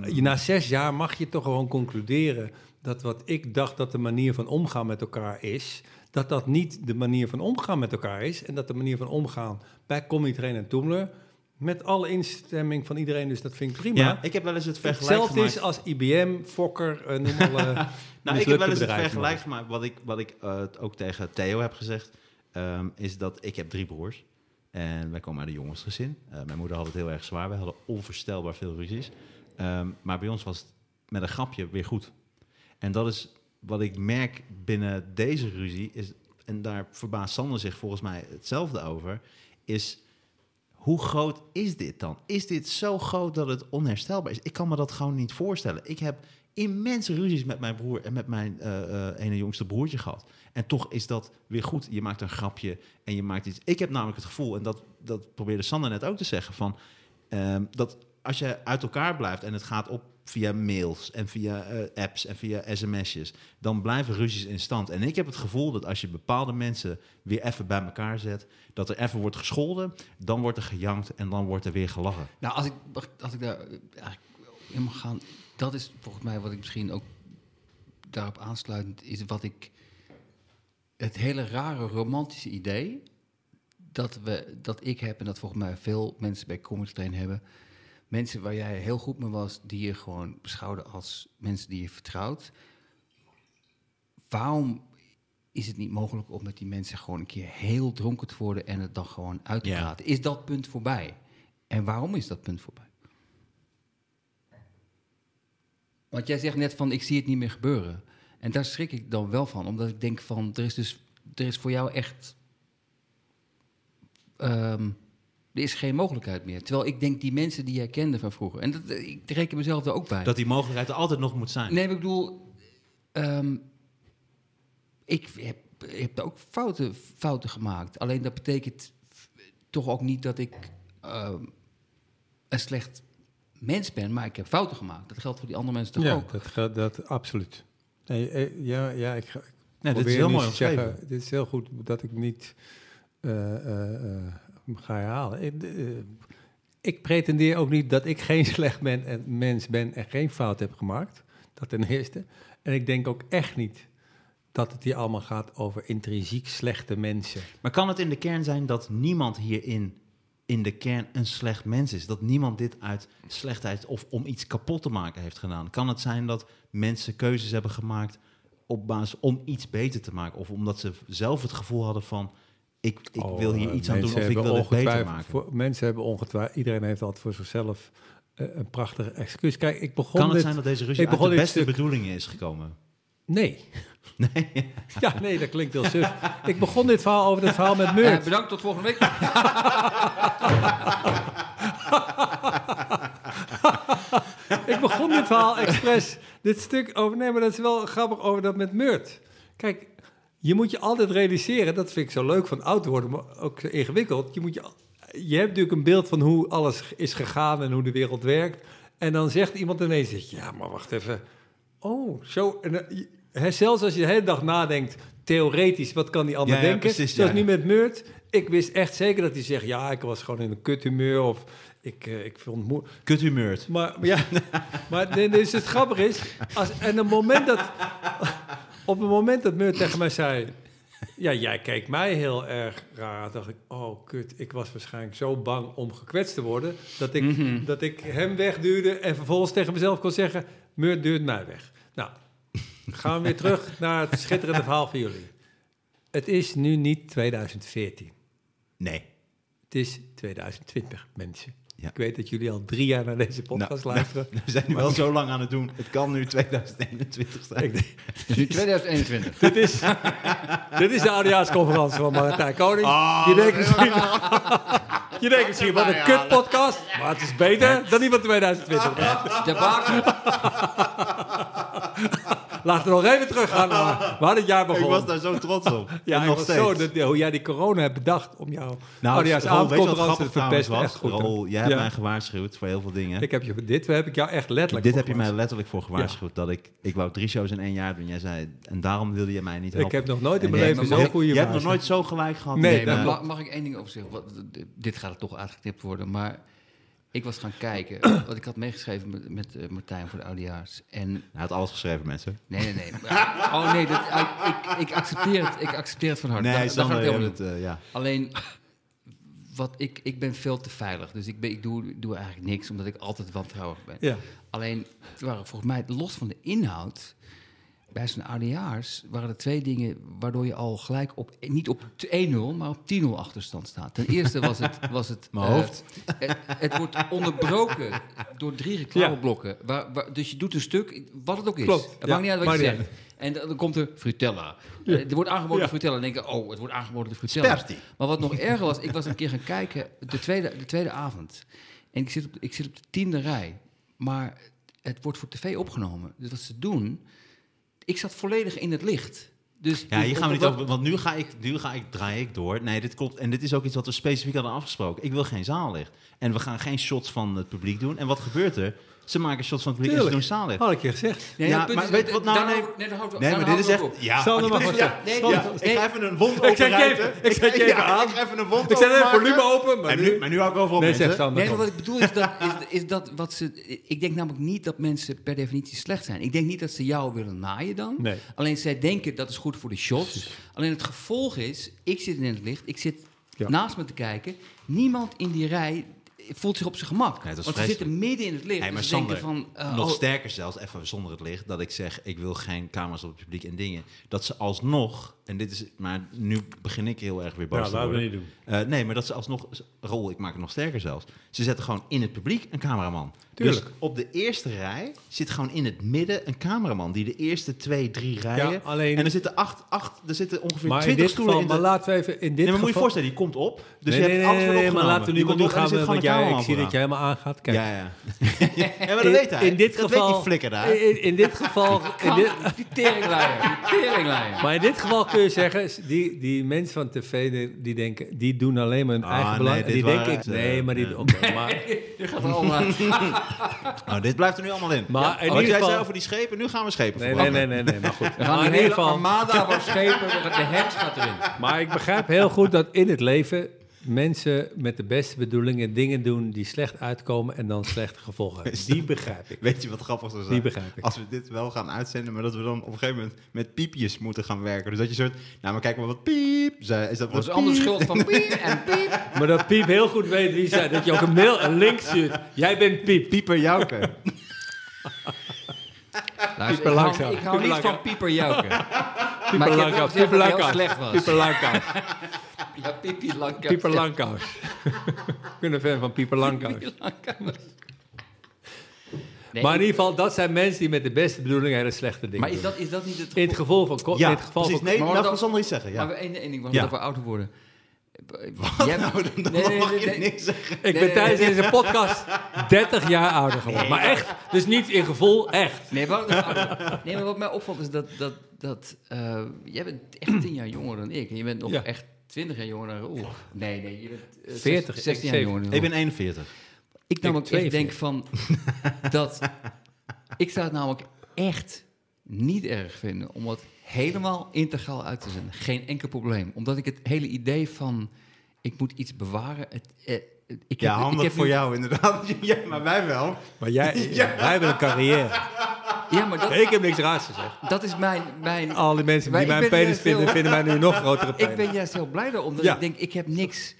Je- Na zes jaar mag je toch gewoon concluderen dat wat ik dacht dat de manier van omgaan met elkaar is, dat dat niet de manier van omgaan met elkaar is. En dat de manier van omgaan bij Comedy Train en Toemler, met alle instemming van iedereen, dus dat vind ik prima. ja, ik heb wel eens het vergelijk Hetzelfde gemaakt. is als IBM, Fokker, eh, noem alle Nou, ik heb wel eens het vergelijk gemaakt. Wat ik, wat ik eh, ook tegen Theo heb gezegd, ehm, is dat ik heb drie broers. En wij komen uit een jongensgezin. Eh, mijn moeder had het heel erg zwaar. Wij hadden onvoorstelbaar veel ruzies. Ehm, maar bij ons was het met een grapje weer goed. En dat is wat ik merk binnen deze ruzie. Is, en daar verbaast Sander zich volgens mij hetzelfde over. Is hoe groot is dit dan? Is dit zo groot dat het onherstelbaar is? Ik kan me dat gewoon niet voorstellen. Ik heb immense ruzies met mijn broer en met mijn eh, eh, ene jongste broertje gehad. En toch is dat weer goed. Je maakt een grapje en je maakt iets. Ik heb namelijk het gevoel, en dat, dat probeerde Sander net ook te zeggen, van ehm, dat als je uit elkaar blijft en het gaat op via mails en via eh, apps en via sms'jes, dan blijven ruzies in stand. En ik heb het gevoel dat als je bepaalde mensen weer even bij elkaar zet, dat er even wordt gescholden, dan wordt er gejankt en dan wordt er weer gelachen. Nou, als ik, als ik daar mag gaan, dat is volgens mij wat ik misschien ook daarop aansluitend is wat ik het hele rare romantische idee dat we dat ik heb en dat volgens mij veel mensen bij Comedy Train hebben. Mensen waar jij heel goed mee was, die je gewoon beschouwde als mensen die je vertrouwt. Waarom is het niet mogelijk om met die mensen gewoon een keer heel dronken te worden en het dan gewoon uit te Ja. praten? Is dat punt voorbij? En waarom is dat punt voorbij? Want jij zegt net van, ik zie het niet meer gebeuren. En daar schrik ik dan wel van, omdat ik denk van, er is dus, er is voor jou echt, ehm, er is geen mogelijkheid meer. Terwijl ik denk, die mensen die jij kende van vroeger, en dat, ik reken mezelf er ook bij. Dat die mogelijkheid er altijd nog moet zijn. Nee, ik bedoel, ehm, ik heb, heb ook fouten, fouten gemaakt. Alleen dat betekent toch ook niet dat ik ehm, een slecht mens ben, maar ik heb fouten gemaakt. Dat geldt voor die andere mensen toch ja, ook? dat, gaat- dat absoluut. Nee, eh, ja, ja, ik ga. ik Nee, dit is probeer heel mooi te zeggen. Dit is heel goed dat ik niet eh, eh, eh, ga herhalen. Ik, ik pretendeer ook niet dat ik geen slecht ben en mens ben en geen fout heb gemaakt. Dat ten eerste. En ik denk ook echt niet dat het hier allemaal gaat over intrinsiek slechte mensen. Maar kan het in de kern zijn dat niemand hierin in de kern een slecht mens is? Dat niemand dit uit slechtheid of om iets kapot te maken heeft gedaan? Kan het zijn dat mensen keuzes hebben gemaakt op basis om iets beter te maken? Of omdat ze zelf het gevoel hadden van, ik, ik Oh, wil hier iets aan doen of ik wil het beter maken? Voor, mensen hebben ongetwijfeld, iedereen heeft altijd voor zichzelf eh, een prachtige excuus. Kijk, ik begon Kan het dit- zijn dat deze ruzie uit de beste stuk- bedoelingen is gekomen? Nee. Nee. Ja, nee, dat klinkt heel suf. ik begon dit verhaal over het verhaal met Eh, Meurt. bedankt, tot volgende week. ik begon dit verhaal expres, dit stuk over... Nee, maar dat is wel grappig over dat met Meurt. Kijk, je moet je altijd realiseren, dat vind ik zo leuk van oud worden, maar ook zo ingewikkeld. Je, moet je, je hebt natuurlijk een beeld van hoe alles is gegaan en hoe de wereld werkt. En dan zegt iemand ineens, ja, maar wacht even. Oh, zo. En, hè, zelfs als je de hele dag nadenkt, theoretisch, wat kan die ander Ja, ja, denken? precies, Zoals nu met Meurt. Ik wist echt zeker dat hij zegt, ja, ik was gewoon in een kuthumeur of ik, eh, ik vond het moe. Kuthumeurd. Maar ja, maar dus het grappige is, als, en een moment dat, op het moment dat Meur tegen mij zei, ja, jij keek mij heel erg raar, dacht ik, oh kut, ik was waarschijnlijk zo bang om gekwetst te worden, dat ik, dat ik hem wegduwde en vervolgens tegen mezelf kon zeggen, Meur duurt mij weg. Nou, gaan we weer terug naar het schitterende verhaal van jullie. Het is nu niet 2014. Nee. Het is 2020, mensen. Ja. Ik weet dat jullie al drie jaar naar deze podcast Nou, luisteren. We zijn nu wel zo lang aan het doen. Het kan nu 2021 zijn. Nu 2021. dit, is, dit is de oudejaarsconferentie van Martijn Koning. Ah, je denkt misschien, je denkt misschien wat een kut podcast, maar het is beter dan die van 2020. De. Laten we nog even teruggaan naar waar dit jaar Ik begon. was daar zo trots op. ja, En ik nog was steeds. zo, dat, hoe jij die corona hebt bedacht om jouw Nou, Raoul, weet je wat oudejaarsavondconferentie te verpesten. Echt was? goed. hè? Raoul, jij hebt Ja. mij gewaarschuwd voor heel veel dingen. Ik heb je, dit heb ik jou echt letterlijk Dit voor heb je mij letterlijk voor gewaarschuwd. Dat ik, ik wou drie shows in één jaar doen. Jij zei, en daarom wilde je mij niet helpen. Ik heb nog nooit in mijn leven zo'n goede Je hebt nog nooit zo gelijk gehad. Nee, mag, ik één ding over zeggen? Dit gaat er toch uitgetipt worden, maar ik was gaan kijken. Want ik had meegeschreven met, met eh, Martijn voor de oudejaars. En Hij had alles geschreven, mensen. nee, nee, nee. Maar- oh nee, dat, ik, ik, ik, accepteer het, ik accepteer het van harte. Nee, daar gaat helemaal eh, ja. Alleen, wat ik, ik ben veel te veilig. Dus ik, ben, ik doe, doe eigenlijk niks, omdat ik altijd wantrouwig ben. Ja. Alleen, waren volgens mij, los van de inhoud... bij zo'n oudejaars waren er twee dingen... waardoor je al gelijk op, niet op 1-0, maar op 10-0 achterstand staat. Ten eerste was het... Was het Mijn eh, hoofd. het, het wordt onderbroken door drie reclameblokken. Waar, waar, dus je doet een stuk, wat het ook is. Klopt, Het ja, maakt niet uit wat je zegt. En dan, komt er Frutella. Eh, er wordt aangeboden Ja. de Frutella. En dan denk oh, het wordt aangeboden de Frutella. Sperti. Maar wat nog erger was, ik was een keer gaan kijken, de tweede, de tweede avond. En ik zit, op, ik zit op de tiende rij. Maar het wordt voor tv opgenomen. Dus wat ze doen, ik zat volledig in het licht. Dus, Ja, hier gaan we niet over, want nu ga, ik, nu ga ik, draai ik door. Nee, dit klopt. En dit is ook iets wat we specifiek hadden afgesproken. Ik wil geen zaallicht. En we gaan geen shots van het publiek doen. En wat gebeurt er? Ze maken shots van het publiek en ze doen zaallicht. Had ik je gezegd. Nee, Ja, maar is, weet je wat nou- nee. nee, we- Nee, maar dit is echt... Ja, Sander mag ja. Nee, ik ga even een wond Ik zet je openrijten. even- ik zet je even aan. Ik ga even een wond Ik zet even volume open, maar En nu... maar nu hou ik overal Nee, mensen. Nee, maar wat ik bedoel is dat, is, is dat wat ze. Ik denk namelijk niet dat mensen per definitie slecht zijn. Ik denk niet dat ze jou willen naaien dan. Nee. Alleen zij denken dat is goed voor de shots. Alleen het gevolg is, ik zit in het licht, ik zit Ja. naast me te kijken. Niemand in die rij voelt zich op zijn gemak. Nee, dat Want ze zitten midden in het licht. Maar dus Sander, van. eh, nog oh, sterker zelfs, even zonder het licht, dat ik zeg, ik wil geen camera's op het publiek en dingen. Dat ze alsnog, en dit is, maar nu begin ik heel erg weer boos Ja, te laten we worden. niet doen. Eh, nee, maar dat ze alsnog, rol, ik maak het nog sterker zelfs. Ze zetten gewoon in het publiek een cameraman. Tuurlijk. Dus op de eerste rij zit gewoon in het midden een cameraman die de eerste twee, drie rijen. alleen- En er zitten acht, acht, er zitten ongeveer Maar in twintig dit stoelen geval, in maar de. laten we even in dit Nee, maar moet je je voorstellen, die komt op. Dus nee, je nee, hebt alles nee, nee, maar laten we nu maar er doorgaan, zit want jij, ik zie dat je vooraan. helemaal aangaat. Kijk, Ja, ja. ja, maar dat weet hij. in dit dat geval, weet die flikker daar. In, in dit geval, in dit, Die teringleier. Teringleier. maar in dit geval kun je zeggen, die, die mensen van tv die, denken, die doen alleen maar hun Ah, eigen belang. die denken, nee, eh, maar die, ja. oké, maar, Die gaat allemaal. Oh, dit blijft er nu allemaal in. Maar Ja, in want ieder jij geval- zei over die schepen, nu gaan we schepen nee, nee, verbranden. nee, nee, nee, maar goed. We gaan Maar in ieder geval, armada van schepen, de hens gaat erin. Maar ik begrijp heel goed dat in het leven mensen met de beste bedoelingen dingen doen die slecht uitkomen en dan slechte gevolgen hebben. Die begrijp ik. Weet je wat grappig zou zijn? Die begrijp ik. Als we dit wel gaan uitzenden, maar dat we dan op een gegeven moment met piepjes moeten gaan werken. Dus dat je soort, nou maar kijk maar wat piep zei. Is dat wat piep? schuld van piep en piep. Maar dat Piep heel goed weet wie zei. Dat je ook een mail, een link stuurt. Jij bent Piep. Pieper Jouke. Luister, Pieper ik hou, ik hou niet van. Pieper Jouke. Pieper Maar ik heb wel Langkous. gezegd Pieper heel slecht was. Ja, Piepie Langkous. Pieper Langkous. Ik ben een fan van Pieper Langkous. Nee, Maar in ieder geval, dat zijn mensen die met de beste bedoelingen hele slechte dingen maar is doen. dat, is dat niet het In het geval van... ko- in Ja, het geval precies. van Nee, Maar dat- me zonder iets zeggen. Maar Ja. één één ding, want Ja. dat we ouder worden. Wat Jij- nou, dan, dan Nee, nee, mag nee, je nee. niks zeggen. ik Nee, ben tijdens nee. deze podcast 30 jaar ouder geworden. Maar echt, dus niet in gevoel, echt. Nee, maar wat mij opvalt is dat, dat, dat eh, jij bent echt 10 jaar jonger dan ik. En je bent nog Ja. echt 20 jaar jonger dan Raoul. Nee, nee, je bent eh, 40, 16 jaar ik- jonger Ik ben 41. Ik namelijk echt 42. denk van dat ik zou het namelijk echt niet erg vinden om het helemaal integraal uit te zenden. Geen enkel probleem. Omdat ik het hele idee van ik moet iets bewaren. Het, eh, ik Ja, heb, handig ik heb voor nu- jou inderdaad. Ja, maar wij wel. Maar jij, wij hebben een carrière. Ja, maar dat, Ik heb niks raars gezegd. dat is mijn, mijn Al die mensen Maar die ik mijn penis vinden, heel- vinden mij nu nog grotere Ik penis. ben juist heel blij daarom. Dat Ja. ik denk, ik heb niks...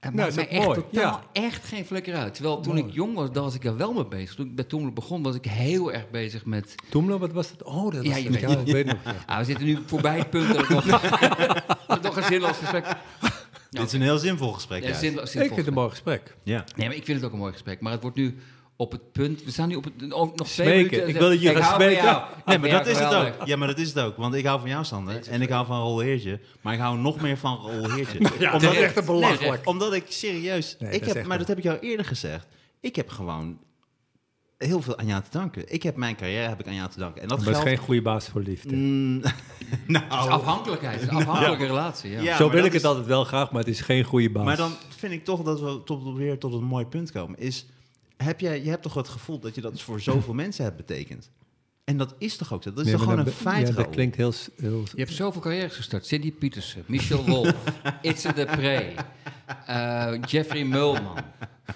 Het Nou, mij echt mooi, totaal ja. echt geen vlekker uit. Terwijl toen Mooi. ik jong was, daar was ik er wel mee bezig. Toen ik bij Toemler begon, was ik heel erg bezig met... Toemler, wat was dat? Oh, dat Ja, was je weet- ja, ik weet nog. ja. Ah, we zitten nu voorbij het punt dat ik nog, ik nog een zinloos gesprek... Dit is een heel zinvol gesprek. Ja, Ik vind het een mooi gesprek. Ja. Nee, maar ik vind het ook een mooi gesprek. Maar het wordt nu op het punt... We staan nu op het... oh, nog twee Smeken. minuten. en Ik wil dat je zeg ik, gaat hou van smeken. jou. Nee, maar dat is het ook. Ja, maar dat is het ook. Want ik hou van jou, Sander. En ik hou van Rol Heertje. Maar ik hou nog meer van Rol Heertje. Ja, dat is echt een belachelijk. Nee, omdat ik serieus... Nee, ik heb, maar dat heb ik jou eerder gezegd. Ik heb gewoon heel veel aan jou te danken. Ik heb mijn carrière heb ik aan jou te danken. En dat Maar dat is geen goede basis voor liefde. Mm, nou, Het is afhankelijkheid. Het is een afhankelijke relatie, ja. Ja, Zo wil ik het is- altijd wel graag, maar het is geen goede basis. Maar dan vind ik toch dat we tot, weer tot een mooi punt komen. Is, heb jij, je hebt toch het gevoel dat je dat voor zoveel mensen hebt betekend? En dat is toch ook zo? Dat is Nee, toch gewoon een feit, Ja, dat klinkt heel... heel Je hebt zoveel carrières gestart. Cindy Pietersen, Michel Wolf, Itze de Pre, eh, Jeffrey Mulman.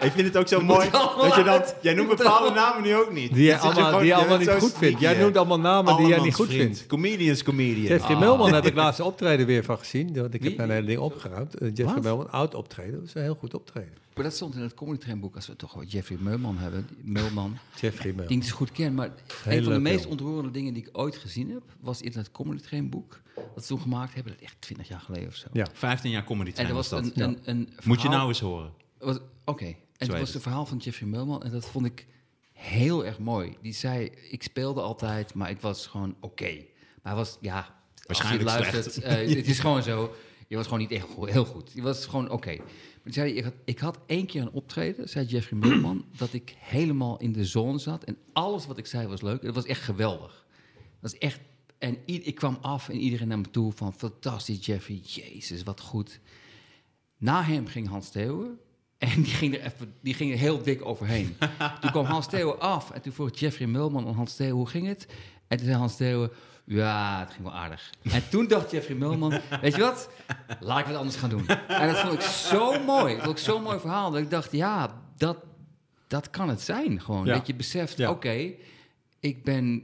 Ik vind het ook zo mooi dat je dan... Jij noemt bepaalde namen nu ook niet. Die je allemaal, gewoon- die je allemaal niet goed vindt. Jij noemt allemaal namen die jij niet goed vriend. vindt. Comedians, comedian. Jeffrey Ah. Melman heb ik laatst een optreden weer van gezien. Want ik Wie? heb mijn hele ding opgeruimd. Eh, Jeffrey? Melman, oud optreden. Dat is een heel goed optreden. Maar dat stond in het Comedy Train boek, als we toch wat Jeffrey Mulman hebben. Mulman, Jeffrey die ik Melman. niet zo goed ken. Maar Heel een van de meest ontroerende dingen die ik ooit gezien heb, was in het Comedy Train Dat ze toen gemaakt hebben, dat is echt 20 jaar geleden of zo. Ja. 15 jaar comedy En er was dat. een, een, een Moet je nou eens horen. was- Oké, en het heet was het. verhaal van Jeffrey Mulman en dat vond ik heel erg mooi. Die zei, ik speelde altijd, maar ik was gewoon oké. Maar hij was, ja, Waarschijnlijk als je luistert, eh, het is gewoon zo, je was gewoon niet echt heel goed. Je was gewoon oké. Maar die zei, ik had, ik had één keer een optreden, zei Jeffrey Mulman, dat ik helemaal in de zone zat en alles wat ik zei was leuk. Het was echt geweldig. Dat is echt, en ik kwam af en iedereen naar me toe van, fantastisch Jeffrey, jezus, wat goed. Na hem ging Hans Theeuwen. En die ging er, even, die ging er heel dik overheen. toen kwam Hans Theeuwen af. En toen vroeg Jeffrey Mulman aan Hans Theeuwen, hoe ging het? En toen zei Hans Theeuwen, ja, het ging wel aardig. En toen dacht Jeffrey Mulman, weet je wat? Laat ik wat anders gaan doen. En dat vond ik zo mooi. Dat vond ik zo'n mooi verhaal. Dat ik dacht, ja, dat, dat kan het zijn. Gewoon, Ja. dat je beseft, Ja. oké, ik ben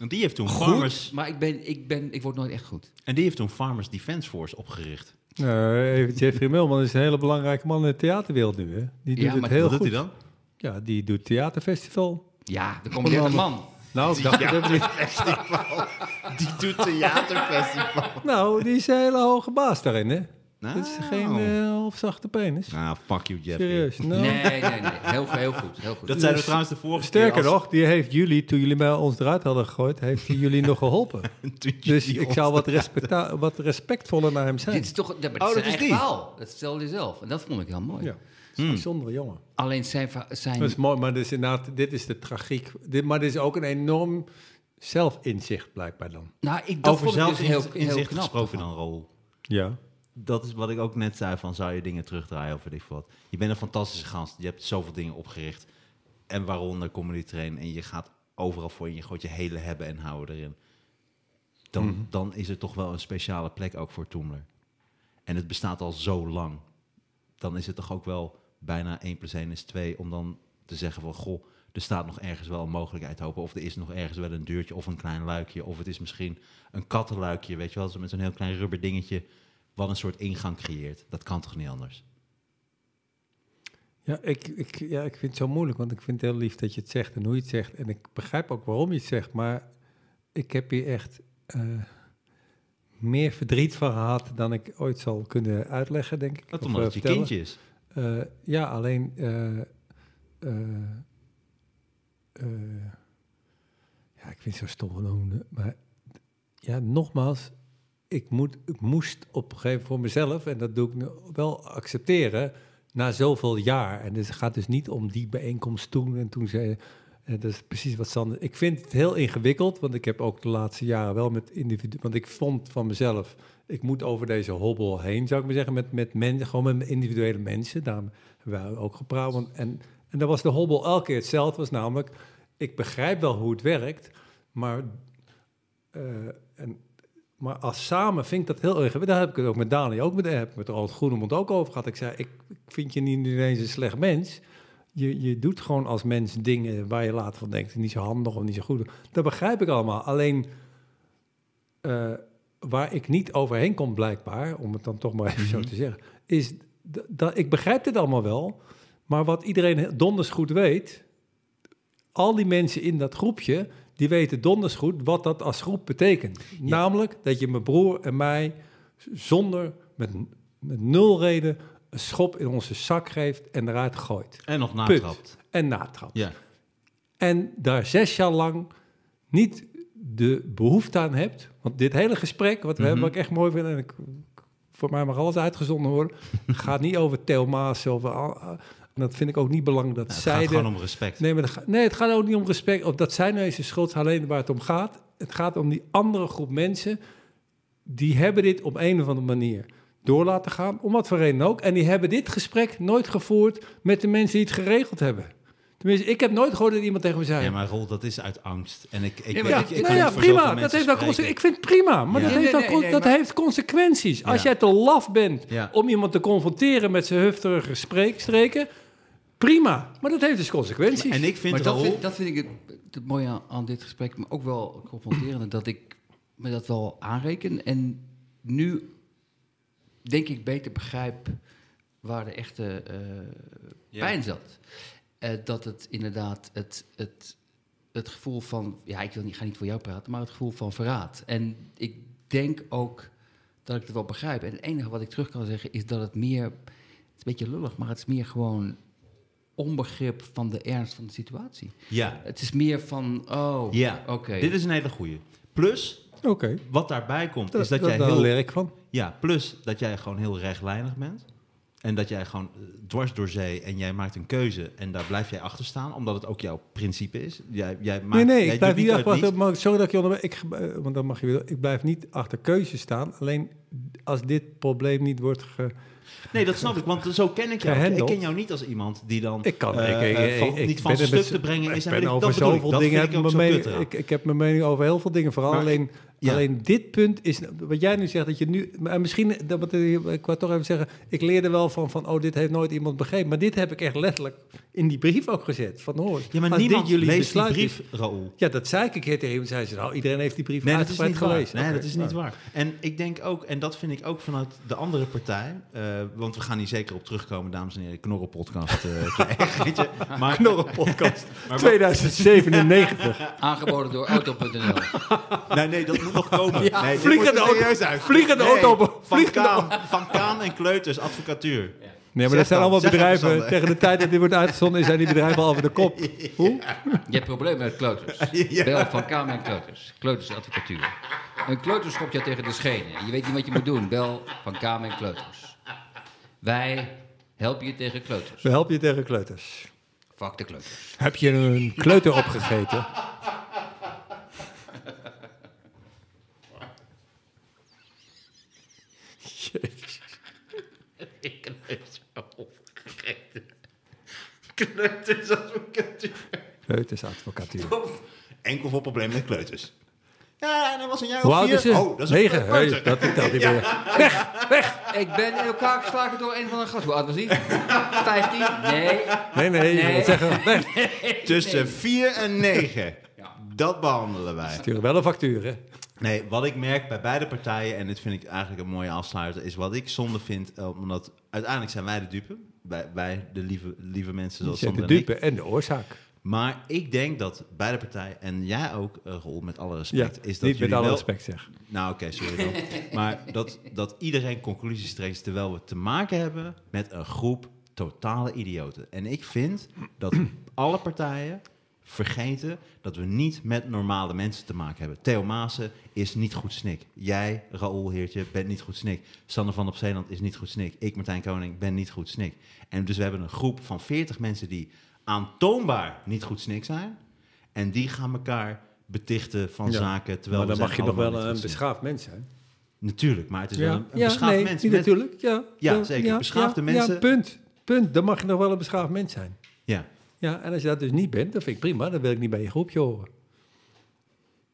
En die heeft toen goed, Farmers... maar ik, ben, ik, ben, ik word nooit echt goed. En die heeft toen Farmers Defence Force opgericht. Even Jeffrey Melman is een hele belangrijke man in de theaterwereld nu. Hè? Die doet Ja, het maar heel Wat goed. doet hij dan? Ja, die doet theaterfestival. Ja, er komen 30 man. Nou, ik dacht het niet. Die doet theaterfestival. Nou, die is een hele hoge baas daarin, hè? Nou. Dit is geen eh halfzachte penis. Nou, fuck you, Jeffrey. Serieus. Nou, Nee, nee, nee. Heel, heel goed. Heel goed. Dat zeiden we trouwens de vorige Sterker keer. nog, die heeft jullie, toen jullie bij ons eruit hadden gegooid, heeft hij jullie nog geholpen. Dus ik zou wat, respecta- wat respectvoller naar hem zijn. Dit is toch dat, maar dit Oh, is dat zijn is verhaal. Dat stelde hij zelf. En dat vond ik heel mooi. Ja, is een bijzondere jongen. Alleen zijn... zijn Dat is mooi, maar dus inderdaad, dit is de tragiek. Dit, maar dit is ook een enorm zelfinzicht blijkbaar dan. nou, ik, dat Over vond ik dus heel, heel zelfinzicht knap. gesproken dan, Rol. Ja. Dat is wat ik ook net zei van, zou je dingen terugdraaien of weet ik wat. Je bent een fantastische gast. Je hebt zoveel dingen opgericht. En waaronder Comedy Train. En je gaat overal voor in. Je gooit je hele hebben en houden erin. Dan, Mhm. dan is er toch wel een speciale plek ook voor Toemler. En het bestaat al zo lang. Dan is het toch ook wel bijna 1 plus 1 is 2 om dan te zeggen van... Goh, er staat nog ergens wel een mogelijkheid open. Of er is nog ergens wel een deurtje of een klein luikje. Of het is misschien een kattenluikje, weet je wel. zo Met zo'n heel klein rubber dingetje wat een soort ingang creëert. Dat kan toch niet anders? Ja ik, ik, ja, ik vind het zo moeilijk, want ik vind het heel lief dat je het zegt en hoe je het zegt. En ik begrijp ook waarom je het zegt, maar ik heb hier echt eh, meer verdriet van gehad dan ik ooit zal kunnen uitleggen, denk ik. Dat of, omdat eh, het je kindje is. Eh, ja, alleen. ja, ik vind het zo stom Maar ja, nogmaals, ik, moet, moest op een gegeven moment voor mezelf, en dat doe ik wel accepteren, na zoveel jaar. En het gaat dus niet om die bijeenkomst toen en toen zei. eh, dat is precies wat Sander. Ik vind het heel ingewikkeld, want ik heb ook de laatste jaren wel met individu. Want ik vond van mezelf, ik moet over deze hobbel heen, zou ik maar zeggen, met, met mensen, gewoon met individuele mensen. Daarom hebben wij ook gepraat. En, en dan was de hobbel elke keer hetzelfde, was namelijk, ik begrijp wel hoe het werkt, maar, eh, en, maar als samen vind ik dat heel ingewikkeld. Daar heb ik het ook met Dani, ook met, heb ik met Ronald Groenemond ook over gehad. Ik zei, ik, ik vind je niet ineens een slecht mens. Je, je doet gewoon als mens dingen waar je later van denkt, niet zo handig of niet zo goed. Dat begrijp ik allemaal. Alleen, eh, waar ik niet overheen kom blijkbaar, om het dan toch maar even zo te zeggen, is dat ik begrijp dit allemaal wel, maar wat iedereen donders goed weet, al die mensen in dat groepje, die weten donders goed wat dat als groep betekent. Namelijk dat je mijn broer en mij zonder, met, met nul reden, een schop in onze zak geeft en eruit gooit. En nog natrapt. En natrapt. Ja. En daar zes jaar lang niet de behoefte aan hebt. Want dit hele gesprek, wat we Mhm. hebben, wat ik echt mooi vind... en ik, voor mij mag alles uitgezonden worden... gaat niet over Theo Maas of... en dat vind ik ook niet belangrijk dat Nou, het zij... gaat de- gewoon om respect. Nee, maar dat ga- nee, het gaat ook niet om respect. Of dat zijn nou eens de schuld, alleen waar het om gaat. Het gaat om die andere groep mensen. Die hebben dit op een of andere manier door laten gaan. Om wat voor reden ook. En die hebben dit gesprek nooit gevoerd met de mensen die het geregeld hebben. Tenminste, ik heb nooit gehoord dat iemand tegen me zei. Ja, maar Rol, dat is uit angst. En ik, ik, Ja, Ja, ik, ik nou kan ja, niet voor prima. Dat heeft wel ik vind het prima, maar Ja. dat, Nee, heeft, nee, wel nee, con- nee, dat maar- heeft consequenties. Als Ja. jij te laf bent Ja. om iemand te confronteren met zijn hufterige spreekstreken, prima. Maar dat heeft dus consequenties. En ik vind maar dat Raoul... vind, dat vind ik het, het mooie aan, aan dit gesprek, maar ook wel confronterende, dat ik me dat wel aanreken. En nu denk ik beter begrijp waar de echte eh, Ja. pijn zat. Eh, dat het inderdaad het, het, het gevoel van, ja, ik wil niet, ga niet voor jou praten, maar het gevoel van verraad. En ik denk ook dat ik het wel begrijp. En het enige wat ik terug kan zeggen is dat het meer, het is een beetje lullig, maar het is meer gewoon onbegrip van de ernst van de situatie. Ja, Het is meer van, oh, ja. oké. dit is een hele goeie. Plus, Oké, wat daarbij komt, is dat, dat, jij heel... leer ik van. Ja, plus dat jij gewoon heel rechtlijnig bent. En dat jij gewoon eh, dwars door zee en jij maakt een keuze en daar blijf jij achter staan, omdat het ook jouw principe is. Jij, jij maakt, Nee, nee, jij ik blijf niet achter. maar Sorry dat ik je onderbreek. Ik, eh, want dan mag je weer. Ik blijf niet achter keuzes staan. Alleen als dit probleem niet wordt ge, Nee, dat snap ik, want zo ken ik jou. Ik ken jou niet als iemand die dan Ik kan. eh, ik, ik, van- ik- niet van zijn stuk te brengen is. Ik En ben over zoveel dingen. ik Heb mijn mening, kut eraan. ik, ik heb mijn mening over heel veel dingen. Vooral alleen, ja. alleen dit punt is. Wat jij nu zegt, dat je nu. Maar misschien. Dat, ik wou toch even zeggen. Ik leerde wel van, van. Oh, dit heeft nooit iemand begrepen. Maar dit heb ik echt letterlijk in die brief ook gezet. Van hoor. Ja, maar niemand dit jullie leest die brief, Raoul. Ja, dat zei ik een keer tegen hem. Zei ze, nou, iedereen heeft die brief Nee, dat is uitgebreid niet waar. gelezen. Nee, dat is niet waar. En ik denk ook, en dat vind ik ook vanuit de andere partij, eh, want we gaan hier zeker op terugkomen, dames en heren, knorrelpodcast. eh krijgen, weet je. Maar, Knorrenpodcast maar wat- 2097. Aangeboden door Auto.nl. nee, nee, dat moet nog komen. Ja, nee, vliegende auto- uit. vliegende Nee, auto- Van vliegende Kaan, van Kaan en Kleuters Advocatuur. Nee, maar dat zijn allemaal bedrijven. Tegen de tijd dat dit wordt uitgezonden, zijn die bedrijven al over de kop. Hoe? Je hebt problemen met kleuters. Ja. Bel van Kamer en Kleuters. Kleuters advocatuur. Een kleuter schopt jou tegen de schenen. En je weet niet wat je moet doen. Bel van Kamer en Kleuters. Wij helpen je tegen kleuters. We helpen je tegen kleuters. Fuck de kleuters. Heb je een kleuter opgegeten? Kleuters Advocatuur. Kleutersadvocatuur. Enkel voor problemen met kleuters. Ja, en dat was een jaar Hoe of vier. is ze? Oh, dat is een Negen. kleuter. Hey, dat ik dat niet meer. Ik ben in elkaar geslagen door een van de gasten. Hoe oud was hij? 15? Nee. Nee, nee, je Nee. zeggen, weg. Tussen 4 en 9. Ja. Dat behandelen wij. Sturen wel een factuur, hè? Nee, wat ik merk bij beide partijen, en dit vind ik eigenlijk een mooie afsluiter, is wat ik zonde vind, eh, omdat uiteindelijk zijn wij de dupe. Wij, wij de lieve, lieve mensen zoals zet de Sander en ik. dupe en de oorzaak. Maar ik denk dat beide partijen, en jij ook, uh, Rol, met alle respect, Ja, is dat niet met alle wel... respect zeg. Nou, oké, sorry dan. maar dat, dat iedereen conclusies trekt terwijl we te maken hebben met een groep totale idioten. En ik vind dat alle partijen vergeten dat we niet met normale mensen te maken hebben. Theo Maassen is niet goed snik. Jij, Raoul Heertje, bent niet goed snik. Sander van op Zeeland is niet goed snik. Ik, Martijn Koning, ben niet goed snik. En dus we hebben een groep van 40 mensen die aantoonbaar niet goed snik zijn. En die gaan elkaar betichten van Ja. zaken. Terwijl maar dan mag je nog wel een beschaafd mens zijn. Natuurlijk, maar het is wel een, een ja beschaafd nee, mens. niet met- natuurlijk. Ja, Ja, zeker. Beschaafde mensen- Ja, punt. Punt. Dan mag je nog wel een beschaafd mens zijn. Ja. Ja, en als je dat dus niet bent, dan vind ik prima. Dan wil ik niet bij je groepje horen.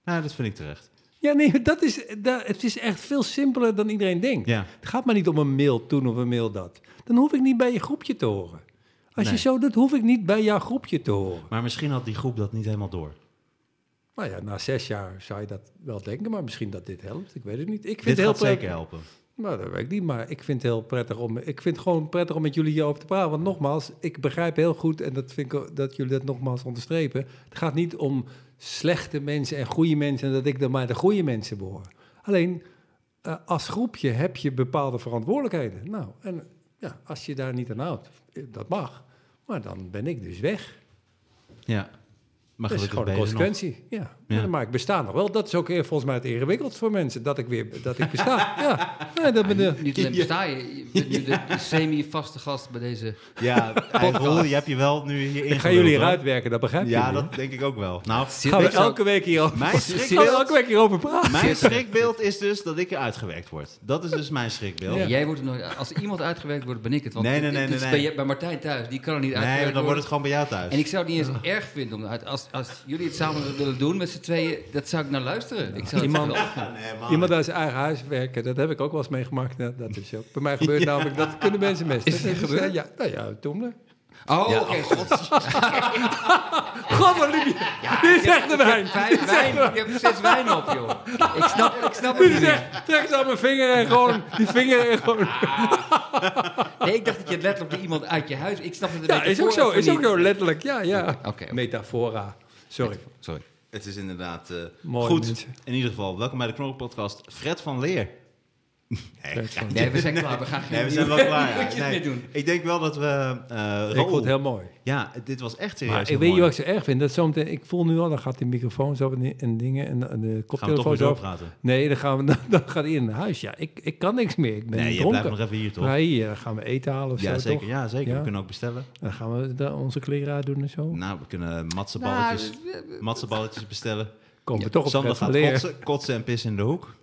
Nou, dat vind ik terecht. Ja, nee, dat is, dat, het is echt veel simpeler dan iedereen denkt. Ja. Het gaat maar niet om een mail toen of een mail dat. Dan hoef ik niet bij je groepje te horen. Als Nee. je zo doet, hoef ik niet bij jouw groepje te horen. Maar misschien had die groep dat niet helemaal door. Nou ja, na zes jaar zou je dat wel denken, maar misschien dat dit helpt. Ik weet het niet. Ik vind Dit het heel gaat zeker helpen. Nou, dat weet ik niet, maar ik vind het heel prettig om. Ik vind het gewoon prettig om met jullie hierover te praten. Want nogmaals, ik begrijp heel goed, en dat vind ik dat jullie dat nogmaals onderstrepen. Het gaat niet om slechte mensen en goede mensen en dat ik dan maar de goede mensen behoor. Alleen eh, als groepje heb je bepaalde verantwoordelijkheden. Nou, en ja, als je daar niet aan houdt, eh, dat mag. Maar dan ben ik dus weg. Ja. Maar Dat is gewoon een nog. consequentie. Ja. Ja. Maar ik besta nog wel. Dat is ook eh, volgens mij het ingewikkeld voor mensen. Dat ik weer dat ik besta. ja. ja, dat ben Niet alleen besta je, je bent nu de, semi-vaste gast bij deze... Ja, Roel, je hebt je wel nu hier ik ga jullie eruit werken, dat begrijp je. Ja, dat denk ik ook wel. Nou? Gaan we elke week hierover, Mijn schrikbeeld, elke week hierover praten? mijn schrikbeeld is dus dat ik eruit gewerkt word. Dat is dus mijn schrikbeeld. Ja. Jij wordt nooit... Als iemand uitgewerkt wordt, ben ik het. Want Nee, nee, nee, is nee, Bij, nee. bij Martijn thuis, die kan er niet Nee, uitgewerkt dan wordt het gewoon bij jou thuis. En ik zou het niet eens erg vinden om als, als jullie het samen willen doen met z'n tweeën, dat zou ik naar luisteren. Ik zou Iemand- het wel- Nee, Iemand uit zijn eigen huis werken, dat heb ik ook wel eens meegemaakt. Dat, dat is ook. Bij mij gebeurt namelijk, dat kunnen mensen mesten. Is het Dat gebeurd? Ja, nou ja, toen. Oh, Ja, oké. oh, God. God, wat lief je. Dit is echt de wijn. Vijf wijn. Ik heb zes wijn op, joh. Ik snap, ik snap het niet echt, trek ze aan mijn vinger en gewoon, die vinger en gewoon. Nee, ik dacht dat je letterlijk bij iemand uit je huis... Ik snap het een Ja, beetje is ook zo, is ook zo, letterlijk. Ja, ja. Oké, oké. Metafora. Sorry. Sorry. Het is inderdaad eh, Mooi, goed. mensen. In ieder geval, welkom bij de Knorrelpodcast. Fred van Leer. Nee, Nee, we zijn klaar. We gaan geen nee we zijn wel klaar. ja. Nee, meer doen. Ik denk wel dat we... eh Ik vond het heel mooi. Ja, dit was echt serieus Maar ik weet je mooi. wat ik zo erg vind? Dat zometeen, ik voel nu al, dan gaat die microfoon zo en, en dingen en, de Gaan we toch koptelefoon weer zo. doorpraten? Nee, dan, gaan we, dan, dan gaat hij in naar huis. Ja, ik, ik kan niks meer. Ik ben Nee, je dronken. blijft nog even hier, toch? Maar hier dan gaan we eten halen of ja, zo, zeker. toch? Ja, zeker. Ja. We kunnen ook bestellen. Dan gaan we da- onze kleren uitdoen en zo. Nou, we kunnen Nou, matsenballetjes, matsenballetjes bestellen. Komen we toch op Sander gaat kotsen, kotsen en pissen in de hoek.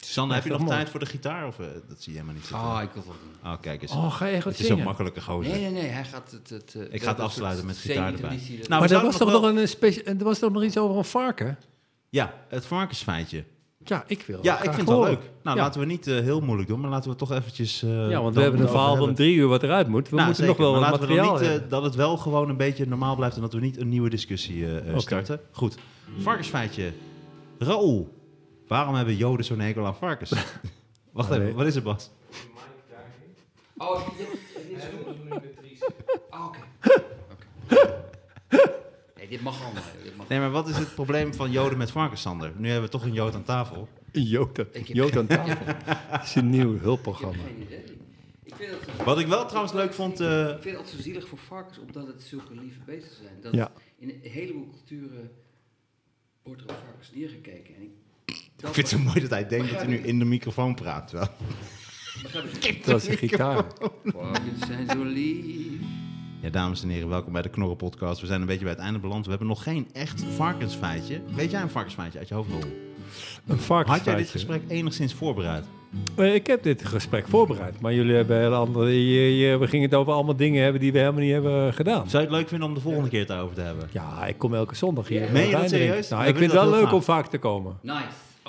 Sander, heb je nog tijd voor de gitaar? Of, eh, dat zie je helemaal niet zitten. Oh, ik wil het doen. Oh, kijk eens. Oh, ga je het is zo'n zingen? makkelijke gozer. Nee, nee, nee. Hij gaat het... het eh, Ik ga het afsluiten met gitaar erbij. Nou, maar we er was, toch nog nog een, specia- er was toch nog iets over een varken? Ja, het varkensfeitje. Ja, ik wil Ja, ik vind het wel leuk. Nou, Ja. laten we niet eh, heel moeilijk doen, maar laten we toch eventjes... eh, Ja, want we hebben een verhaal van drie uur wat eruit moet. We Nou, moeten zeker, nog wel maar wat laten we dan materiaal niet, eh, hebben. dat het wel gewoon een beetje normaal blijft en dat we niet een nieuwe discussie Oké. starten. Goed. Varkensfeitje. Raoul. Waarom hebben Joden zo'n hekel aan varkens? Wacht Nou, even, wat is er Bas? Oh, dit dit is Oh, oké. Oké. Nee, dit mag allemaal. Dit mag. Nee, maar wat is het probleem van Joden met varkens, Sander? Nu hebben we toch een Jood aan tafel. Jood, Ik heb Jood aan tafel. Dat is een nieuw Ik heb hulpprogramma. het, Wat ik wel trouwens leuk vond... eh, ik vind het altijd zo zielig voor varkens, omdat het zulke lieve beesten zijn. Dat Ja. In een heleboel culturen wordt er op varkens neergekeken. En ik, ik vind het zo mooi dat hij denkt dat hij nu in de microfoon praat. Terwijl... Dat is een gitaar. Varkens zijn zo lief. Ja, dames en heren, welkom bij de Knorren Podcast. We zijn een beetje bij het einde beland. We hebben nog geen echt varkensfeitje. Weet jij een varkensfeitje uit je hoofd, Raoul? Een varkensfeitje. Had jij dit gesprek enigszins voorbereid? Eh, Ik heb dit gesprek voorbereid, maar jullie hebben heel andere... je- je- we gingen het over allemaal dingen hebben die we helemaal niet hebben gedaan. Zou je het leuk vinden om de volgende keer het daarover te hebben? Ja, ik kom elke zondag hier. Ja. Meen je dat serieus? Nou, ik vind het wel leuk om vaak te komen. Nice.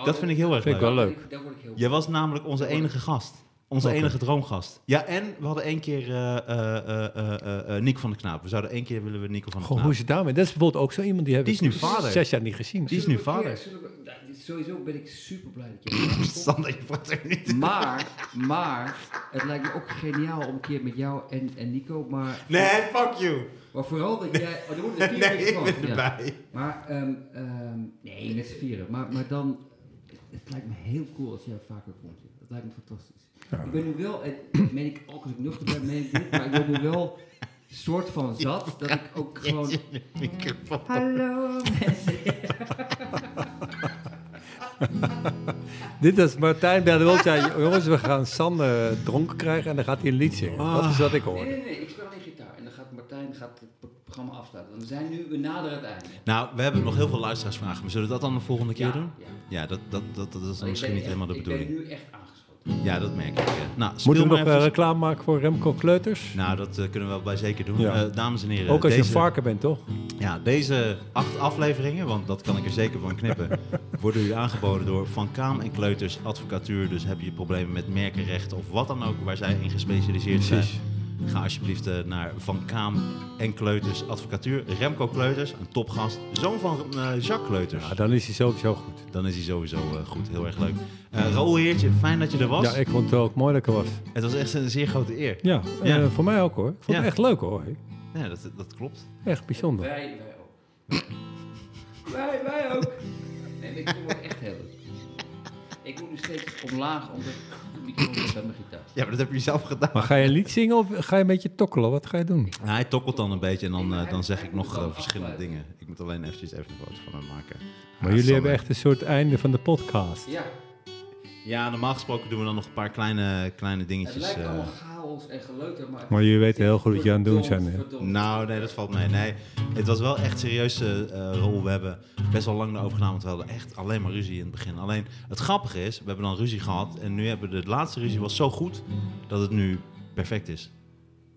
Oh, Dat vind ik heel erg Vind ik leuk. wel leuk. Daar word ik heel Jij was namelijk onze enige gast. Onze enige droomgast. Ja, en we hadden één keer eh eh eh eh, eh, eh, Nico van de Knaap. We zouden één keer willen we Nico van de Goh, Knaap. hoe is het daarmee? Dat is bijvoorbeeld ook zo iemand die hebben Die is nu vader. zes jaar niet gezien. Die is nu vader. Sowieso ben ik super blij dat je er. Sander, je praat er niet. Maar, maar, het lijkt me ook geniaal om een keer met jou en, en Nico, maar, Nee, fuck you. maar vooral dat jij... Oh, er worden er vier Nee, keer ik ja. erbij. Maar, ehm, ehm, nee, met z'n vieren. Maar, maar dan, het lijkt me heel cool als jij vaker komt. Dat lijkt me fantastisch. Ik ben nu wel, en dat meen ik ook als ik nuchter ben, meen ik niet, maar ik ben nu wel een soort van zat, dat ik ook gewoon... Hallo mensen. Dit is Martijn zei, jongens, we gaan Sander dronken krijgen en dan gaat hij een lied zingen. Dat is wat ik Nee, hoorde. nee, nee, ik speel alleen gitaar. En dan gaat Martijn gaat het pro- programma afsluiten. We zijn nu, we naderen het einde. Nou, we hebben nog heel veel luisteraarsvragen. Maar zullen we dat dan de volgende keer Ja, doen? ja. Ja, dat, dat, dat, dat is dan Ik misschien niet helemaal de bedoeling. Ik ben nu echt aangeschoten. Ja, dat merk ik. ja. Nou, Moeten we nog eh, eventjes- reclame maken voor Remco Kleuters? Nou, dat eh, kunnen we wel bij zeker doen. Ja. Eh, dames en heren. ook als je deze, een varken bent, toch? Ja, deze acht afleveringen, want dat kan ik er zeker van knippen, worden u aangeboden door Van Kaam en Kleuters Advocatuur. Dus heb je problemen met merkenrechten of wat dan ook waar zij in gespecialiseerd zijn. Precies. Ga alsjeblieft eh, naar Van Kaam en Kleuters Advocatuur. Remco Kleuters, een topgast. Zoon van eh, Jacques Kleuters. Ja, dan is hij sowieso goed. Dan is hij sowieso eh, goed. Heel erg leuk. Eh Raoul Heertje, fijn dat je er was. Ja, ik vond het ook mooi dat ik er was. Het was echt een zeer grote eer. Ja, Ja. voor mij ook hoor. Ik vond Ja. het echt leuk hoor. Ja, dat, dat klopt. Echt bijzonder. Wij, wij ook. wij, wij ook. Nee, ik vond het echt heel leuk. Ik moet nu steeds omlaag omdat de microfoon bij mijn gitaar. Ja, maar dat heb je zelf gedaan. Maar ga je een lied zingen of ga je een beetje tokkelen? Wat ga je doen? Ja, hij tokkelt dan een beetje en dan, eh, dan zeg ik nog eh, verschillende dingen. Ik moet alleen eventjes even een foto van hem maken. Maar jullie hebben echt een soort einde van de podcast. Ja, Ja, normaal gesproken doen we dan nog een paar kleine, kleine het dingetjes. lijkt eh. allemaal chaos en geleuter, maar... Maar jullie weten heel goed wat je aan het doen zijn. Nou, nee, dat valt mee. Nee, het was wel echt serieus eh, eh, rol. We hebben best wel lang erover gedaan, want we hadden echt alleen maar ruzie in het begin. Alleen, het grappige is, we hebben dan ruzie gehad en nu hebben we de laatste ruzie was zo goed dat het nu perfect is.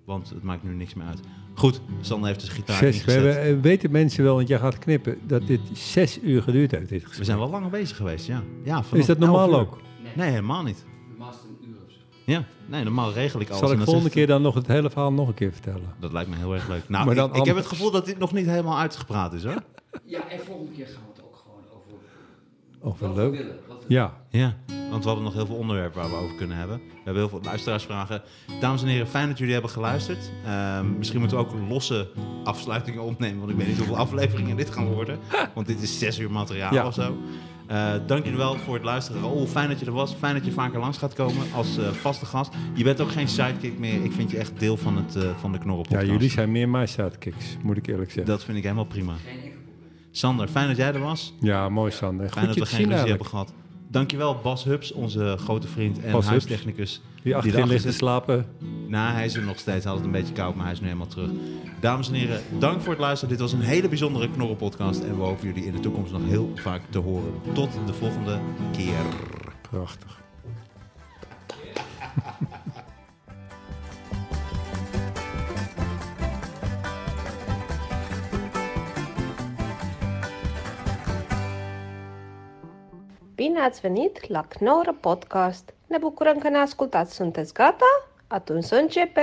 Want het maakt nu niks meer uit. Goed, Sander heeft dus gitaar Zes, we hebben, eh, weten mensen wel, want jij gaat knippen, dat dit zes uur geduurd heeft. Dit gesprek. We zijn wel langer bezig geweest, ja. ja vanaf Is dat normaal 11 uur. ook? Nee, helemaal niet. Normaal is het een uur of zo. Ja, nee, normaal regel ik alles. Zal ik dan volgende keer dan nog het hele verhaal nog een keer vertellen? Dat lijkt me heel erg leuk. Nou, Maar dan ik, ik heb het gevoel dat dit nog niet helemaal uitgepraat is, hoor. Ja, en volgende keer gaan we het ook gewoon over... Oh, wat wat we leuk. willen. Wat we Ja, Ja, want we hadden nog heel veel onderwerpen waar we over kunnen hebben. We hebben heel veel luisteraarsvragen. Dames en heren, fijn dat jullie hebben geluisterd. Ehm, misschien moeten we ook losse afsluitingen opnemen, want ik weet niet hoeveel afleveringen dit gaan worden. Want dit is zes uur materiaal Ja. of zo. Eh, dank jullie wel voor het luisteren. Oh, fijn dat je er was. Fijn dat je vaker langs gaat komen als eh, vaste gast. Je bent ook geen sidekick meer. Ik vind je echt deel van, het, eh, van de Knorren ja jullie zijn meer mijn sidekicks, moet ik eerlijk zeggen. Dat vind ik helemaal prima. Sander, fijn dat jij er was. Ja, mooi Sander. Fijn Goed dat we geen ruzie hebben gehad. Dankjewel Bas Hubs, onze grote vriend en Bas Hubs. huistechnicus. Die achterin ligt te slapen. Nou, hij is er nog steeds. Hij had het een beetje koud, maar hij is nu helemaal terug. Dames en heren, dank voor het luisteren. Dit was een hele bijzondere Knorren-podcast. En we hopen jullie in de toekomst nog heel vaak te horen. Tot de volgende keer. Prachtig. Bine ați venit la Knorr Podcast! Ne bucurăm că ne ascultați! Sunteți gata? Atunci să începem!